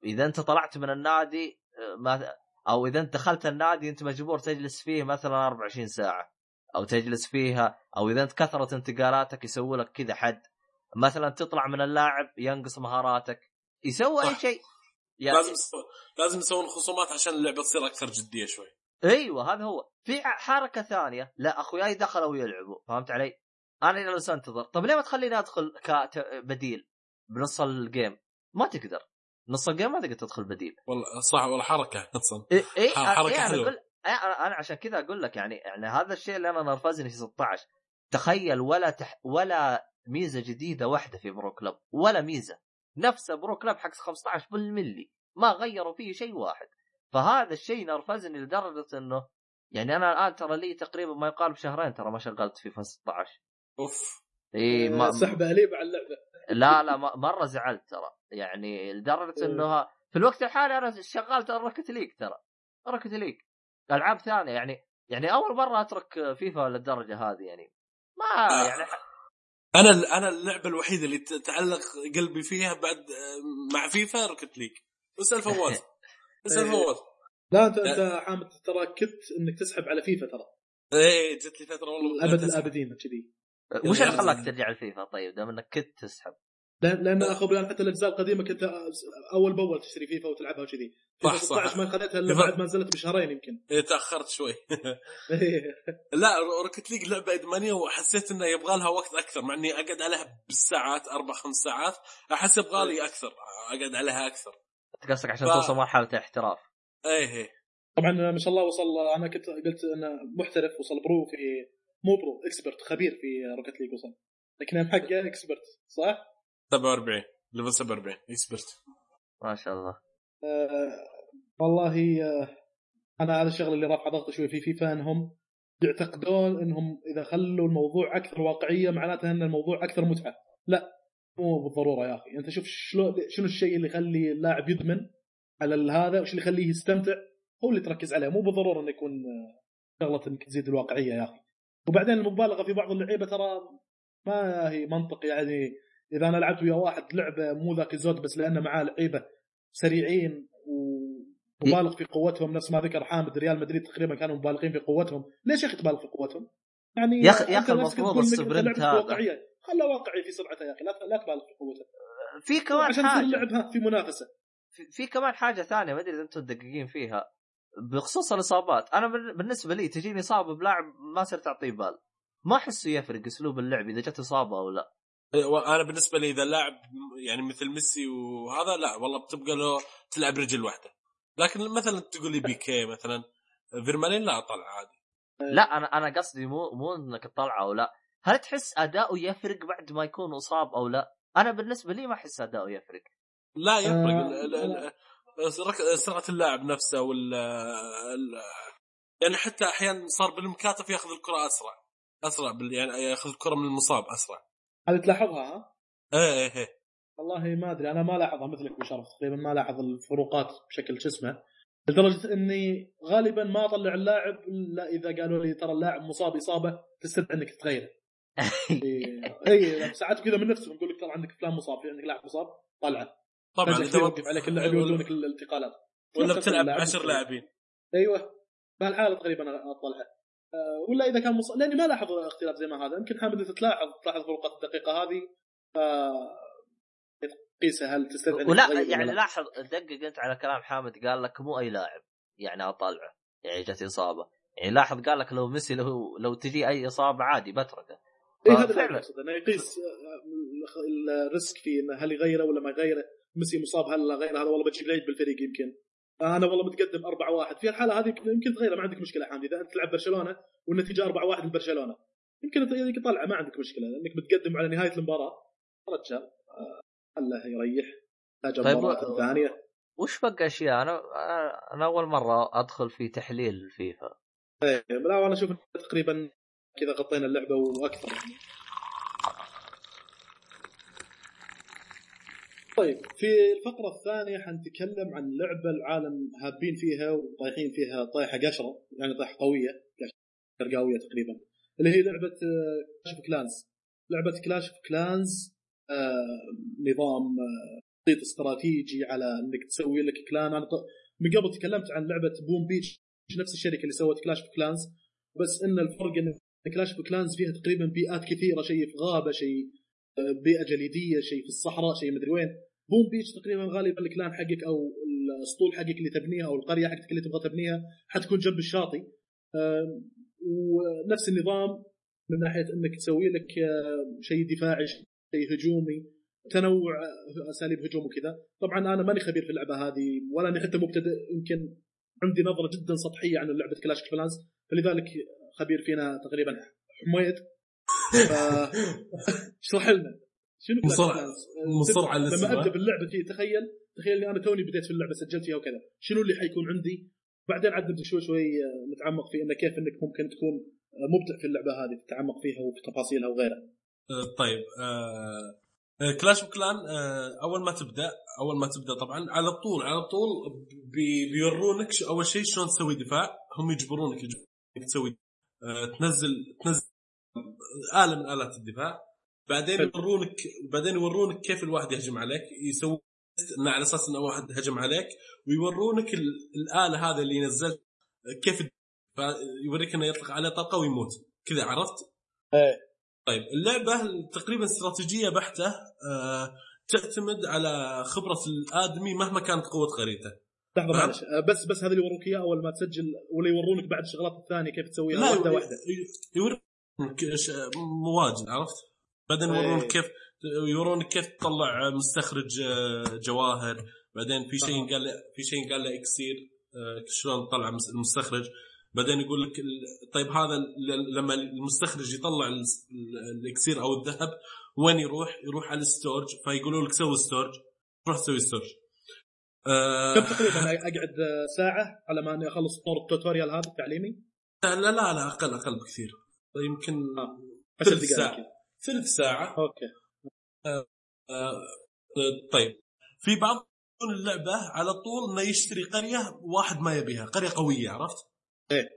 إذا أنت طلعت من النادي ما أو إذا أنت دخلت النادي أنت مجبور تجلس فيه مثلا 24 ساعة. أو تجلس فيها أو إذا أنت كثرت انتقالاتك يسوي لك كذا حد مثلا تطلع من اللاعب ينقص مهاراتك يسوي أي. شيء يعني لازم. لازم يسوون خصومات عشان اللعبة تصير أكثر جدية شوي أيوه هذا هو في حركة ثانية لا أخوياي دخلوا يلعبوا فهمت علي؟ أنا جالس أنتظر طب ليه ما تخليني أدخل كبديل بنص ال game؟ ما تقدر نص ال game ما تقدر تدخل بديل والله صح والله حركة أصلا إيه حلوة. أقول إيه أنا أنا عشان كذا أقول لك يعني يعني هذا الشيء اللي أنا نرفزني في 16 تخيل ولا تح ولا ميزة جديدة واحدة في Pro Clubs ولا ميزة. نفس Pro Clubs حق 15 بالملي. ما غيروا فيه شيء واحد. فهذا الشيء نرفزني لدرجة إنه يعني أنا الآن ترى لي تقريبا ما يقارب شهرين ترى ما شغلت فيفا 16 أوف. إي ما سحب اليب على اللعبة. لا لا مرة زعلت ترى. يعني لدرجة إنه في الوقت الحالي أنا شغلت Rocket League ترى. Rocket League. ألعاب ثانية يعني يعني أول مرة أترك فيفا للدرجة هذه يعني. ما آه. يعني أنا أنا اللعبة الوحيدة اللي تعلق قلبي فيها بعد مع فيفا Rocket League اسال فواز اسال إيه. فواز لا أنت أنت حامد ترى كنت إنك تسحب على فيفا ترى. إيه جت لي فترة والله ابد. الأبدين كذي. وش اللي خلاك ترجع الفيفا طيب؟ دام إنك كنت تسحب. لأن أخو بلال حتى الأجزاء القديمة كنت أول بأول تشتري فيفا وتلعبها وكذي. صح، صح. 16 ما خذيتها إلا بعد ما نزلت بشهرين يمكن. إيه تأخرت شوي. لا Rocket League لعبة إدمانية وحسيت إنه يبغى لها وقت أكثر مع إني أقعد عليها بالساعات أربع خمس ساعات أحس يبغى لي أكثر أقعد عليها أكثر. قصدك عشان ف- توصل مرحلة احتراف إيه إيه. طبعا ما شاء الله وصل أنا كنت قلت انه محترف وصل pro في مو pro expert خبير في Rocket League وصل. لكن حقه expert صح؟ 47 level 47 expert. ما شاء الله. آه والله آه أنا هذا الشغله اللي رافع ضغط شوي في فيفا انهم يعتقدون إنهم إذا خلوا الموضوع أكثر واقعية معناته إن الموضوع أكثر متعة. لا مو بالضرورة يا أخي. أنت شوف شلون شنو الشيء اللي يخلي اللاعب يدمن على هذا وش اللي يخليه يستمتع هو اللي تركز عليه. مو بالضرورة إنه يكون آه، شغلة إنك تزيد الواقعية يا أخي. وبعدين المبالغة في بعض اللعيبة ترى ما هي منطق يعني إذا أنا لعبت ويا واحد لعبة مو ذاك الزود بس لأنه معاه لعيبة سريعين ومبالغ في قوتهم نفس ما ذكر حامد ريال مدريد تقريبا كانوا مبالغين في قوتهم. ليش يا أخي تبالغ في قوتهم؟ يعني يا أخي- يا نفسك المفروض السبرنت هذا. خله واقعي في سرعته يا أخي لا لا تبالغ في قوته في كمان عشان حاجة. اللعب ها في منافسة. في, في كمان حاجة ثانية ما أدري إذا أنتم مدققين فيها. بخصوص الإصابات أنا بال- بالنسبة لي تجيني إصابة بلاعب ما صرت أعطيه بال. ما أحسه يفرق أسلوب اللعب إذا جت إصابة أو لا. أنا بالنسبة لي إذا لاعب يعني مثل ميسي وهذا لا والله بتبقى له تلعب رجل واحدة. لكن مثلا تقول لي بيكي مثلا فيرمالين لا طلع عادي. لا أنا أنا قصدي مو مو إنك تطلعه أو لا. هل تحس أداؤه يفرق بعد ما يكون إصاب أو لا؟ أنا بالنسبة لي ما أحس أداؤه يفرق. لا يفرق. آه، ال- ال- ال- سرعة- سرعه اللاعب نفسه وال ال- يعني حتى أحيانا صار بالمكاتف ياخذ الكرة أسرع أسرع بال يعني ياخذ الكرة من المصاب أسرع. هذه تلاحظها؟ ها؟ إيه إيه إيه. والله ما أدري أنا ما لاحظها مثلك بشرف تقريبا ما لاحظ الفروقات بشكل شو اسمه؟ لدرجة إني غالبا ما أطلع اللاعب إلا إذا قالوا لي ترى اللاعب مصاب إصابة تستدعي انك تغيره اي ساعات كذا من نفسهم يقول لك ترى عندك فلان مصاب في عندك لاعب مصاب طلعه طبعا إذا يوقف عليك اللاعب يودونك الانتقالات. ولا بتلعب اللاعب 10 لاعبين. أيوه بهالحالة تقريبا أطلعها. أه ولا إذا كان مصاب لأني ما لاحظ اختلاف زي ما هذا. يمكن حامد أنت تلاحظ تلاحظ فروقات الدقيقة هذه. أه قيسها هل تستدعي ولا يعني لا. لاحظ دقق أنت على كلام حامد قال لك مو أي لاعب. يعني أطلعه. يعني جت إصابة. يعني لاحظ قال لك لو ميسي لو لو تجي أي إصابة عادي بتركه اي هذا اللي فعلا. اقصد إنه يقيس آه، ال risk في إنه هل يغيره ولا ما يغيره. ميسي مصاب هل لا غيره؟ هذا والله بتجيب العيد بالفريق يمكن. أنا والله متقدم 4 1 في الحالة هذه يمكن يمكن تغيره ما عندك مشكلة حامد إذا أنت تلعب برشلونة والنتيجة 4 1 لبرشلونه يمكن يمكن تطلع ما عندك مشكلة. لأنك متقدم على نهاية المباراة رجال آه، خله يريح. تحتاج طيب، المباراه و- الثانية وش بقى أشياء؟ أنا أنا أول مرة أدخل في تحليل الفيفا. إيه، لا وأنا أشوف تقريبا كذا غطينا اللعبة وأكثر. طيب في الفقرة الثانية حنتكلم عن لعبة العالم هابين فيها وطايحين فيها طايحة قشرة يعني طايحة قوية قشرة قوية تقريبا اللي هي لعبة Clash of Clans لعبة Clash of Clans نظام آه، تخطيط استراتيجي على إنك تسوي لك clan. أنا من قبل تكلمت عن لعبة Boom Beach نفس الشركة اللي سوت Clash of Clans بس إن الفرق إن Clash of Clans فيها تقريبا بيئات كثيرة شيء في غابة شيء آه، بيئة جليدية شيء في الصحراء شيء مدري وين. Boom Beach تقريبا غالبا ال clan حقك أو الاسطول حقك اللي تبنيها أو القرية حقك اللي تبغى تبنيها حتكون جنب الشاطئ. ونفس النظام من ناحية إنك تسوي لك شيء دفاعي شيء هجومي تنوع آه، أساليب هجوم وكذا. طبعا أنا ماني خبير في اللعبة هذه ولا اني حتى مبتدئ يمكن عندي نظرة جدا سطحية عن لعبة كلاش كلانز فلذلك خبير فينا تقريبا حميد. ف... اشرح لنا شنو مصر-؟ مصر على لما أبدأ باللعبة كذا تخيل تخيل إني أنا توني بديت في اللعبة سجلت فيها وكذا. شنو اللي حيكون عندي؟ بعدين عاد نبدأ شوي شوي آه، نتعمق في انه كيف إنك ممكن تكون آه، مبدع في اللعبة هذه تتعمق فيها وفي تفاصيلها وغيرها. آه، طيب آه، Clash of Clan أول ما تبدأ أول ما تبدأ طبعا على طول على طول بي- بيورونك أول شيء شلون تسوي دفاع هم يجبرونك يجبرونك تسوي تنزل تنزل آلة من آلات الدفاع. بعدين. يورونك بعدين يورونك كيف الواحد يهجم عليك يسوي إنه على أساس انه واحد هجم عليك ويورونك ال- الآلة هذا اللي نزلت كيف فيوريك إنه يطلق عليه طلقه ويموت كذا عرفت؟ إيه طيب اللعبة تقريبا استراتيجية بحتة آه، تعتمد على خبرة الآدمي مهما كانت قوة خريطة لحظة. معلش آه، بس بس هذا اللي يوروك اياه أول ما تسجل ولا يورونك بعد الشغلات الثانية كيف تسويها واحدة واحدة يورونك ش- مواجد عرفت؟ بعدين إيه. يورونك كيف يورونك كيف تطلع مستخرج آه، جواهر بعدين في شيء. قال في شيء قال له إكسير آه، شلون تطلع مس- المستخرج بعدين يقول لك طيب هذا لما المستخرج يطلع ال- ال- الإكسير أو الذهب وين يروح؟ يروح على ال storage فيقولوا لك سوي storage تروح تسوي storage آه كم تقريبا أقعد ساعة على ما أني أخلص طور ال tutorial هذا التعليمي لا لا لا أقل أقل بكثير يمكن عشر ثلث دقائق ساعة كذا. ثلث ساعة. أوكي. آه، طيب. في بعض اللعبة على طول انه يشتري قرية واحد ما يبيها قرية قوية عرفت؟ إيه.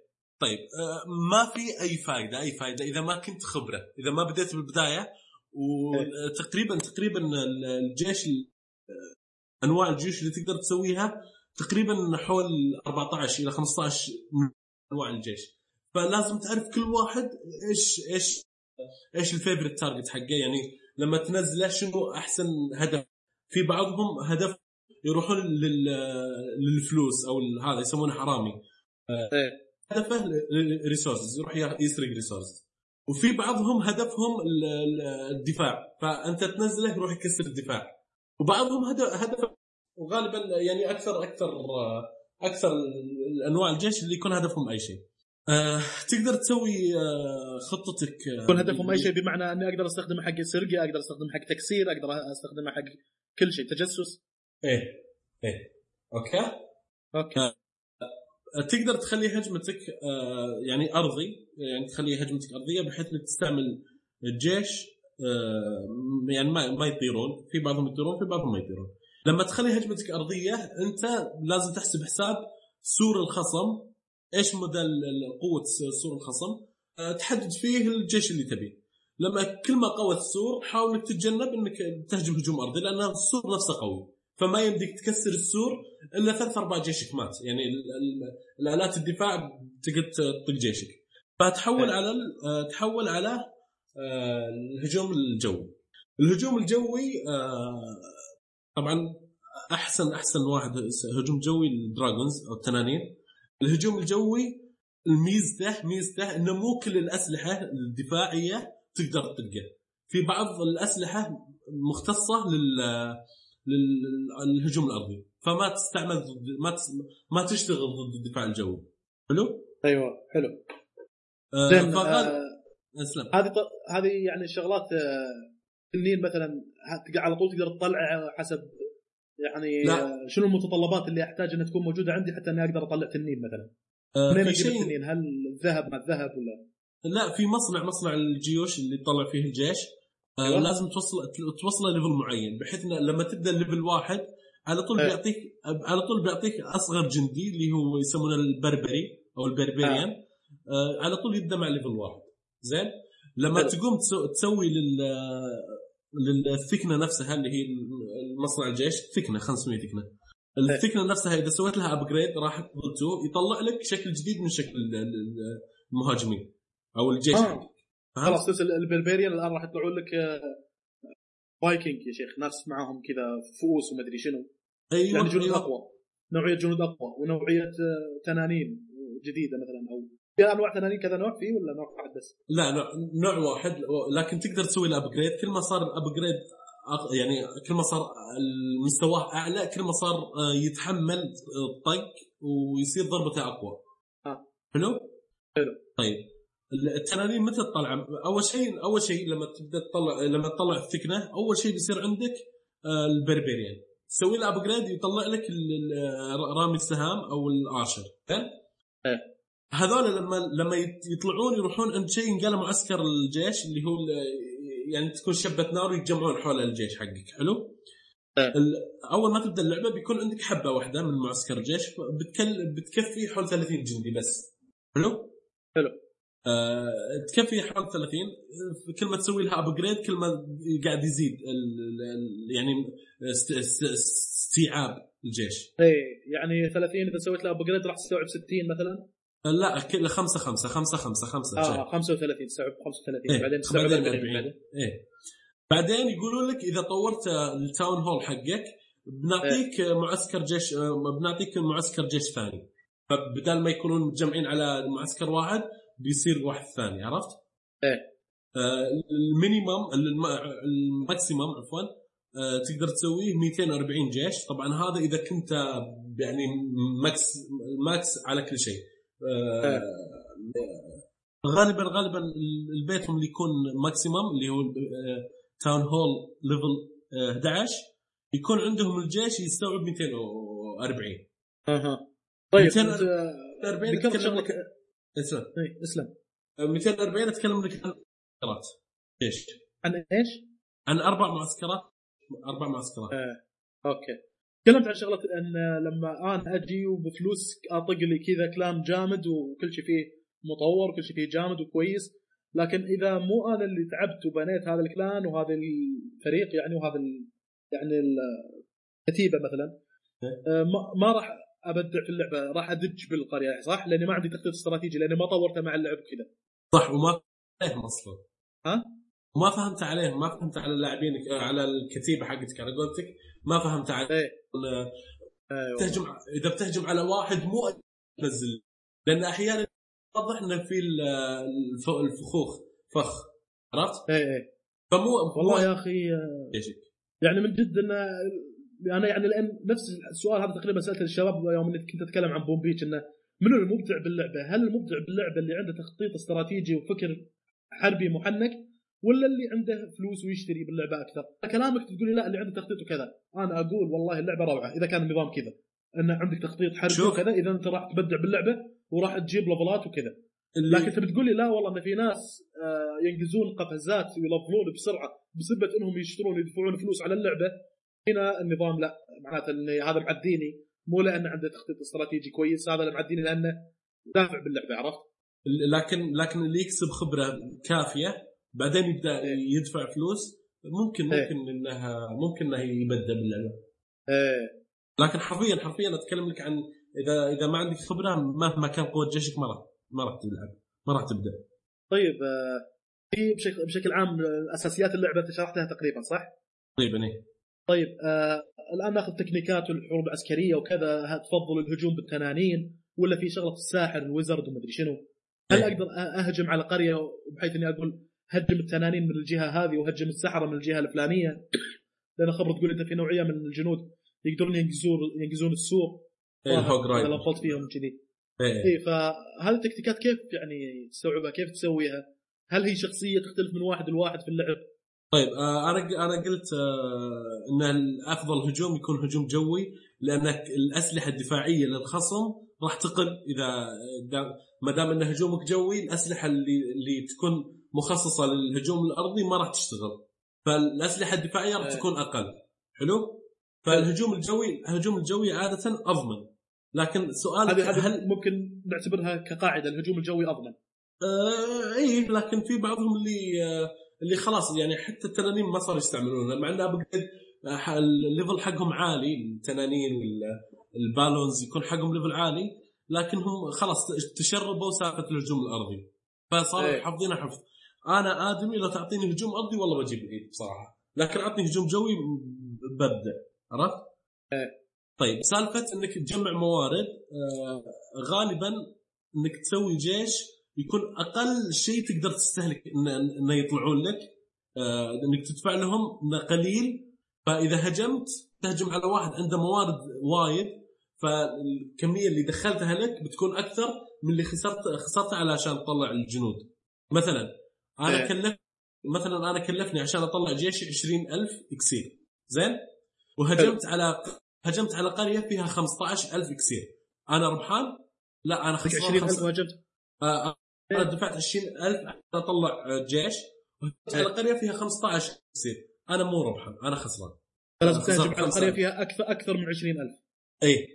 طيب آه، ما في أي فائده أي فائده إذا ما كنت خبرة إذا ما بديت بالبداية وتقريبا تقريبا ال- الجيش ال- آه، أنواع الجيوش اللي تقدر تسويها تقريبا حول 14 إلى 15 من أنواع الجيش. فلازم تعرف كل واحد إيش إيش إيش ال favorite target حقه؟ يعني لما تنزله شنو احسن هدف؟ في بعضهم هدف يروحون لل... للفلوس أو هذا يسمونه حرامي. إيه. هدفه resources يروح يسرق ريسورسز وفي بعضهم هدفهم ال- ال- الدفاع. فأنت تنزله يروح يكسر الدفاع. وبعضهم هدف هدف وغالبا يعني أكثر أكثر أكثر أنواع الجيش اللي يكون هدفهم أي شيء. آه، تقدر تسوي آه، خطتك آه، يكون هدفهم أي شيء بمعنى أني أقدر أستخدمه حق سرقة أقدر أستخدمه حق تكسير أقدر أستخدمه حق كل شيء تجسس. إيه إيه. أوكي؟ أوكي. تقدر تخلي هجمتك آه، يعني أرضي يعني تخلي هجمتك أرضية بحيث إنك تستعمل الجيش آه، يعني ما ما يطيرون. في بعضهم يطيرون في بعضهم ما يطيرون. لما تخلي هجمتك أرضية أنت لازم تحسب حساب سور الخصم إيش مدى قوة سور الخصم؟ آه، تحدد فيه الجيش اللي تبيه. لما كل ما قوى السور حاول إنك تتجنب إنك تهجم هجوم أرضي لأن السور نفسه قوي. فما يمديك تكسر السور إلا ثلاث أرباع جيشك مات. يعني ال- ال- الآلات الدفاع تقدر تطق جيشك. فتحول إيه. على آه، تحول على آه، الهجوم الجوي. الهجوم الجوي طبعا احسن أحسن واحد هجوم جوي الدراجونز أو التنانين. الهجوم الجوي الميزته ميزته إنه مو كل الأسلحة الدفاعية تقدر تطقه في بعض الأسلحة مختصة لل لل- للهجوم الأرضي. فما تستعمل ضد ما تس... ما تشتغل ضد الدفاع الجوي. حلو؟ أيوه حلو. آه زين فغال... آه، اسلم هذه ط- هذه يعني شغلات آه، تنين مثلا ه- تق- على طول تقدر تطلع حسب يعني لا. شنو المتطلبات اللي أحتاج إنها تكون موجودة عندي حتى اني أقدر أطلع تنين مثلا آه منين أجيب التنين هل الذهب مع الذهب ولا لا في مصنع مصنع الجيوش اللي تطلع فيه الجيش آه أيوة. لازم توصل توصله level معين بحيث إنه لما تبدأ ليفل واحد على طول إيه. بيعطيك على طول بيعطيك أصغر جندي اللي هو يسمونه البربري أو ال barbarian آه على طول يبدأ مع level واحد زين لما حلو. تقوم تسو- تسوي لل للثكنة نفسها اللي هي مصنع الجيش ثكنه 500 ثكنه الثكنه نفسها إذا سويت لها upgrade راح تظل تو يطلع لك شكل جديد من شكل ال- ال- المهاجمين أو الجيش آه. خلاص تنسى ال barbarian الآن راح يطلعون لك آه، فايكنج يا شيخ ناس معاهم كذا فؤوس ومدري شنو أيوه يعني جنود أيوة. أقوى نوعية جنود أقوى ونوعية آه، تنانين جديدة مثلا أو في أنواع تنانين كذا نوع فيه ولا نوع واحد بس؟ لا نوع, نوع واحد لكن تقدر تسوي له upgrade كل ما صار ال upgrade يعني كل ما صار المستوى أعلى كل ما صار آه، يتحمل الطق ويصير ضربته أقوى آه. حلو؟ حلو. طيب التنانين متى تطلع؟ أول شيء أول شيء لما تبدأ تطلع لما تطلع الثكنة أول شيء بيصير عندك آه، البربريان تسوي له ابجريد يطلع لك ال- رامي السهام أو الأرشر زين؟ إيه. هذول لما لما يطلعون يروحون عند شيء ينقال معسكر الجيش اللي هو يعني تكون شبة نار ويتجمعون حول الجيش حقك حلو؟ ال- أول ما تبدأ اللعبة بيكون عندك حبة واحدة من معسكر الجيش بتكل بتكفي حول 30 جندي بس حلو؟ حلو. آه تكفي حول 30 كل ما تسوي لها upgrade كل ما قاعد يزيد ال ال يعني است- است- استيعاب الجيش إيه يعني 30 إذا سويت له upgrade راح تستوعب 60 مثلا لا كل خمسة خمسة خمسة خمسة خمسة آه 35 تستوعب 35 إيه. بعدين بعدين 40 40 بعدين إيه بعدين يقولون لك إذا طورت ال town hall حقك بنعطيك معسكر جيش بنعطيك معسكر جيش ثاني فبدال ما يكونون متجمعين على معسكر واحد بيصير واحد ثاني عرفت؟ إيه. آه ال minimum الم- ال maximum عفوا آه تقدر تسويه 240 جيش طبعا هذا إذا كنت يعني max max على كل شيء إيه. غالبا غالبا البيتهم اللي يكون maximum اللي هو town hall level 11 يكون عندهم الجيش يستوعب 240 أها. طيب 240 أنت 40 ذكرت اتكلم لك اسمع إيه، اسلم. 240 أتكلم لك عن معسكرات جيش. عن إيش؟ عن أربع معسكرات أربع معسكرات. آه. okay. تكلمت عن شغلة إن لما أنا أجي وبفلوس أطق لي كذا clan جامد وكل شيء فيه مطور وكل شيء فيه جامد وكويس لكن إذا مو أنا اللي تعبت وبنيت هذا الكلان وهذا الفريق يعني وهذا ال... يعني الكتيبة مثلا آه، ما, ما راح أبدع في اللعبة راح أدج بالقرية صح؟ لأني ما عندي تخطيط استراتيجي لأني ما طورته مع اللعب كذا صح وما فهمت عليهم أصلا ها؟ وما فهمت عليهم ما فهمت على اللاعبين على الكتيبة حقتك على قولتك ما فهمت على إيه أيوه تهجم إذا بتهجم على واحد مو تنزل. لأن أحيانا واضح إنه في ال- الف- الفخوخ فخ. عرفت؟ إيه إيه. فمو والله يا أخي آه، يعني من جد انه أنا يعني لأن نفس السؤال هذا تقريبا سالته للشباب يوم كنت أتكلم عن بوم بيتش إنه منو المبدع باللعبة؟ هل المبدع باللعبة اللي عنده تخطيط استراتيجي وفكر حربي محنك؟ ولا اللي عنده فلوس ويشتري باللعبة أكثر؟ كلامك تقول لي لا اللي عنده تخطيط وكذا، أنا أقول والله اللعبة روعة إذا كان النظام كذا إن عندك تخطيط شوف. وكذا إذا أنت راح تبدع باللعبة وراح تجيب ليفلات وكذا، اللي لكن انت بتقول لي لا والله إن في ناس آه، ينقزون قفزات ويلفلون بسرعة بسبه إنهم يشترون يدفعون فلوس على اللعبة هنا النظام لا معناته إن هذا معديني مو لأنه عنده تخطيط استراتيجي كويس هذا اللي معديني لأنه دافع باللعبة عرفت؟ لكن لكن اللي يكسب خبرة كافية بعدين يبدأ يدفع فلوس ممكن إيه. ممكن انها ممكن انه يبدا باللعبه إيه لكن حرفيا حرفيا أتكلم لك عن اذا إذا ما عندك خبرة مهما كان قوة جيشك ما راح ما راح تلعب ما راح تبدأ طيب آه، في بشكل, بشكل عام آه، أساسيات اللعبة أنت شرحتها تقريبا صح؟ تقريبا إيه طيب آه الآن نأخذ تكنيكات الحروب العسكرية وكذا تفضل الهجوم بالتنانين ولا في شغلة الساحر الويزرد ومدري شنو؟ هل إيه. أقدر أهجم على قرية بحيث إني أقول هجم التنانين من الجهة هذه وهجم السحرة من الجهة الفلانية؟ لأن خبر تقول إنت في نوعية من الجنود يقدرون ينقزون ينقزون السور إيه، الهوج رايدر لفظت فيهم كذي إيه. اي فهذه التكتيكات كيف يعني تستوعبها؟ كيف تسويها؟ هل هي شخصية تختلف من واحد لواحد في اللعب؟ طيب آه، أنا أنا قلت آه، إن الأفضل هجوم يكون هجوم جوي لأنك الأسلحة الدفاعية للخصم راح تقل إذا ما دام إن هجومك جوي الأسلحة اللي اللي تكون مخصصة للهجوم الأرضي ما راح تشتغل. فالأسلحة الدفاعية راح إيه. تكون أقل. حلو؟ فالهجوم الجوي الهجوم الجوي عادة أضمن. لكن سؤالك هذه هل ممكن نعتبرها كقاعدة الهجوم الجوي أضمن؟ آه اي لكن في بعضهم اللي آه اللي خلاص يعني حتى التنانين ما صاروا يستعملونها مع انها بعد آه، ال level حقهم عالي التنانين وال balloons يكون حقهم level عالي لكنهم خلاص تشربوا سالفة الهجوم الأرضي. فصاروا إيه. حافظينها حفظ. أنا آدمي لو تعطيني هجوم أرضي والله بجيب الايد بصراحة. لكن أعطني هجوم جوي ببدا عرفت؟ طيب سالفة إنك تجمع موارد آه غالبا إنك تسوي جيش يكون أقل شيء تقدر تستهلك إنه يطلعون لك. آه إنك تدفع لهم إنه قليل. فإذا هجمت تهجم على واحد عنده موارد وايد فالكمية اللي دخلتها لك بتكون أكثر من اللي خسرت خسرتها علشان تطلع الجنود. مثلا أنا إيه. كلف مثلا أنا كلفني عشان أطلع جيش 20000 إكسير. زين؟ وهجمت على هجمت على قرية فيها 15000 إكسير. أنا ربحان؟ لا أنا خسران 20000 خمسة- هجمت آه، أنا دفعت 20000 عشان أطلع آه، جيش. وهجمت على قرية فيها 15 إكسير. أنا مو ربحان أنا خسران. خسرت تهجم على. قرية فيها أكثر أكثر من 20000 اي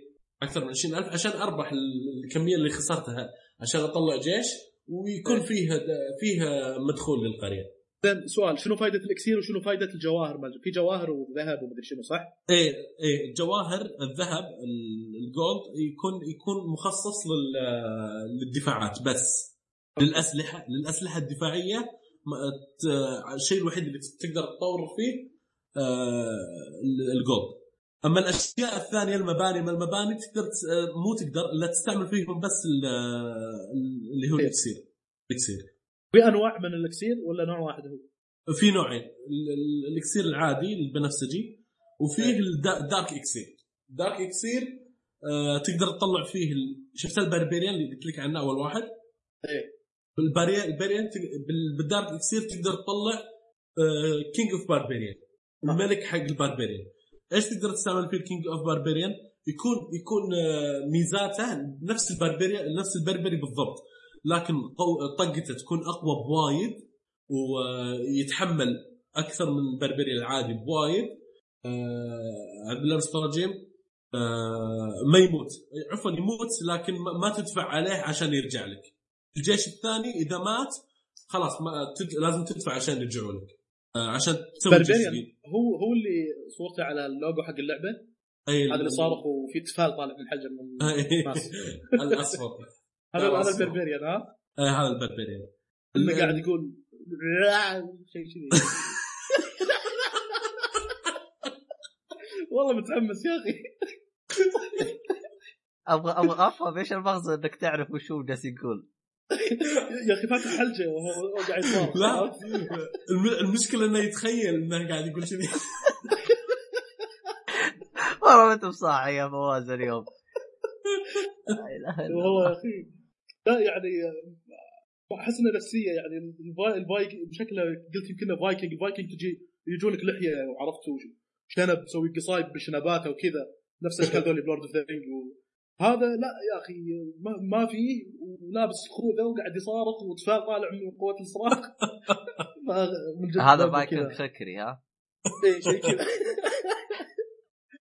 أكثر من 20000 عشان أربح ال- الكمية اللي خسرتها عشان أطلع جيش. ويكون إيه. فيها فيها مدخول للقرية زين سؤال شنو فائده الإكسير وشنو فائده الجواهر في جواهر وذهب ومدري شنو صح؟ إيه إيه الجواهر الذهب ال- ال gold يكون يكون مخصص لل- للدفاعات بس للاسلحه للأسلحة الدفاعية الشيء الوحيد اللي تقدر تطور فيه آه، ال- ال gold أما الأشياء الثانية المباني ما المباني تقدر آه، مو تقدر الا تستعمل فيهم بس ال- اللي هو إيه. الإكسير. الإكسير. في أنواع من الإكسير ولا نوع واحد هو؟ في نوعين. ال- ال- الإكسير العادي البنفسجي وفيه ال da- ال dark إكسير. dark إكسير آه تقدر تطلع فيه. شفت ال barbarian اللي قلت لك عنه أول واحد؟ إيه. بال barbarian ال barbarian تق- بال- بال dark إكسير تقدر تطلع آه king of barbarian الملك حق ال barbarian إيش تقدر تستعمل فيه ال king of barbarian يكون يكون آه ميزاته نفس ال barbarian نفس البربري بالضبط. لكن طقته تكون أقوى بوايد ويتحمل أكثر من البربري العادي بوايد. آه عبد الله آه ما يموت. عفوا يموت لكن ما تدفع عليه عشان يرجع لك. الجيش الثاني إذا مات خلاص ما تد... لازم تدفع عشان يرجعوا لك. آه عشان تسوي هو هو اللي صورته على اللوجو حق اللعبة. أي هذا اللي صارخ وفي تفال طالع من الحجر من الناس. الأصفر. هذا هذا. البربريان ها؟ آه هذا البربريان. اللي قاعد يقول شيء كذي. والله متحمس يا أخي. أبغى أبغى أفهم إيش المغزى إنك تعرف وش هو جالس يقول. يا أخي فاتح حلجة وهو قاعد لا. الم- المشكلة إنه يتخيل إنه قاعد يقول كذي والله ما انت بصاحي يا فواز اليوم. لا إله إلا وهو الله. يا أخي. لا يعني احس انه نفسية يعني الفاي- الفايك بشكله قلت يمكن فايكنج الفايكنج تجي يجونك لحية وعرفت شنب تسوي قصايد بشنباته وكذا. نفس اشكال ذولي بلورد اوف ذا رينج هذا لا يا أخي ما, ما فيه ولابس خوذة وقاعد يصارخ وتفال طالع من قوة الصراخ. ما- من جد هذا كذا. خكري ها؟ اي شيء كذا.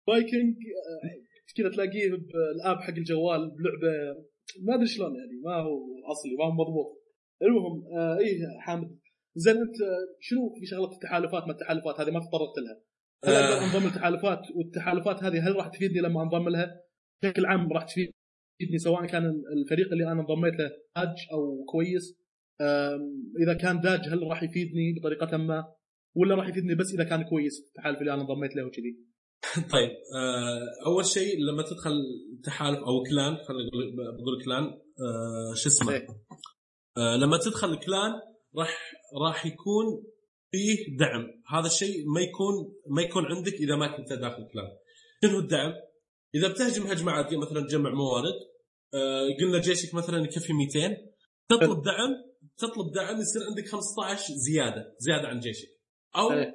فايكنج آه، كذا تلاقيه بالآب حق الجوال بلعبة ما أدري شلون يعني ما هو أصلي ما هو مضبوط. المهم آه اي حامد. زين أنت شنو في شغلة التحالفات ما التحالفات هذه؟ ما تطرقت لها. هل آه. أقدر أنضم للتحالفات والتحالفات هذه هل راح تفيدني لما أنضم لها؟ بشكل عام راح تفيدني سواء كان الفريق اللي أنا انضميت له داج أو كويس إذا كان داج هل راح يفيدني بطريقة ما؟ ولا راح يفيدني بس إذا كان كويس التحالف اللي أنا انضميت له وكذي. طيب آه أول شيء لما تدخل تحالف أو كلان خلينا نقول بقول كلان آه شو اسمه؟ إيه. آه لما تدخل الكلان راح راح يكون فيه دعم. هذا الشيء ما يكون ما يكون عندك إذا ما كنت داخل كلان. شنو الدعم؟ إذا بتهجم هجمه عاديه مثلا تجمع موارد آه قلنا جيشك مثلا يكفي 200 تطلب دعم تطلب دعم يصير عندك 15 زيادة زيادة عن جيشك. أو إيه.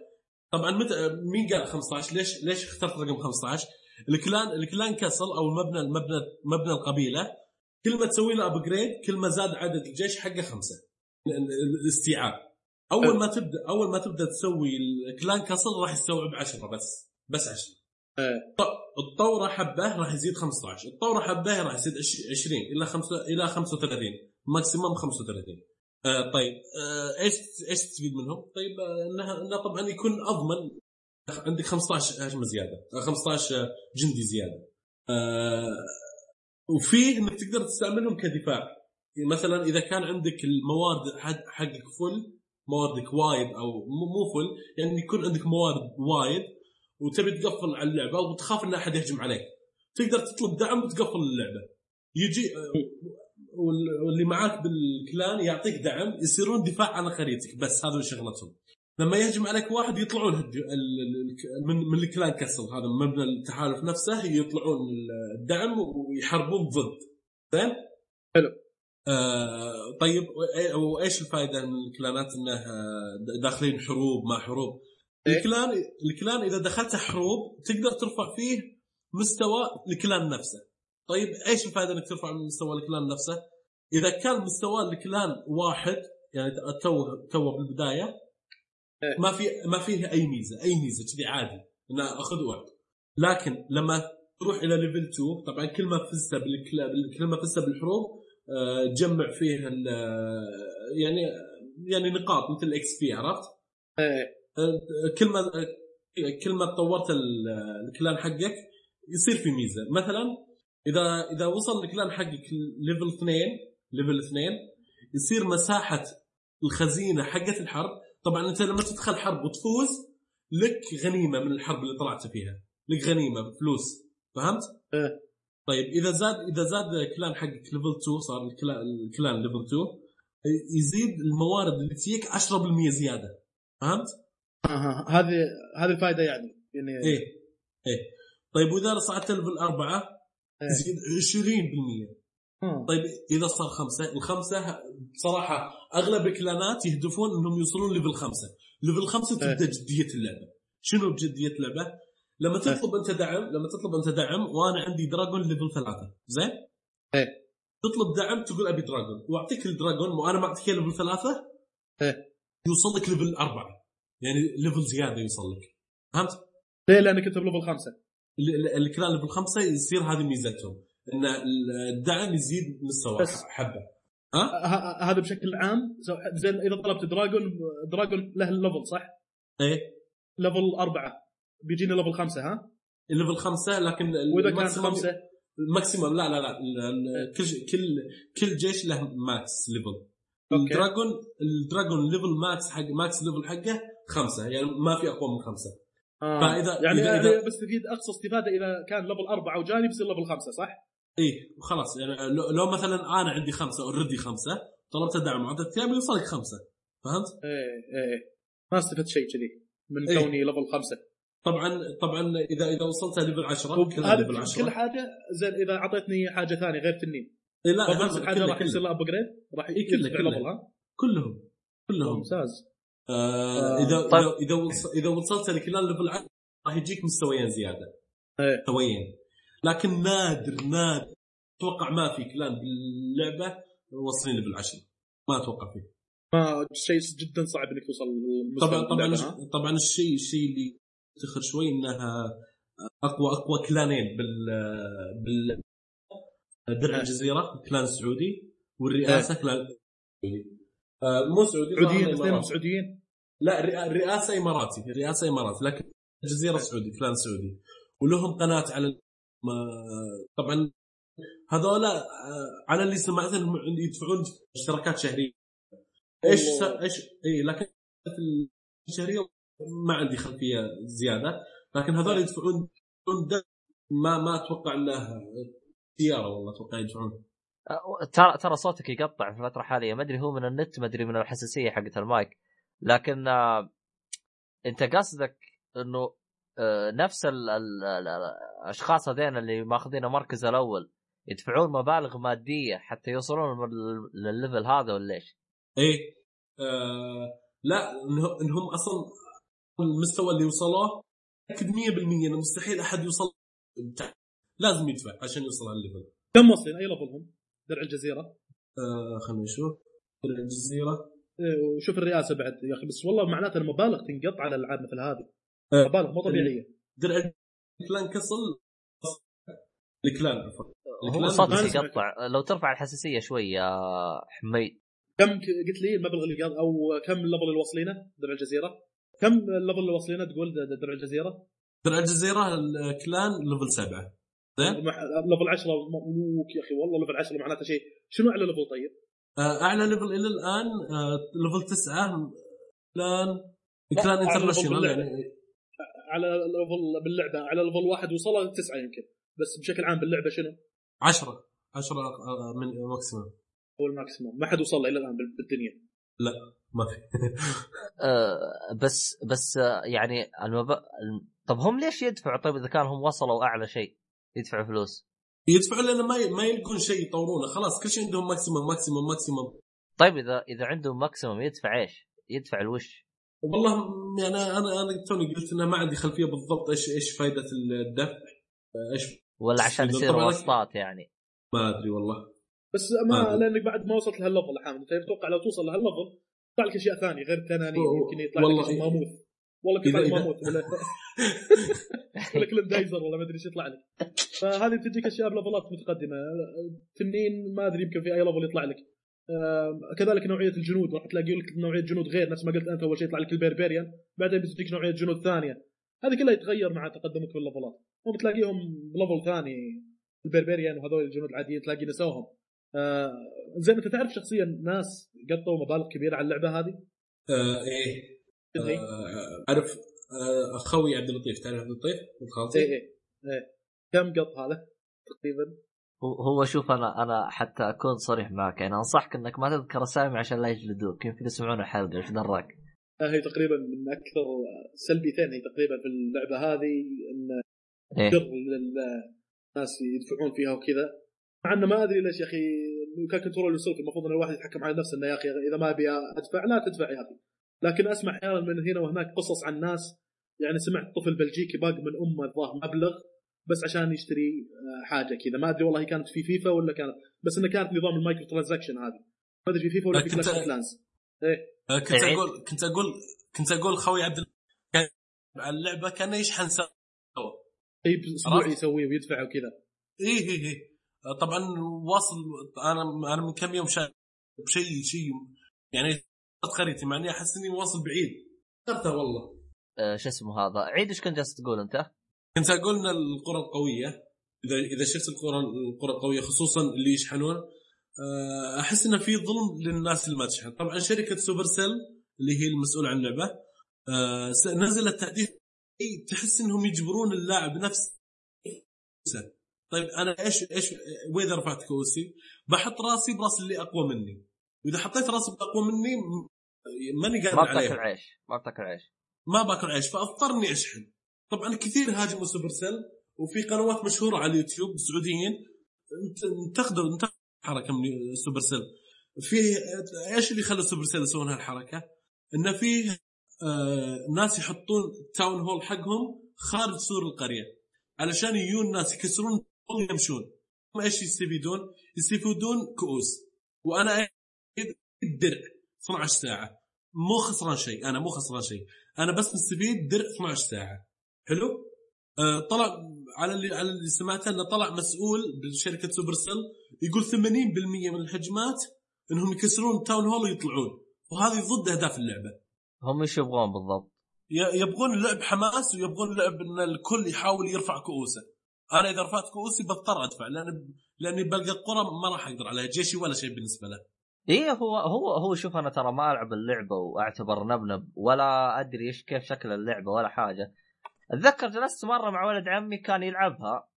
طبعا متى مين قال 15 ليش ليش اخترت رقم 15 ال clan ال clan castle أو المبنى المبنى مبنى القبيلة كل ما تسوي له upgrade كل ما زاد عدد الجيش حقه خمسة. ال- ال- الاستيعاب. أول ما تبدأ أول ما تبدأ تسوي ال clan castle راح يستوعب 10 بس بس 10 إيه. ط- الطوره حبه راح يزيد 15 الطوره حبه راح يزيد عش- 20 إلى 5 إلى 35 maximum 35 آه طيب. آه إيش إيش تستفيد منهم؟ طيب آه إنها طبعا يكون أضمن. عندك 15 هجمه زيادة. آه 15 جندي زيادة. آه وفيه إنك تقدر تستعملهم كدفاع. مثلا إذا كان عندك الموارد حق- حقك فل مواردك وايد أو مو فل يعني يكون عندك موارد وايد وتبي تقفل على اللعبة وتخاف إن أحد يهجم عليك تقدر تطلب دعم وتقفل اللعبة يجي وال- واللي معاك بالكلان يعطيك دعم يصيرون دفاع عن خريطتك بس هذا شغلتهم لما يهجم عليك واحد يطلعون من من الكلان كسل هذا مبنى التحالف نفسه يطلعون الدعم ويحاربون ضد زين؟ حلو. آه طيب وإيه- وإيش الفائده من الكلانات إنه آه، داخلين حروب ما حروب إيه؟ الكلان الكلان إذا دخلت حروب تقدر ترفع فيه مستوى ال clan نفسه طيب إيش الفائدة إنك ترفع من مستوى ال clan نفسه؟ إذا كان مستوى ال clan واحد يعني تو تو بالبداية إيه. ما في ما فيه أي ميزة أي ميزة كذي عادي إنه أخذ وقت لكن لما تروح إلى level 2 طبعا كل ما فزت بال cla- كل ما فزت بالحروب آه، تجمع فيه ال- آه، يعني يعني نقاط مثل ال XP عرفت؟ إيه. كل ما كل ما تطورت ال- ال clan حقك يصير في ميزة مثلا إذا إذا وصل ال clan حقك level 2 level 2 يصير مساحة الخزينة حقت الحرب طبعا أنت لما تدخل حرب وتفوز لك غنيمة من الحرب اللي طلعت فيها لك غنيمة فلوس فهمت؟ إيه. طيب إذا زاد إذا زاد clan حقك level 2 صار ال clan ال clan level 2 يزيد الموارد اللي تجيك 10% زيادة فهمت؟ هذه هذه الفائده يعني يعني إيه إيه طيب وإذا صعدت level اربعه إيه. يزيد 20% آه. طيب إذا صار خمسة الخمسة بصراحه أغلب الكلانات يهدفون إنهم يوصلون level خمسة level خمسة إيه. تبدأ جدية اللعبة شنو جديه اللعبة؟ لما تطلب انت دعم لما تطلب انت دعم وأنا عندي dragon level ثلاثة زين؟ إيه. تطلب دعم تقول أبي dragon وأعطيك ال dragon وأنا ما أعطيك level ثلاثة إيه. يوصل لك level أربعة يعني level زياده يوصل لك. فهمت؟ ليه؟ لأنك أنت ب level خمسة. ال- ال- ال clan level خمسة يصير هذه ميزتهم. إن الدعم يزيد مستوى بس. حبة. ه- ه- هذا بشكل عام زين إذا طلبت dragon dragon له ال level صح؟ إيه. level أربعة. بيجيني level خمسة ها؟ الليفل خمسة لكن وإذا كان خمسة؟ الماكسيموم لا لا لا. كل كل كل جيش له ماكس ليفل. الدراجون الدراجون ليفل ماكس حق ماكس ليفل حقه خمسة يعني ما في أقوى من خمسة آه. فإذا- يعني إذا- إذا- بستفيد أقصى استفادة إذا كان ليفل أربعة وجاني بيصير ليفل خمسة صح؟ إيه وخلاص يعني لو, مثلا أنا عندي خمسة اوريدي خمسة طلبت دعم وعدد ثياب يوصلك خمسة فهمت؟ إيه إيه ما استفدت شيء كذي من إيه. كوني level خمسة طبعا طبعا اذا إذا وصلت level 10 كلها level كل 10 حاجة زين إذا اعطيتني حاجة ثانية غير تنين إيه لا كله- راح. يصير لها upgrade راح إيه، كله- كله. كلهم كلهم ممتاز آه آه، إذا طيب. اذا إذا وص- إذا وصلت ل clan level 10 راح يجيك مستويين زيادة. إيه. مستويين. لكن نادر نادر. أتوقع ما في clan باللعبة واصلين level 10 ما أتوقع فيه. ما شيء جدا صعب إنك توصل طبعا طبعا؟ طبعا الشيء الشيء اللي يفتخر شوي إنها اقوى أقوى كلانين بال بال درع الجزيرة clan سعودي والرئاسة clan سعودي. مو سعودي سعوديين. سعوديين لا الرئا- الرئاسة إماراتي الرئاسة إماراتي لكن الجزيرة سعودي clan سعودي ولهم قناة على طبعا هذولا آه، على اللي سمعت انهم يدفعون اشتراكات شهرية إيش س- والله. إيش إي لكن في الشهرية ما عندي خلفية زيادة لكن هذول يدفعون ما ما أتوقع إنه سيارة والله أتوقع يدفعون ترى ترى صوتك يقطع في الفترة الحالية. ما أدري هو من النت ما أدري من الحساسية حقت المايك. لكن آه، أنت قصدك إنه آه، نفس ال ال ال الأشخاص هذين اللي ماخذين المركز الأول يدفعون مبالغ مادية حتى يوصلون لل- لل level هذا ولا إيش؟ إيه. آه لا إنهم أصلا المستوى اللي وصلوه اكد 100% إنه مستحيل أحد يوصل. لازم يدفع عشان يوصل على ال level. كم واصلين أي level هم؟ درع الجزيرة. آه خلينا نشوف. الجزيرة. إيه، وشوف الرئاسة بعد يا أخي. بس والله معناته المبالغ تنقط على الالعاب مثل هذه آه. مبالغ مو طبيعية. درع ال clan كسل. ال clan عفوا. هو صوتك. يقطع لو ترفع الحساسية شوي يا حميد. كم قلت لي المبلغ اللي قال أو كم ال level اللي واصلينه درع الجزيرة؟ كم ال level اللي واصلينه تقول درع الجزيرة؟ درع الجزيرة ال clan level سبعة. level 10 ملوك يا أخي والله level 10 معناته شيء. شنو أعلى level طيب؟ آه أعلى level إلى الآن level تسعة clan clan international باللعبة. يعني. على level باللعبة على level واحد وصلها تسعة يمكن بس بشكل عام باللعبة شنو؟ 10 10 آه، من maximum هو ال maximum ما حد وصل له إلى الآن بال- بالدنيا. ما في. آه، بس بس يعني المب... الم- طب هم ليش يدفعوا؟ طيب إذا كان هم وصلوا أعلى شيء. يدفعوا فلوس يدفعوا لنا ما. ما يلقون شيء يطورونه خلاص كل شيء عندهم maximum maximum maximum طيب إذا إذا عندهم maximum يدفع إيش؟ يدفع الوش والله يعني أنا أنا توني قلت إنه ما عندي خلفية بالضبط إيش إيش فائده الدفع إيش ولا عشان يصير واسطات يعني ما أدري والله بس ما آه. لأنك بعد ما وصلت لهال level يا حامد انت تتوقع لو توصل لهال level يطلع لك أشياء ثانية غير تنانين يمكن يطلع لك. ماموث والله لك إذا- ماموث ولا ولا غرندايزر ولا ما أدري إيش يطلع لك. فهذه تجيك أشياء بليفلات متقدمة. تنين ما أدري يمكن في أي level يطلع لك. كذلك نوعية الجنود. راح تلاقي لك نوعية جنود غير نفس ما قلت أنت أول شيء يطلع لك ال barbarian. بعدين بتجيك نوعية جنود ثانية. هذه كلها يتغير مع تقدمك بالليفلات هم تلاقيهم ب level ثاني ال barbarian وهذول الجنود العاديين تلاقي نسوهم. آه زين أنت تعرف شخصيا ناس قطوا مبالغ كبيرة على اللعبة هذه؟ آه إيه. اعرف آه أخوي عبد اللطيف تعرف عبد اللطيف؟ ابن إيه خالتي إيه إيه. كم قط هذا تقريبا؟ هو هو شوف أنا أنا حتى أكون صريح معك يعني أنصحك إنك ما تذكر أسامي عشان لا يجلدوك يمكن يسمعون الحلقة إيش دراك آه هي تقريبا من أكثر سلبيتين هي تقريبا في اللعبة هذه إن جر للناس يدفعون فيها وكذا. مع إنه ما أدري ليش يا أخي كان control يوصلك المفروض إن الواحد يتحكم على نفسه إنه يا أخي إذا ما أبي أدفع لا تدفع يا أخي. لكن أسمع أحيانا من هنا وهناك قصص عن ناس يعني سمعت طفل بلجيكي باق من أمه الظاهر مبلغ بس عشان يشتري آه، حاجة كذا. ما أدري والله هي كانت في فيفا ولا كانت بس إنه كانت نظام ال micro transaction هذه. ما أدري في فيفا ولا في كنت- Clash Clans. آه كنت عيد. أقول كنت أقول كنت أقول خوي عبد كان على اللعبة كان يشحن سوا طيب اسبوعي؟ يسويه ويدفع وكذا. إيه إيه إيه. آه، طبعا واصل أنا أنا من كم يوم شايف بشيء شيء يعني قريتي مع إني أحس إني واصل بعيد. اخترتها والله. آه شو اسمه هذا؟ عيد إيش كنت جالس تقول أنت؟ كنت أقول إن القرى القوية إذا إذا شفت القرى القرى القوية خصوصا اللي يشحنون آه، أحس إنه في ظلم للناس اللي ما تشحن. طبعا شركة Supercell اللي هي المسؤولة عن اللعبة س- نزلت تحديث تحس إنهم يجبرون اللاعب نفس طيب أنا إيش إيش واذا رفعت كوسي بحط راسي براس اللي أقوى مني. وإذا حطيت راسي بأقوى مني ماني قادر ما بتاكل عيش ما بتاكل عيش. ما باكل عيش فاضطر اني اشحن. طبعا كثير هاجموا Supercell وفي قنوات مشهورة على اليوتيوب سعوديين. انت- انتقدوا انتقدوا حركه من Supercell في إيش اللي خلى Supercell يسوون هالحركة؟ انه في آه ناس يحطون ال town hall حقهم خارج سور القرية علشان يجون الناس يكسرون ويمشون. إيش يستفيدون؟ يستفيدون كؤوس. وأنا الدرع. 12 ساعة. مو خسران شيء. أنا مو خسران شيء. أنا بس مستفيد درع 12 ساعة. حلو؟ آه، طلع على اللي على اللي سمعته إنه طلع مسؤول بشركة Supercell يقول 80% من الهجمات إنهم يكسرون تاون هول ويطلعون. وهذه ضد أهداف اللعبة. هم إيش يبغون بالضبط؟ يبغون اللعب حماس ويبغون اللعب إن الكل يحاول يرفع كؤوسه. أنا إذا رفعت كؤوسي بضطر أدفع لأن لأني بلقى القرى ما راح أقدر عليها جيشي ولا شيء بالنسبة له. إيه هو هو هو شوف أنا ترى ما ألعب اللعبة وأعتبر نبنب ولا أدري إيش كيف شكل اللعبة ولا حاجة. أتذكر جلست مرة مع ولد عمي كان يلعبها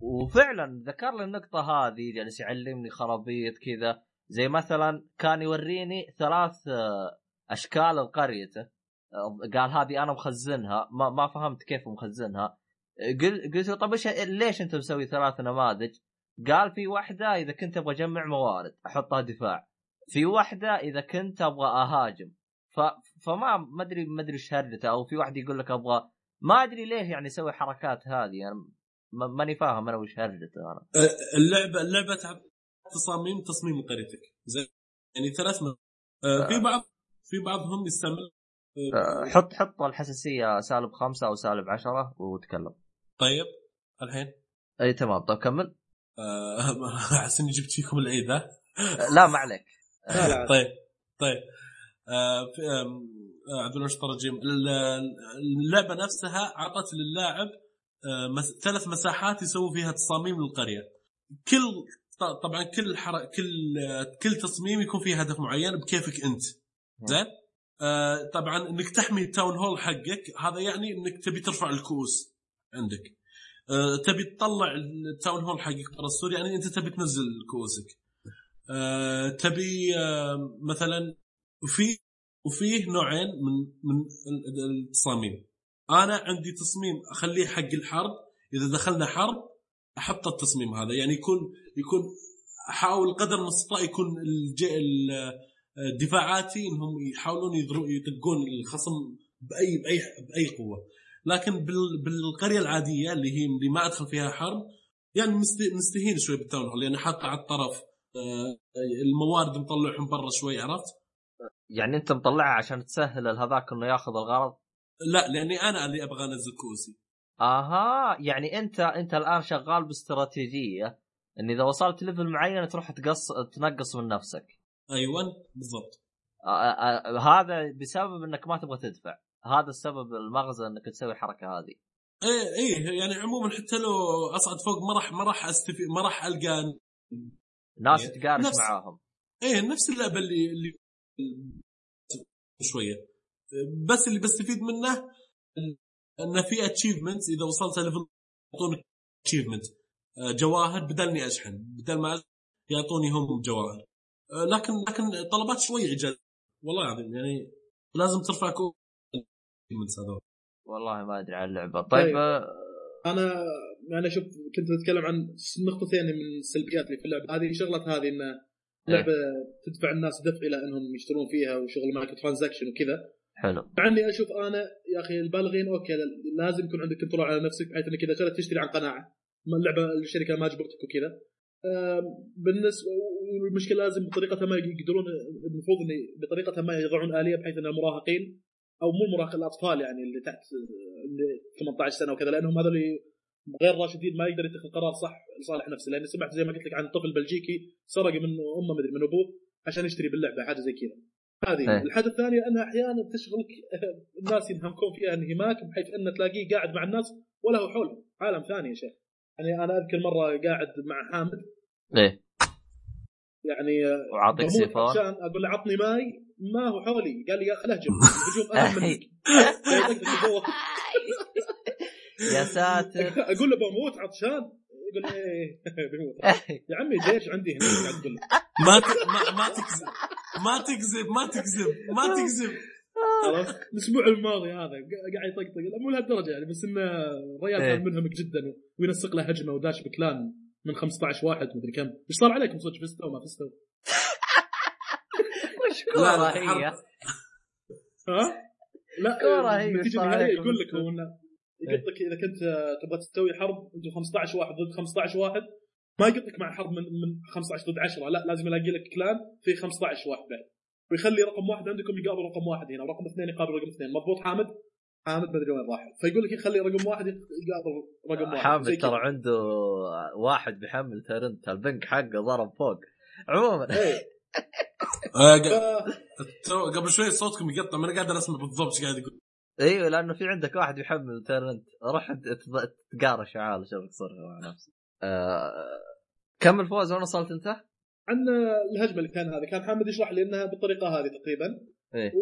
وفعلا ذكر لي النقطة هذه جالس يعلمني خرابيط كذا. زي مثلا كان يوريني ثلاث آه، أشكال لقريته قال هذه أنا مخزنها ما ما فهمت كيف مخزنها. قل- قلت له طب إيش ليش أنت مسوي ثلاث نماذج؟ قال في واحدة إذا كنت أبغى أجمع موارد أحطها دفاع. في واحدة إذا كنت أبغى أهاجم. ف... فما ما أدري ما أدري إيش هرجته أو في واحد يقول لك أبغى ما أدري ليش يعني يسوي حركات هذه يعني ما- ماني فاهم أنا وش هرجته أنا. آه، اللعبة اللعبه تصاميم تصميم قريتك زين. يعني ثلاث م... آه، في بعض في بعضهم يستعمل أه، حط حط الحساسية سالب خمسة أو سالب عشرة وتكلم. طيب. الحين؟ أي تمام. طيب كمل. آه، أحس إني جبت فيكم العيد ها؟ لا ما عليك. طيب طيب. آه، آه، عبد الله شطر ال game ال- اللعبة نفسها أعطت للاعب آه، ثلاث مساحات يسوي فيها تصاميم للقرية. كل ط- طبعا كل حر... كل آه، كل تصميم يكون فيه هدف معين بكيفك أنت. زين؟ آه، طبعا إنك تحمي ال town hall حقك هذا يعني إنك تبي ترفع الكؤوس عندك. آه، تبي تطلع ال town hall حقك برا السور يعني أنت تبي تنزل كؤوسك آه، تبي آه، مثلا وفي وفيه نوعين من من ال- ال- التصاميم. أنا عندي تصميم أخليه حق الحرب. إذا دخلنا حرب أحط التصميم هذا. يعني يكون يكون احاول قدر المستطاع يكون دفاعاتي إنهم يحاولون يطقون الخصم بأي بأي بأي قوة. لكن بال- بالقرية العادية اللي هي اللي ما أدخل فيها حرب يعني مست- مستهين شوي بال town hall يعني حاطه على الطرف آه، الموارد مطلعهم برا شوي عرفت؟ يعني أنت مطلعها عشان تسهل هذاك إنه ياخذ الغرض؟ لا لأني أنا اللي أبغى أنزل كؤوسي أها يعني أنت أنت الآن شغال باستراتيجية إن إذا وصلت level معين تروح تقص تنقص من نفسك. أيوه بالضبط. آه، آه، هذا بسبب إنك ما تبغى تدفع. هذا السبب المغزى إنك تسوي الحركة هذه. إيه إيه يعني عموما حتى لو أصعد فوق ما راح ما راح استفيد ما راح ألقى ناس إيه. تقارش نفس- معاهم. إيه نفس اللعبة اللي اللي شوية. بس اللي بستفيد منه انه في achievement إذا وصلت level يعطونك achievement جواهر بدل إني أشحن بدل ما يعطوني هم جواهر. آه، لكن لكن طلبات شوي عجاز والله العظيم يعني لازم ترفع كو achievements هذول. والله ما أدري عن اللعبة. طيب طيب. آه، أنا يعني شوف كنت اتكلم عن نقطتين من السلبيات اللي في اللعبة. هذه شغلة هذه إن لعبة تدفع الناس دفع إلى إنهم يشترون فيها وشغل micro transaction وكذا. حلو. مع إني أشوف أنا يا أخي البالغين okay لازم يكون عندك control على نفسك بحيث إنك إذا شريت تشتري عن قناعة. ما اللعبة الشركة ما جبرتك وكذا. بالنسبة والمشكلة لازم بطريقة ما يقدرون المفروض ان بطريقة ما يضعون آلية بحيث ان المراهقين أو مو المراهقين الأطفال يعني اللي تحت اللي 18 سنة وكذا لأنهم هذول غير راشدين ما يقدر يتخذ قرار صح لصالح نفسه. لأني سمعت زي ما قلت لك عن طفل بلجيكي سرق من أمه مدري من أبوه عشان يشتري باللعبة حاجة زي كذا. هذه. إيه. الحاجة الثانية أنها أحيانا تشغلك الناس ينهمكون فيها انهماك بحيث أن تلاقيه قاعد مع الناس ولا هو حولهم عالم ثاني يا شيخ. يعني أنا أذكر مرة قاعد مع حامد. إيه. يعني واعطيك بموت سيفون. عشان أقول له عطني ماي ما هو حولي. قال لي يا أخي اهجم الهجوم اهم منك. يا ساتر. أقول له بموت عطشان. يقول لي إيه بموت يا عمي جيش عندي هنا قاعد أقول ما ت- ما ما تكذب. ما تكذب ما تكذب ما تكذب. خلاص الأسبوع الماضي هذا قاعد يطقطق. مو لهالدرجة يعني بس إنه الرجال إيه. كان منهمك جدا وينسق له هجمة وداش بكلان. من 15 واحد مدري كم إيش صار عليكم صدق فزتوا ما فزتوا وش كوره هي. ها؟ لا كورة هي النتيجه النهائية يقول لك. هو إنه يقطك إذا كنت تبغى تسوي حرب أنتم 15 واحد ضد 15 واحد ما يقطك مع حرب من من 15 ضد 10 لا لازم يلاقي لك كلان في 15 واحد بعد ويخلي رقم واحد عندكم يقابل رقم واحد هنا ورقم اثنين يقابل رقم اثنين مضبوط حامد؟ حامد ما أدري وين راح فيقول لك خلي رقم واحد يقابل رقم واحد. حامد. ترى عنده واحد بيحمل ترنت البنك حقه ضرب فوق. عموما. إيه. آه، قبل شوي صوتكم يقطع ما أنا قادر اسمع بالضبط إيش قاعد يقول. أيوه لأنه في عندك واحد يحمل ترنت روح تقارش عال شوف تصرف مع نفسك آه... كمل فوز وين وصلت أنت؟ عن الهجمة اللي كان هذا. كان حامد يشرح لي إنها بالطريقة هذه تقريبا. إيه.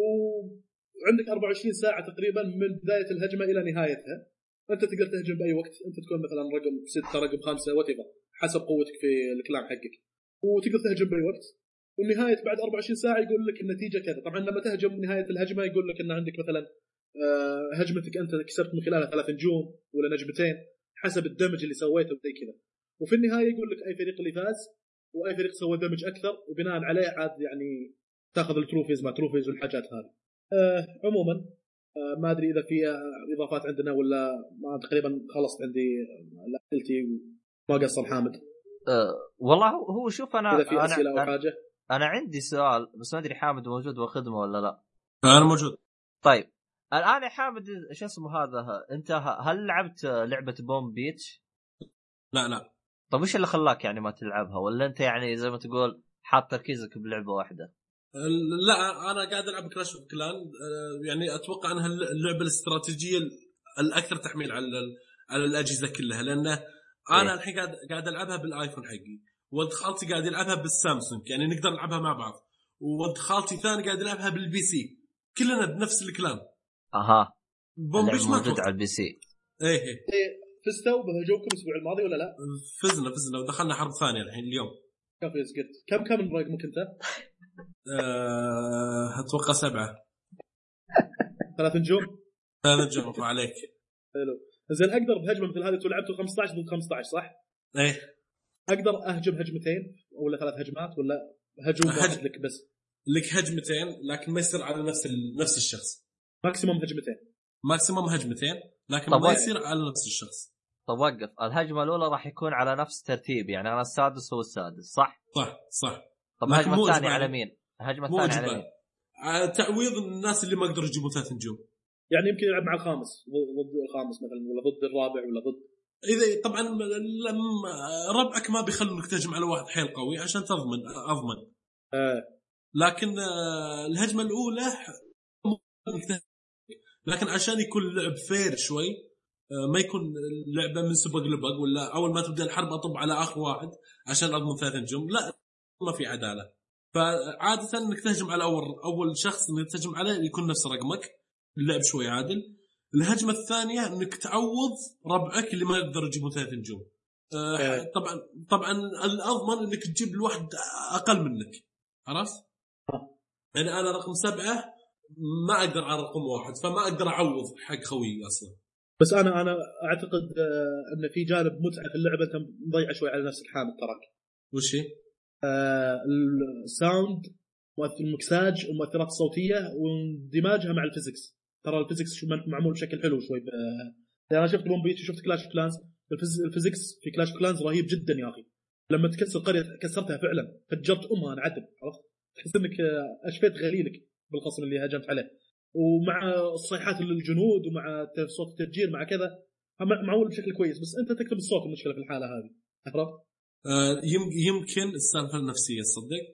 وعندك 24 ساعة تقريبا من بداية الهجمة إلى نهايتها. أنت تقدر تهجم بأي وقت. أنت تكون مثلا رقم 6 رقم 5 وات حسب قوتك في الكلام حقك. وتقدر تهجم بأي وقت. والنهاية بعد 24 ساعة يقول لك النتيجه كذا. طبعا لما تهجم نهاية الهجمة يقول لك إن عندك مثلا آه، هجمتك أنت كسبت من خلالها ثلاث نجوم ولا نجمتين حسب الدمج اللي سويته وزي كذا. وفي النهاية يقول لك أي فريق اللي فاز وأي فريق سوى دمج أكثر. وبناء عليه عاد يعني تأخذ ال trophies ما trophies والحاجات هذه. آه عموما آه ما أدري إذا في آه، إضافات عندنا ولا ما تقريبا خلصت عندي آه، اسئلتي ما قصر حامد. آه... والله هو- هو شوف أنا إذا في أسئلة أو أنا, حاجة. أنا عندي سؤال بس ما أدري حامد موجود واخدمه ولا لا. أنا موجود. طيب الآن يا حامد شو اسمه هذا؟ أنت هل لعبت لعبة بوم بيتش؟ لا لا. طيب وش اللي خلاك يعني ما تلعبها؟ ولا أنت يعني زي ما تقول حاط تركيزك بلعبة واحدة؟ لا أنا قاعد ألعب كلاش اوف كلانس يعني أتوقع أنها اللعبة الاستراتيجية الأكثر تحميل على على الأجهزة كلها لأنه أنا إيه. الحين قاعد قاعد ألعبها بالآيفون حقي ولد خالتي قاعد يلعبها بالسامسونج يعني نقدر نلعبها مع بعض وولد خالتي ثاني قاعد يلعبها بال PC كلنا بنفس ال clan أها بوم بيتش اللعبه ما أتوقع. على ال PC إيه إيه إيه، فزتوا بهجومكم الأسبوع الماضي ولا لا؟ فزنا فزنا ودخلنا حرب ثانية الحين اليوم كم كم رقمك انت؟ أه أتوقع سبعة. ثلاث نجوم؟ ثلاث جرف عليك. حلو. زين أقدر بهجمة مثل هذه أنتوا لعبتوا 15 ضد 15 صح؟ إيه. أقدر أهجم هجمتين ولا ثلاث هجمات ولا هجوم هج- واحد لك بس؟ لك هجمتين لكن ما يصير على نفس ال... نفس الشخص. ماكسيموم هجمتين. ماكسيموم هجمتين لكن ما يصير على نفس الشخص. طب وقف. الهجمة الأولى راح يكون على نفس ترتيب يعني أنا السادس هو السادس صح؟ صح صح. طب الهجمه الثانية. على مين؟ الهجمه الثانية على مين؟ تعويض الناس اللي ما قدروا يجيبوا ثلاث نجوم يعني يمكن يلعب مع الخامس ضد الخامس مثلا ولا ضد الرابع ولا ضد إذا طبعا ربعك ما بيخلونك تهجم على واحد حيل قوي عشان تضمن أضمن آه. لكن آه، الهجمة الأولى. لكن عشان يكون اللعب فير شوي آه، ما يكون اللعبه من سبق لبق ولا أول ما تبدأ الحرب أطب على اخر واحد عشان أضمن ثلاث نجوم لا ما في عداله. فعادة إنك تهجم على اول أول شخص إنك تهجم عليه يكون نفس رقمك اللعب شوي عادل. الهجمة الثانية إنك تعوض ربعك اللي ما يقدر يجيبون ثلاث نجوم آه، إيه. طبعا طبعا الأضمن إنك تجيب الواحد أقل منك. عرفت؟ يعني أنا رقم سبعة ما أقدر على رقم واحد فما أقدر أعوض حق خويي أصلا. بس أنا أنا أعتقد آه إن في جانب متعة في اللعبة أنت مضيع شوي على نفسك حامد تراك. وش هي؟ ال sound مؤثر المكساج المؤثرات الصوتيه واندماجها مع ال physics ترى ال physics معمول بشكل حلو شوي. ب... يعني أنا شفت بوم بيتش وشفت كلاش كلانز ال phys... ال physics في كلاش كلانز رهيب جدا يا أخي. لما تكسر قرية كسرتها فعلا فجرت أمها أنا عدل عرفت؟ تحس إنك آه، شفيت غليلك بالقصر اللي هجمت عليه. ومع الصيحات للجنود ومع صوت التفجير مع كذا معمول بشكل كويس. بس أنت تكتم الصوت المشكلة في الحالة هذه عرفت؟ آه يم- يمكن السالفة النفسية تصدق؟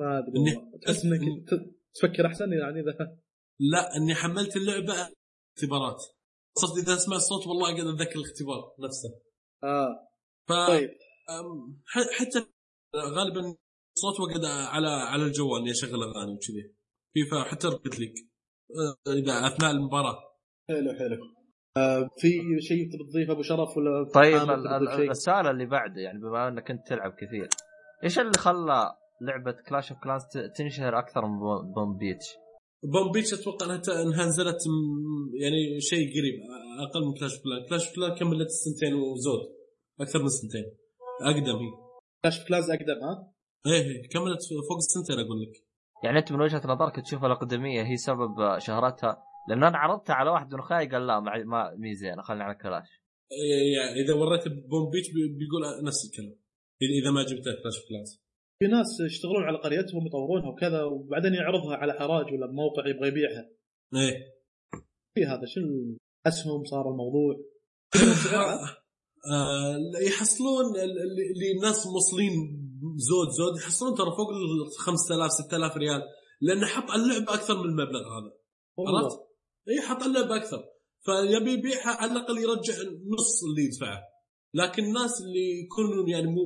ما أدري. تحس إنك تفكر أحسن يعني اذا لا إني حملت اللعبة اختبارات. صرت إذا أسمع الصوت والله قاعد اتذكر الاختبار نفسه. آه. ف طيب. حتى غالبا صوت وقعد على على الجوال اني اشغل اغاني وكذي. فيفا حتى ركبت لك. أه، إذا أثناء المباراة. حلو حلو. آه في شيء تبي تضيفه أبو شرف ولا طيب؟ السؤال اللي بعده يعني بما إنك أنت تلعب كثير إيش اللي خلى لعبة كلاش اوف كلانس تنشهر أكثر من بو- بوم بيتش؟ بوم بيتش أتوقع إنها نزلت يعني شيء قريب أقل من كلاش كلان كلاش كلان كملت سنتين وزود أكثر من سنتين أقدم هي كلاش كلانز أقدم ها؟ إيه إيه، كملت فوق السنتين أقول لك يعني أنت من وجهة نظرك تشوف الأقدمية هي سبب شهرتها لأن أنا عرضتها على واحد من أخوياي قال لا ما ما مي زينه خلينا على كلاش. إيه، يعني إذا وريت بوم بيتش بي- بيقول نفس الكلام. إذا- إذا ما جبته كلاش. كلاش في ناس يشتغلون على قريتهم يطورونها وكذا وبعدين يعرضها على حراج ولا بموقع يبغى يبيعها. إيه. في هذا شنو أسهم صار الموضوع؟ آه، يحصلون ال- ال- اللي الناس موصلين زود زود يحصلون ترى فوق ال 5000 6000 ريال لأنه حط اللعبة أكثر من المبلغ هذا. عرفت؟ اي حط اللعبه أكثر. فيبي يبيعها على الأقل يرجع نص اللي يدفعه. لكن الناس اللي يكونون يعني مو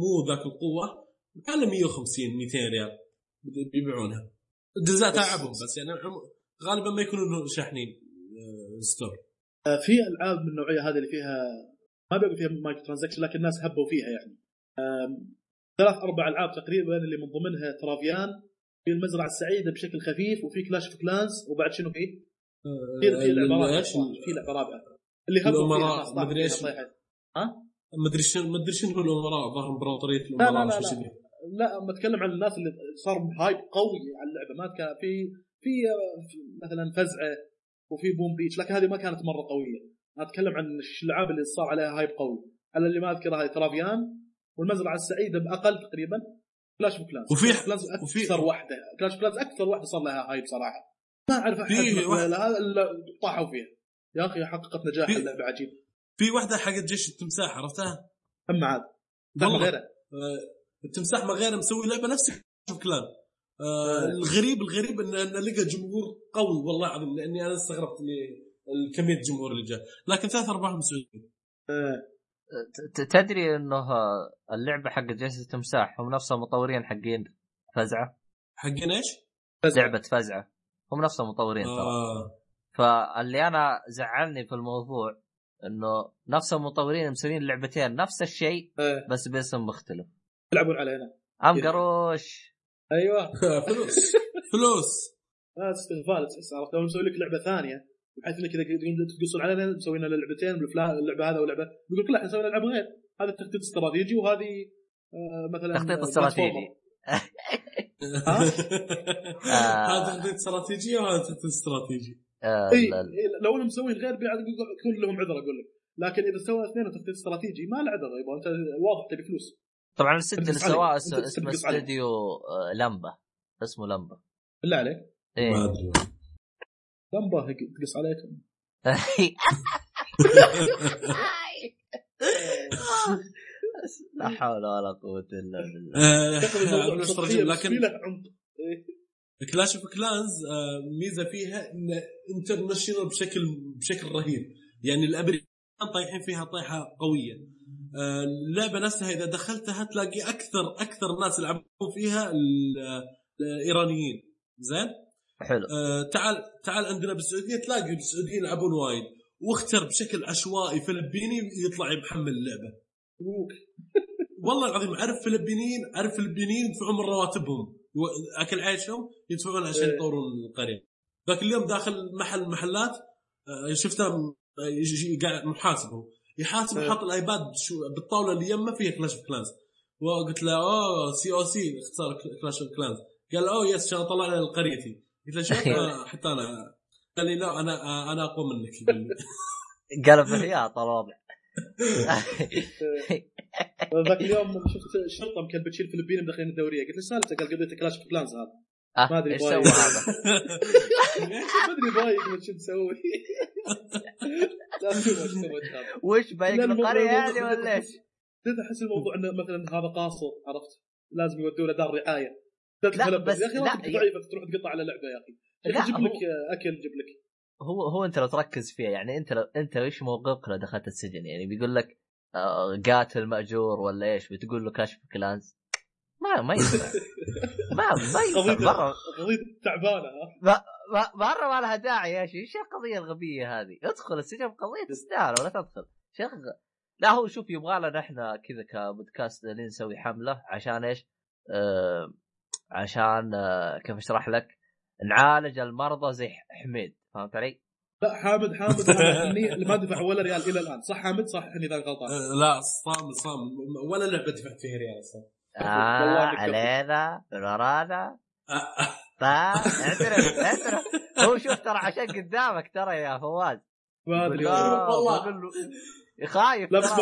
مو ذاك القوة على 150 200 ريال بيبيعونها جزاء تعبهم بس يعني غالبا ما يكونون شاحنين آه، store. آه، في ألعاب من النوعية هذه اللي فيها ما بيبقى فيها microtransaction لكن الناس هبوا فيها يعني. ثلاث أربع ألعاب تقريبا اللي من ضمنها Travian في المزرعه السعيده بشكل خفيف وفي Clash of Clans وبعد شنو في؟ في في لعبه رابعه إيش في لعبه رابعه اللي طاحوا مدري فيها إيش. طيحة. مدري شنو مدري شنو هو الأمراء ظهر امبراطوريه لا الأمراء لا لا, لا. لا أما أتكلم عن الناس اللي صار hype قوي على اللعبة. ما كان في في آه، في مثلا فزعة وفي Boom Beach لكن هذه ما كانت مرة قوية. أنا أتكلم عن الالعاب اللي صار عليها hype قوي. على اللي ما اذكرها هذه Travian والمزرعه السعيده بأقل تقريبا. Clash of Clans وفي- Clash أكثر واحدة. Clash of Clans أكثر واحدة صار لها hype صراحة. ما أعرف أحد هذا إلا طاحوا فيها. يا أخي حققت نجاح في- اللعبه عجيب. في واحدة حقت جيش التمساح عرفتها؟ اما عاد. والله. غيره. آه، التمساح ما غيره مسوي لعبة نفس Clan آه الغريب الغريب ان إن لقى جمهور قوي والله العظيم لأني أنا استغربت من كميه الجمهور اللي جاء. لكن ثلاث ارباعهم سعوديين آه، ت- تدري إنه اللعبة حق جيش التمساح هم نفسهم مطورين حقين فزعة؟ حقين إيش؟ فزعة. لعبة فزعة. هم نفسهم مطورين ترى. آه. فاللي أنا زعلني في الموضوع إنه نفس المطورين مسوين لعبتين نفس الشيء آه، بس باسم مختلف. يلعبون علينا أم قروش. أيوه. فلوس. فلوس. لا استغفال تحس عرفت؟ لو مسوي لك لعبة ثانية بحيث إنك إذا تقول تقصون علينا مسوي لنا لعبتين اللعبة هذا ولعبه يقول لك لا إحنا سوينا العاب غير. هذا التخطيط استراتيجي وهذه آه مثلا تخطيط آه، استراتيجي. هذا تخطيط استراتيجي وهذا تخطيط استراتيجي؟ آه إي لو انهم مسوين غير بعد يكون لهم عذر أقول لك. لكن إذا سوى اثنين تخطيط استراتيجي ما له عذر يبغى أنت واضح تبي فلوس. طبعا الاستديو اللي. سواه اسمه. استديو آه، لمبة. اسمه لمبة. بالله عليك. إيه. ما أدري. لمبة هيك تقص عليكم لا حول ولا قوة إلا بالله. آه، لكن له عمق. Clash of Clans ميزة فيها إن انترناشونال بشكل بشكل رهيب. يعني الأمريكان طايحين فيها طيحه قوية. آه، اللعبة نفسها إذا دخلتها تلاقي أكثر أكثر ناس يلعبون فيها آه، الإيرانيين. زين؟ حلو. آه، تعال تعال عندنا بالسعودية تلاقي السعوديين يلعبون وايد. واختر بشكل عشوائي فلبيني يطلع محمل اللعبة. والله العظيم أعرف فلبينيين أعرف فلبينيين يدفعون من رواتبهم. أكل عيشهم يدفعون عشان إيه. يطورون القرية. ذاك اليوم داخل محل محلات آه، شفته آه، يجي- قاعد محاسبه يحاسب إيه. حاط ال iPad شو بالطاولة اللي يمه فيها Clash of Clans وقلت له oh COC اختصار Clash of Clans قال oh yes عشان طلعنا لقريتي قلت له شوف آه، حتى أنا قال لي لا أنا أنا أقوى منك. قلب الهياط الوضع. ذاك اليوم شفت شرطة مكلبتشين الفلبين مدخلين الدورية. قلت له سالته قال قضيه Clash of Clans هذا. آه، ما أدري إيش. سوى هذا؟ ما أدري ضايق من شو مسوي. وش بايق القرية يعني ولا إيش؟ بديت أحس الموضوع إنه مثلا هذا قاصر عرفت؟ لازم يودوا له دار رعاية. لا،. بس يا أخي لا، ضعيفة تروح تقطع على لعبة يا أخي. لا، جيب لك أكل جيب لك. هو هو أنت لو تركز فيها يعني أنت لو أنت إيش موقفك لو دخلت السجن؟ يعني بيقول لك قاتل مأجور ولا إيش بتقول له كشف كلانز ما ما ينفع ما ما ينفع مرة قضية تعبانة مرة ما لها داعي يا شيخ إيش القضية الغبية هذه؟ ادخل السجن قضيه تستاهل ولا تدخل شيخ لا هو شوف يبغى لنا إحنا كذا كبودكاست نسوي حملة عشان إيش؟ آه عشان آه كيف أشرح لك؟ نعالج المرضى زي حميد فهمت علي؟ لا حامد حامد اللي ما دفع ولا ريال إلى الآن. صح حامد؟ صح إني اذا غلطان. آه، لا صامل صامل ولا لعبة دفعت فيها ريال أصلا آه علينا من ورانا. آه، طيب اعترف اعترف هو شوف ترى عشان قدامك ترى يا فواز. ما أدري. والله. خايف لا بس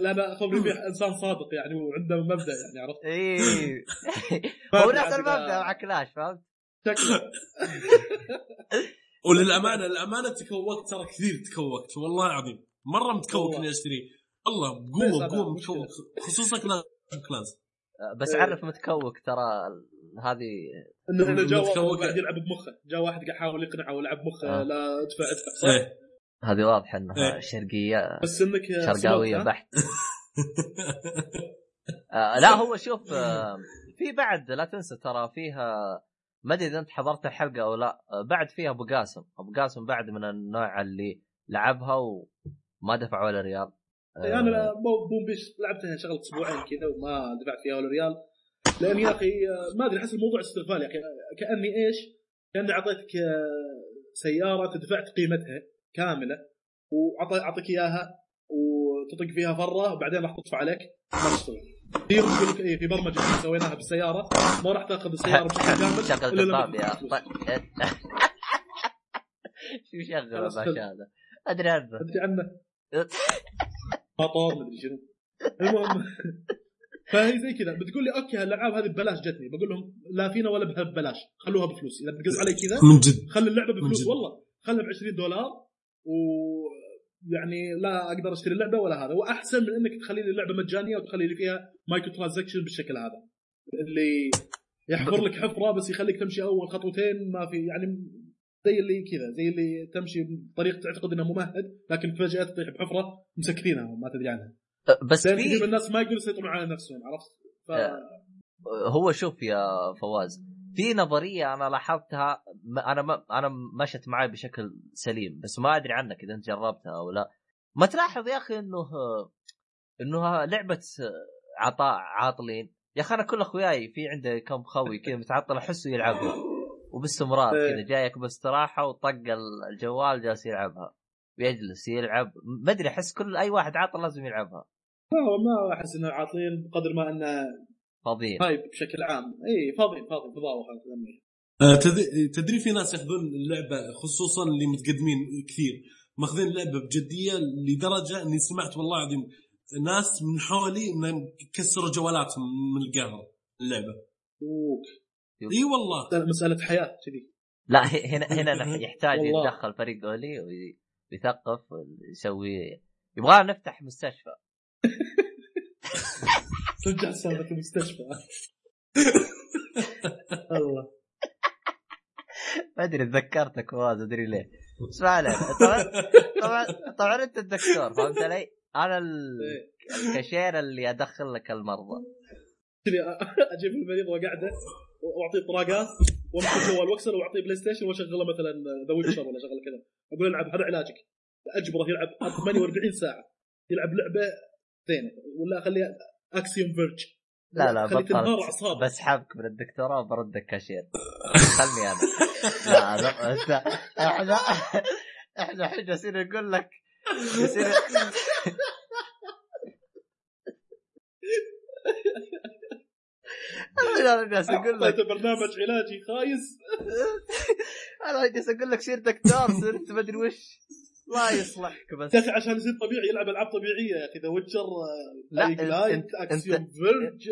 لأن ربيع إنسان صادق يعني وعنده مبدأ يعني عرفت؟ ما هو نفس إذا- المبدأ مع كلاش فهمت؟ شكله. وللأمانة الأمانة تكوكت ترى كثير تكوكت والله العظيم مرة متكوك. إني اشتريه والله بقوه بقوه. متكوك خصوصا كلاس كلاس بس إيه. عرف متكوك ترى هذه إنه جاء واحد. قاعد يلعب بمخه جاء واحد قاعد يحاول يقنعه ويلعب مخه آه. لا ادفع ادفع صح؟ إيه هذه واضحة إنها إيه. شرقية بس إنك شرقاوية؟ بحت آه لا هو شوف آه في بعد لا تنسى ترى فيها ما أدري إذا أنت حضرت الحلقة أو لا. آه بعد فيها أبو قاسم. أبو قاسم بعد من النوع اللي لعبها وما دفع ولا ريال. يعني أنا بو- بوم بيش لعبتها شغله أسبوعين كذا وما دفعت فيها ولا ريال. لأن يا أخي آه، ما أدري أحس الموضوع استغلال يا أخي. كأني إيش؟ كأني أعطيتك آه، سيارة دفعت قيمتها كاملة واعطيك إياها وتطق فيها فره وبعدين راح تطفى عليك. ما تشتغل. في يقول لك إيه في برمجة سويناها بالسيارة. ما راح تأخذ السيارة بشكل كامل شغل دباب يا. شو شغل الباشا هذا؟ أدري عنه. أدري عنه. مطار مدري شنو. المهم. فهي زي كذا. بتقول لي أوكي الالعاب هذه ببلاش جتني. بقول لهم لا فينا ولا بها ببلاش. خلوها بفلوس. إذا بتقز علي كذا من جد. خلي اللعبة بفلوس. والله خلها ب 20 دولار و يعني لا أقدر أشتري اللعبة ولا هذا. واحسن من إنك تخلي لي اللعبة مجانية وتخلي لي فيها microtransaction بالشكل هذا. اللي يحفر لك حفرة بس يخليك تمشي أول خطوتين ما في يعني زي اللي كذا زي اللي تمشي بطريقه تعتقد إنه ممهد لكن فجأة تطيح بحفرة مسكرينها ما تدري عنها. بس كثير من في الناس ما يقدروا يسيطرون على نفسهم عرفت؟ ف... هو شوف يا فواز في نظرية أنا لاحظتها أنا ما أنا مشت معي بشكل سليم بس ما أدري عنك إذا أنت جربتها أو لا. ما تلاحظ يا أخي إنه انه لعبة عطاء عاطلين. يا أخي أنا كل أخوياي في عنده كم خوي كذا متعطل أحسه يلعبها وباستمرار إيه. كذا جايك باستراحة وطق الجوال جالس يلعبها ويجلس يلعب. ما أدري أحس كل أي واحد عاطل لازم يلعبها. ما ما أحس إنه عاطلين بقدر ما إنه فاضيين هايب بشكل عام. إي فاضي فاضي فضاوه. آه، تدري- تدري في ناس ياخذون اللعبة خصوصا اللي متقدمين كثير ماخذين اللعبة بجدية لدرجة إني سمعت والله العظيم ناس من حولي إنهم كسروا جوالاتهم من القهر اللعبة. اوك إي والله. مسألة حياة كذي. لا هنا هنا يحتاج. يتدخل فريق اولي ويثقف ويسوي يبغى نفتح مستشفى. رجع سالفه المستشفى الله ما أدري تذكرتك فواز أدري ليه. اسمع لي طبعا طبعا طبعا أنت الدكتور فهمت علي؟ أنا إيه. الكاشير اللي أدخل لك المرضى. أجيب المريض وأقعده وأعطيه طراقات وأمسك الجوال واكسره وأعطيه PlayStation وأشغله مثلا The Witcher ولا شغلة كذا. أقول العب هذا علاجك. أجبره يلعب 48 ساعة. يلعب لعبة زينه ولا أخليه Axiom Verge لا لا اعصابه بسحبك من الدكتوراه وبردك كاشير خلني أنا. لا لا انت إحنا إحنا الحين جالسين نقول لك جالسين أنا جالس أقول لك برنامج علاجي خايس. أنا جالس أقول لك سير دكتور صرت ما أدري وش. لا يصلحك بس يا أخي عشان يصير طبيعي يلعب ألعاب طبيعية يا أخي. The Witcher لا، لايت انت- Axiom Verge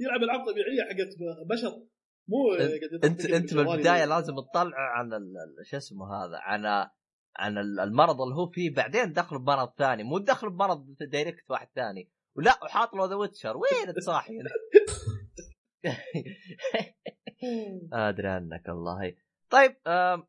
يلعب ألعاب طبيعية حقت بشر. مو أنت- انت أنت بالجوال بالبداية يلعب. لازم تطلع عن ال- ال- شو اسمه هذا عن عن ال- المرض اللي هو فيه. بعدين دخل بمرض ثاني. مو دخل بمرض direct واحد ثاني. ولا وحاط له The Witcher وين تصاحي أدري عنك والله طيب آه،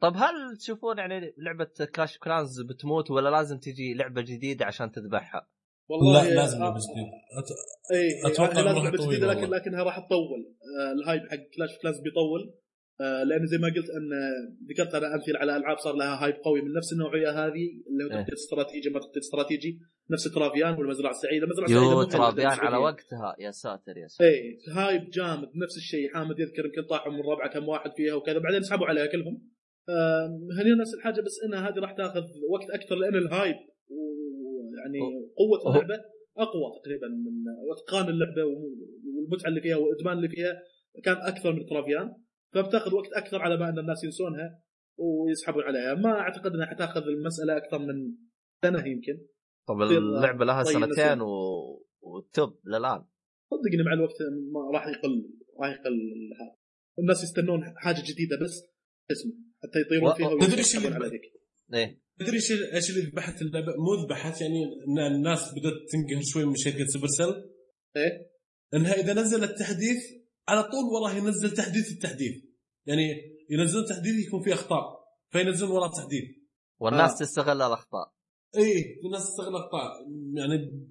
طب هل تشوفون يعني لعبة Clash Clans بتموت ولا لازم تجي لعبة جديدة عشان تذبحها؟ والله لا لازم آه، لعبه جديده أت- اي أتوقع أتوقع لازم لعبه جديده لكن والله. لكنها راح تطول آه، ال hype حق Clash Clans بيطول آه، لأن زي ما قلت أن آه، ذكرت أنا أمثلة على ألعاب صار لها hype قوي من نفس النوعية هذه اللي هو إيه. تخطيط استراتيجي ما تخطيط استراتيجي نفس Travian والمزرعه السعيده المزرعه السعيده بالنسبة على لي. وقتها. يا ساتر يا ساتر. اي hype جامد نفس الشيء. حامد يذكر يمكن طاحوا من ربعة كم واحد فيها وكذا. بعدين سحبوا عليها كلهم. هنا نفس الحاجة بس إنها هذه راح تاخذ وقت أكثر لأن ال hype ويعني قوة. اللعبة أقوى تقريبا من واتقان اللعبة والمتعة اللي فيها والادمان اللي فيها كان أكثر من Travian. فبتاخذ وقت أكثر على ما إن الناس ينسونها ويسحبون عليها. ما أعتقد إنها حتاخذ المسألة أكثر من سنة يمكن. طب تصير اللعبة لها طي سنتين. و... وال top للآن. صدقني مع الوقت ما راح يقل راح يقل هذا الناس يستنون حاجة جديدة بس اسمه حتى يطيرون و- فيها تدري إيش اللي- إيه. تدري إيش إيش اللي ذبحت اللعبه؟ مو ذبحت يعني إن الناس بدأت تنقهر شوي من شركة Supercell إيه. إنها إذا نزل التحديث على طول وراه ينزل تحديث التحديث. يعني ينزلون تحديث يكون فيه أخطاء فينزلون وراه تحديث. والناس آه. تستغل الأخطاء. اي الناس تستغل اخطاء يعني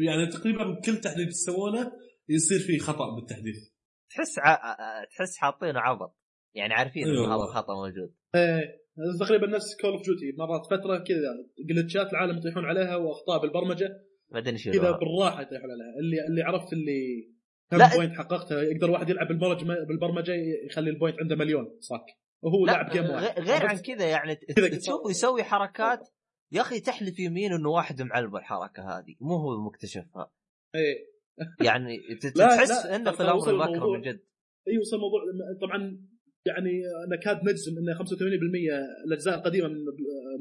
يعني تقريبا كل تحديث يسوونه يصير فيه خطأ بالتحديث. تحس ع... تحس حاطينه عبط. يعني عارفين أيوة إنه هذا. الخطأ موجود. إيه تقريبا نفس Call of Duty مرات فترة كذا glitch ات العالم يطيحون عليها وأخطاء بالبرمجة. بعدين كذا بالراحة يطيحون عليها. اللي اللي عرفت اللي كم لا. point حققتها يقدر واحد يلعب بالبرمجة يخلي ال point عنده مليون. صك وهو لا لاعب game واحد. غير عن؟ كذا يعني. تشوفه يسوي حركات يا أخي تحلف يمين إنه واحد معلم الحركة هذه مو هو مكتشفها إيه يعني تحس انه في الامر الموضوع. من جد اي وصل الموضوع طبعا يعني نكاد نجزم إن 85% الأجزاء القديمة من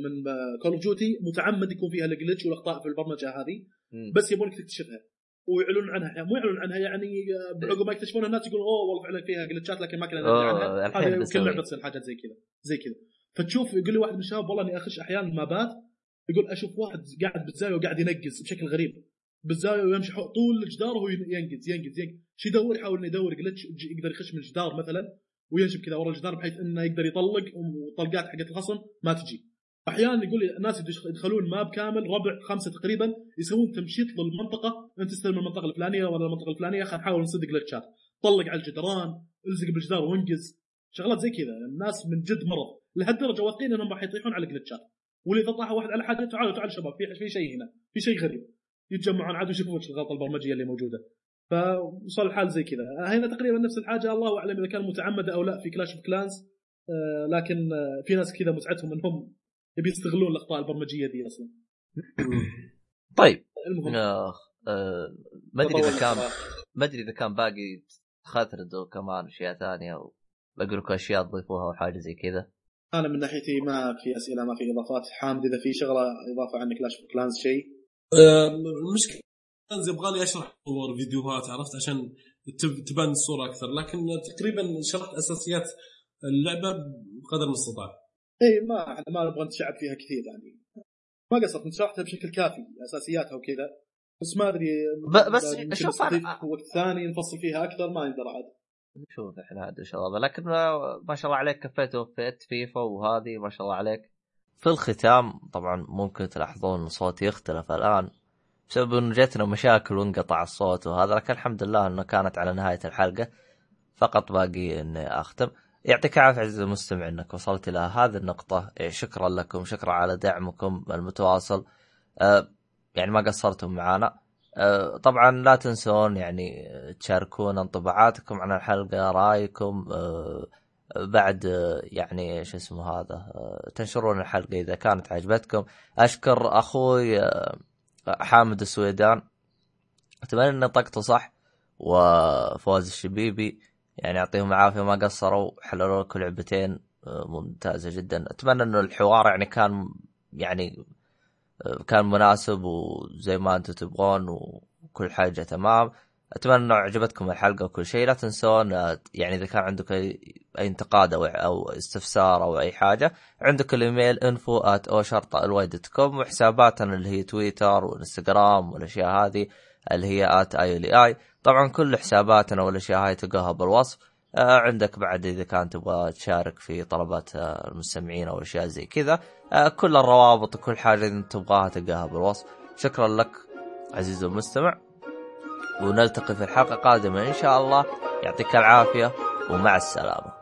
من Call of Duty متعمد يكون فيها ال glitch والأخطاء في البرمجة هذه مم. بس يبونك تكتشفها ويعلنون عنها يعني مو يعلنون عنها يعني بعقب ما يكتشفونها الناس يقولون أوه والله فعلا فيها جلتشات لكن ما كنا ندري عنها هذه كل. لعبة تصير حاجات زي كذا زي كذا فتشوف يقول لي واحد من الشباب والله إني أخش أحيانا مابات يقول أشوف واحد قاعد بالزاويه وقاعد ينقز بشكل غريب. بالزاويه ويمشي طول الجدار وهو ينقز ينقز ينقز. شو يدور يحاول إنه يدور جلتش يقدر يخش من الجدار مثلا وينشب كذا ورا الجدار بحيث إنه يقدر يطلق وطلقات حقت الخصم ما تجي. أحيانا يقول لي الناس يدخلون map كامل أربع خمسة تقريبا يسوون تمشيط للمنطقة. أنت تستلم المنطقة الفلانية ولا المنطقة الفلانية خلينا نحاول نصدق glitch ات طلق على الجدران الزق بالجدار وانقز. شغلات زي كذا. الناس من جد مرض. لهالدرجة واثقين إنهم راح يطيحون على glitch ات واللي إذا طاح واحد على حاجة تعالوا تعالوا شباب في في شيء هنا في شيء غريب. يتجمعون عاد ويشوفون وش الغلطة البرمجية اللي موجودة. فوصل الحال زي كذا. هنا تقريبا نفس الحاجة الله أعلم إذا كان متعمدة أو لا في Clash of Clans لكن آه، في ناس كذا متعتهم إنهم يبي يستغلون الأخطاء البرمجية دي أصلا. طيب. المهم. آه، ما أدري إذا كان. ما أدري إذا كان باقي تخثردوا كمان أشياء ثانية أو باقي لكم أشياء تضيفوها أو حاجة زي كذا. أنا من ناحيتي ما في أسئلة ما في إضافات. حامد إذا في شغلة إضافة عن Clash of Clans شيء. المشكلة يبغى لي أشرح صور فيديوهات عرفت؟ عشان تب- تبان الصورة أكثر. لكن تقريبا شرحت أساسيات اللعبة بقدر المستطاع اي ما إحنا ما نبغى نتشعب فيها كثير يعني. ما قصرت انت شرحتها بشكل كافي أساسياتها وكذا. بس ما أدري بس شوف أنا- وقت ثاني نفصل فيها أكثر ما نقدر عاد نشوف إحنا عاد ان شاء الله لكن ما, شاء الله عليك كفيت وفيت فيفا وهذه ما شاء الله عليك. في الختام طبعا ممكن تلاحظون إن صوتي يختلف الآن بسبب إنه جتنا مشاكل وانقطع الصوت وهذا لكن الحمد لله إنه كانت على نهاية الحلقة. فقط باقي إني أختم. يعطيك العافية عزيزي المستمع إنك وصلت إلى هذه النقطة. إيه، شكرا لكم شكرا على دعمكم المتواصل. أه يعني ما قصرتم معنا طبعا لا تنسون يعني آه، تشاركون انطباعاتكم عن الحلقة رأيكم أه بعد آه، يعني شو اسمه هذا آه، تنشرون الحلقة إذا كانت عجبتكم. أشكر أخوي آه، حامد السويدان. أتمنى ان نطقته صح وفوز الشبيبي. يعني يعطيهم العافية ما قصروا حللوا لكم لعبتين آه، ممتازة جدا. أتمنى إنه الحوار يعني كان يعني آه، كان مناسب وزي ما أنتم تبغون وكل حاجة تمام. أتمنى إنه عجبتكم الحلقة وكل شيء. لا تنسون يعني إذا كان عندك اي انتقاد أو أو استفسار أو أي حاجة عندك الإيميل الواي dot com وحساباتنا اللي هي تويتر وإنستغرام والأشياء هذه اللي هي at اي اي طبعا كل حساباتنا والأشياء هاي تلقاها بالوصف. آه، عندك بعد إذا كان تبغى تشارك في طلبات آه، المستمعين أو أشياء زي كذا. كل الروابط وكل حاجة انت تبغاها تلقاها بالوصف. شكرا لك عزيزي المستمع. ونلتقي في الحلقة القادمة إن شاء الله. يعطيك العافية ومع السلامة.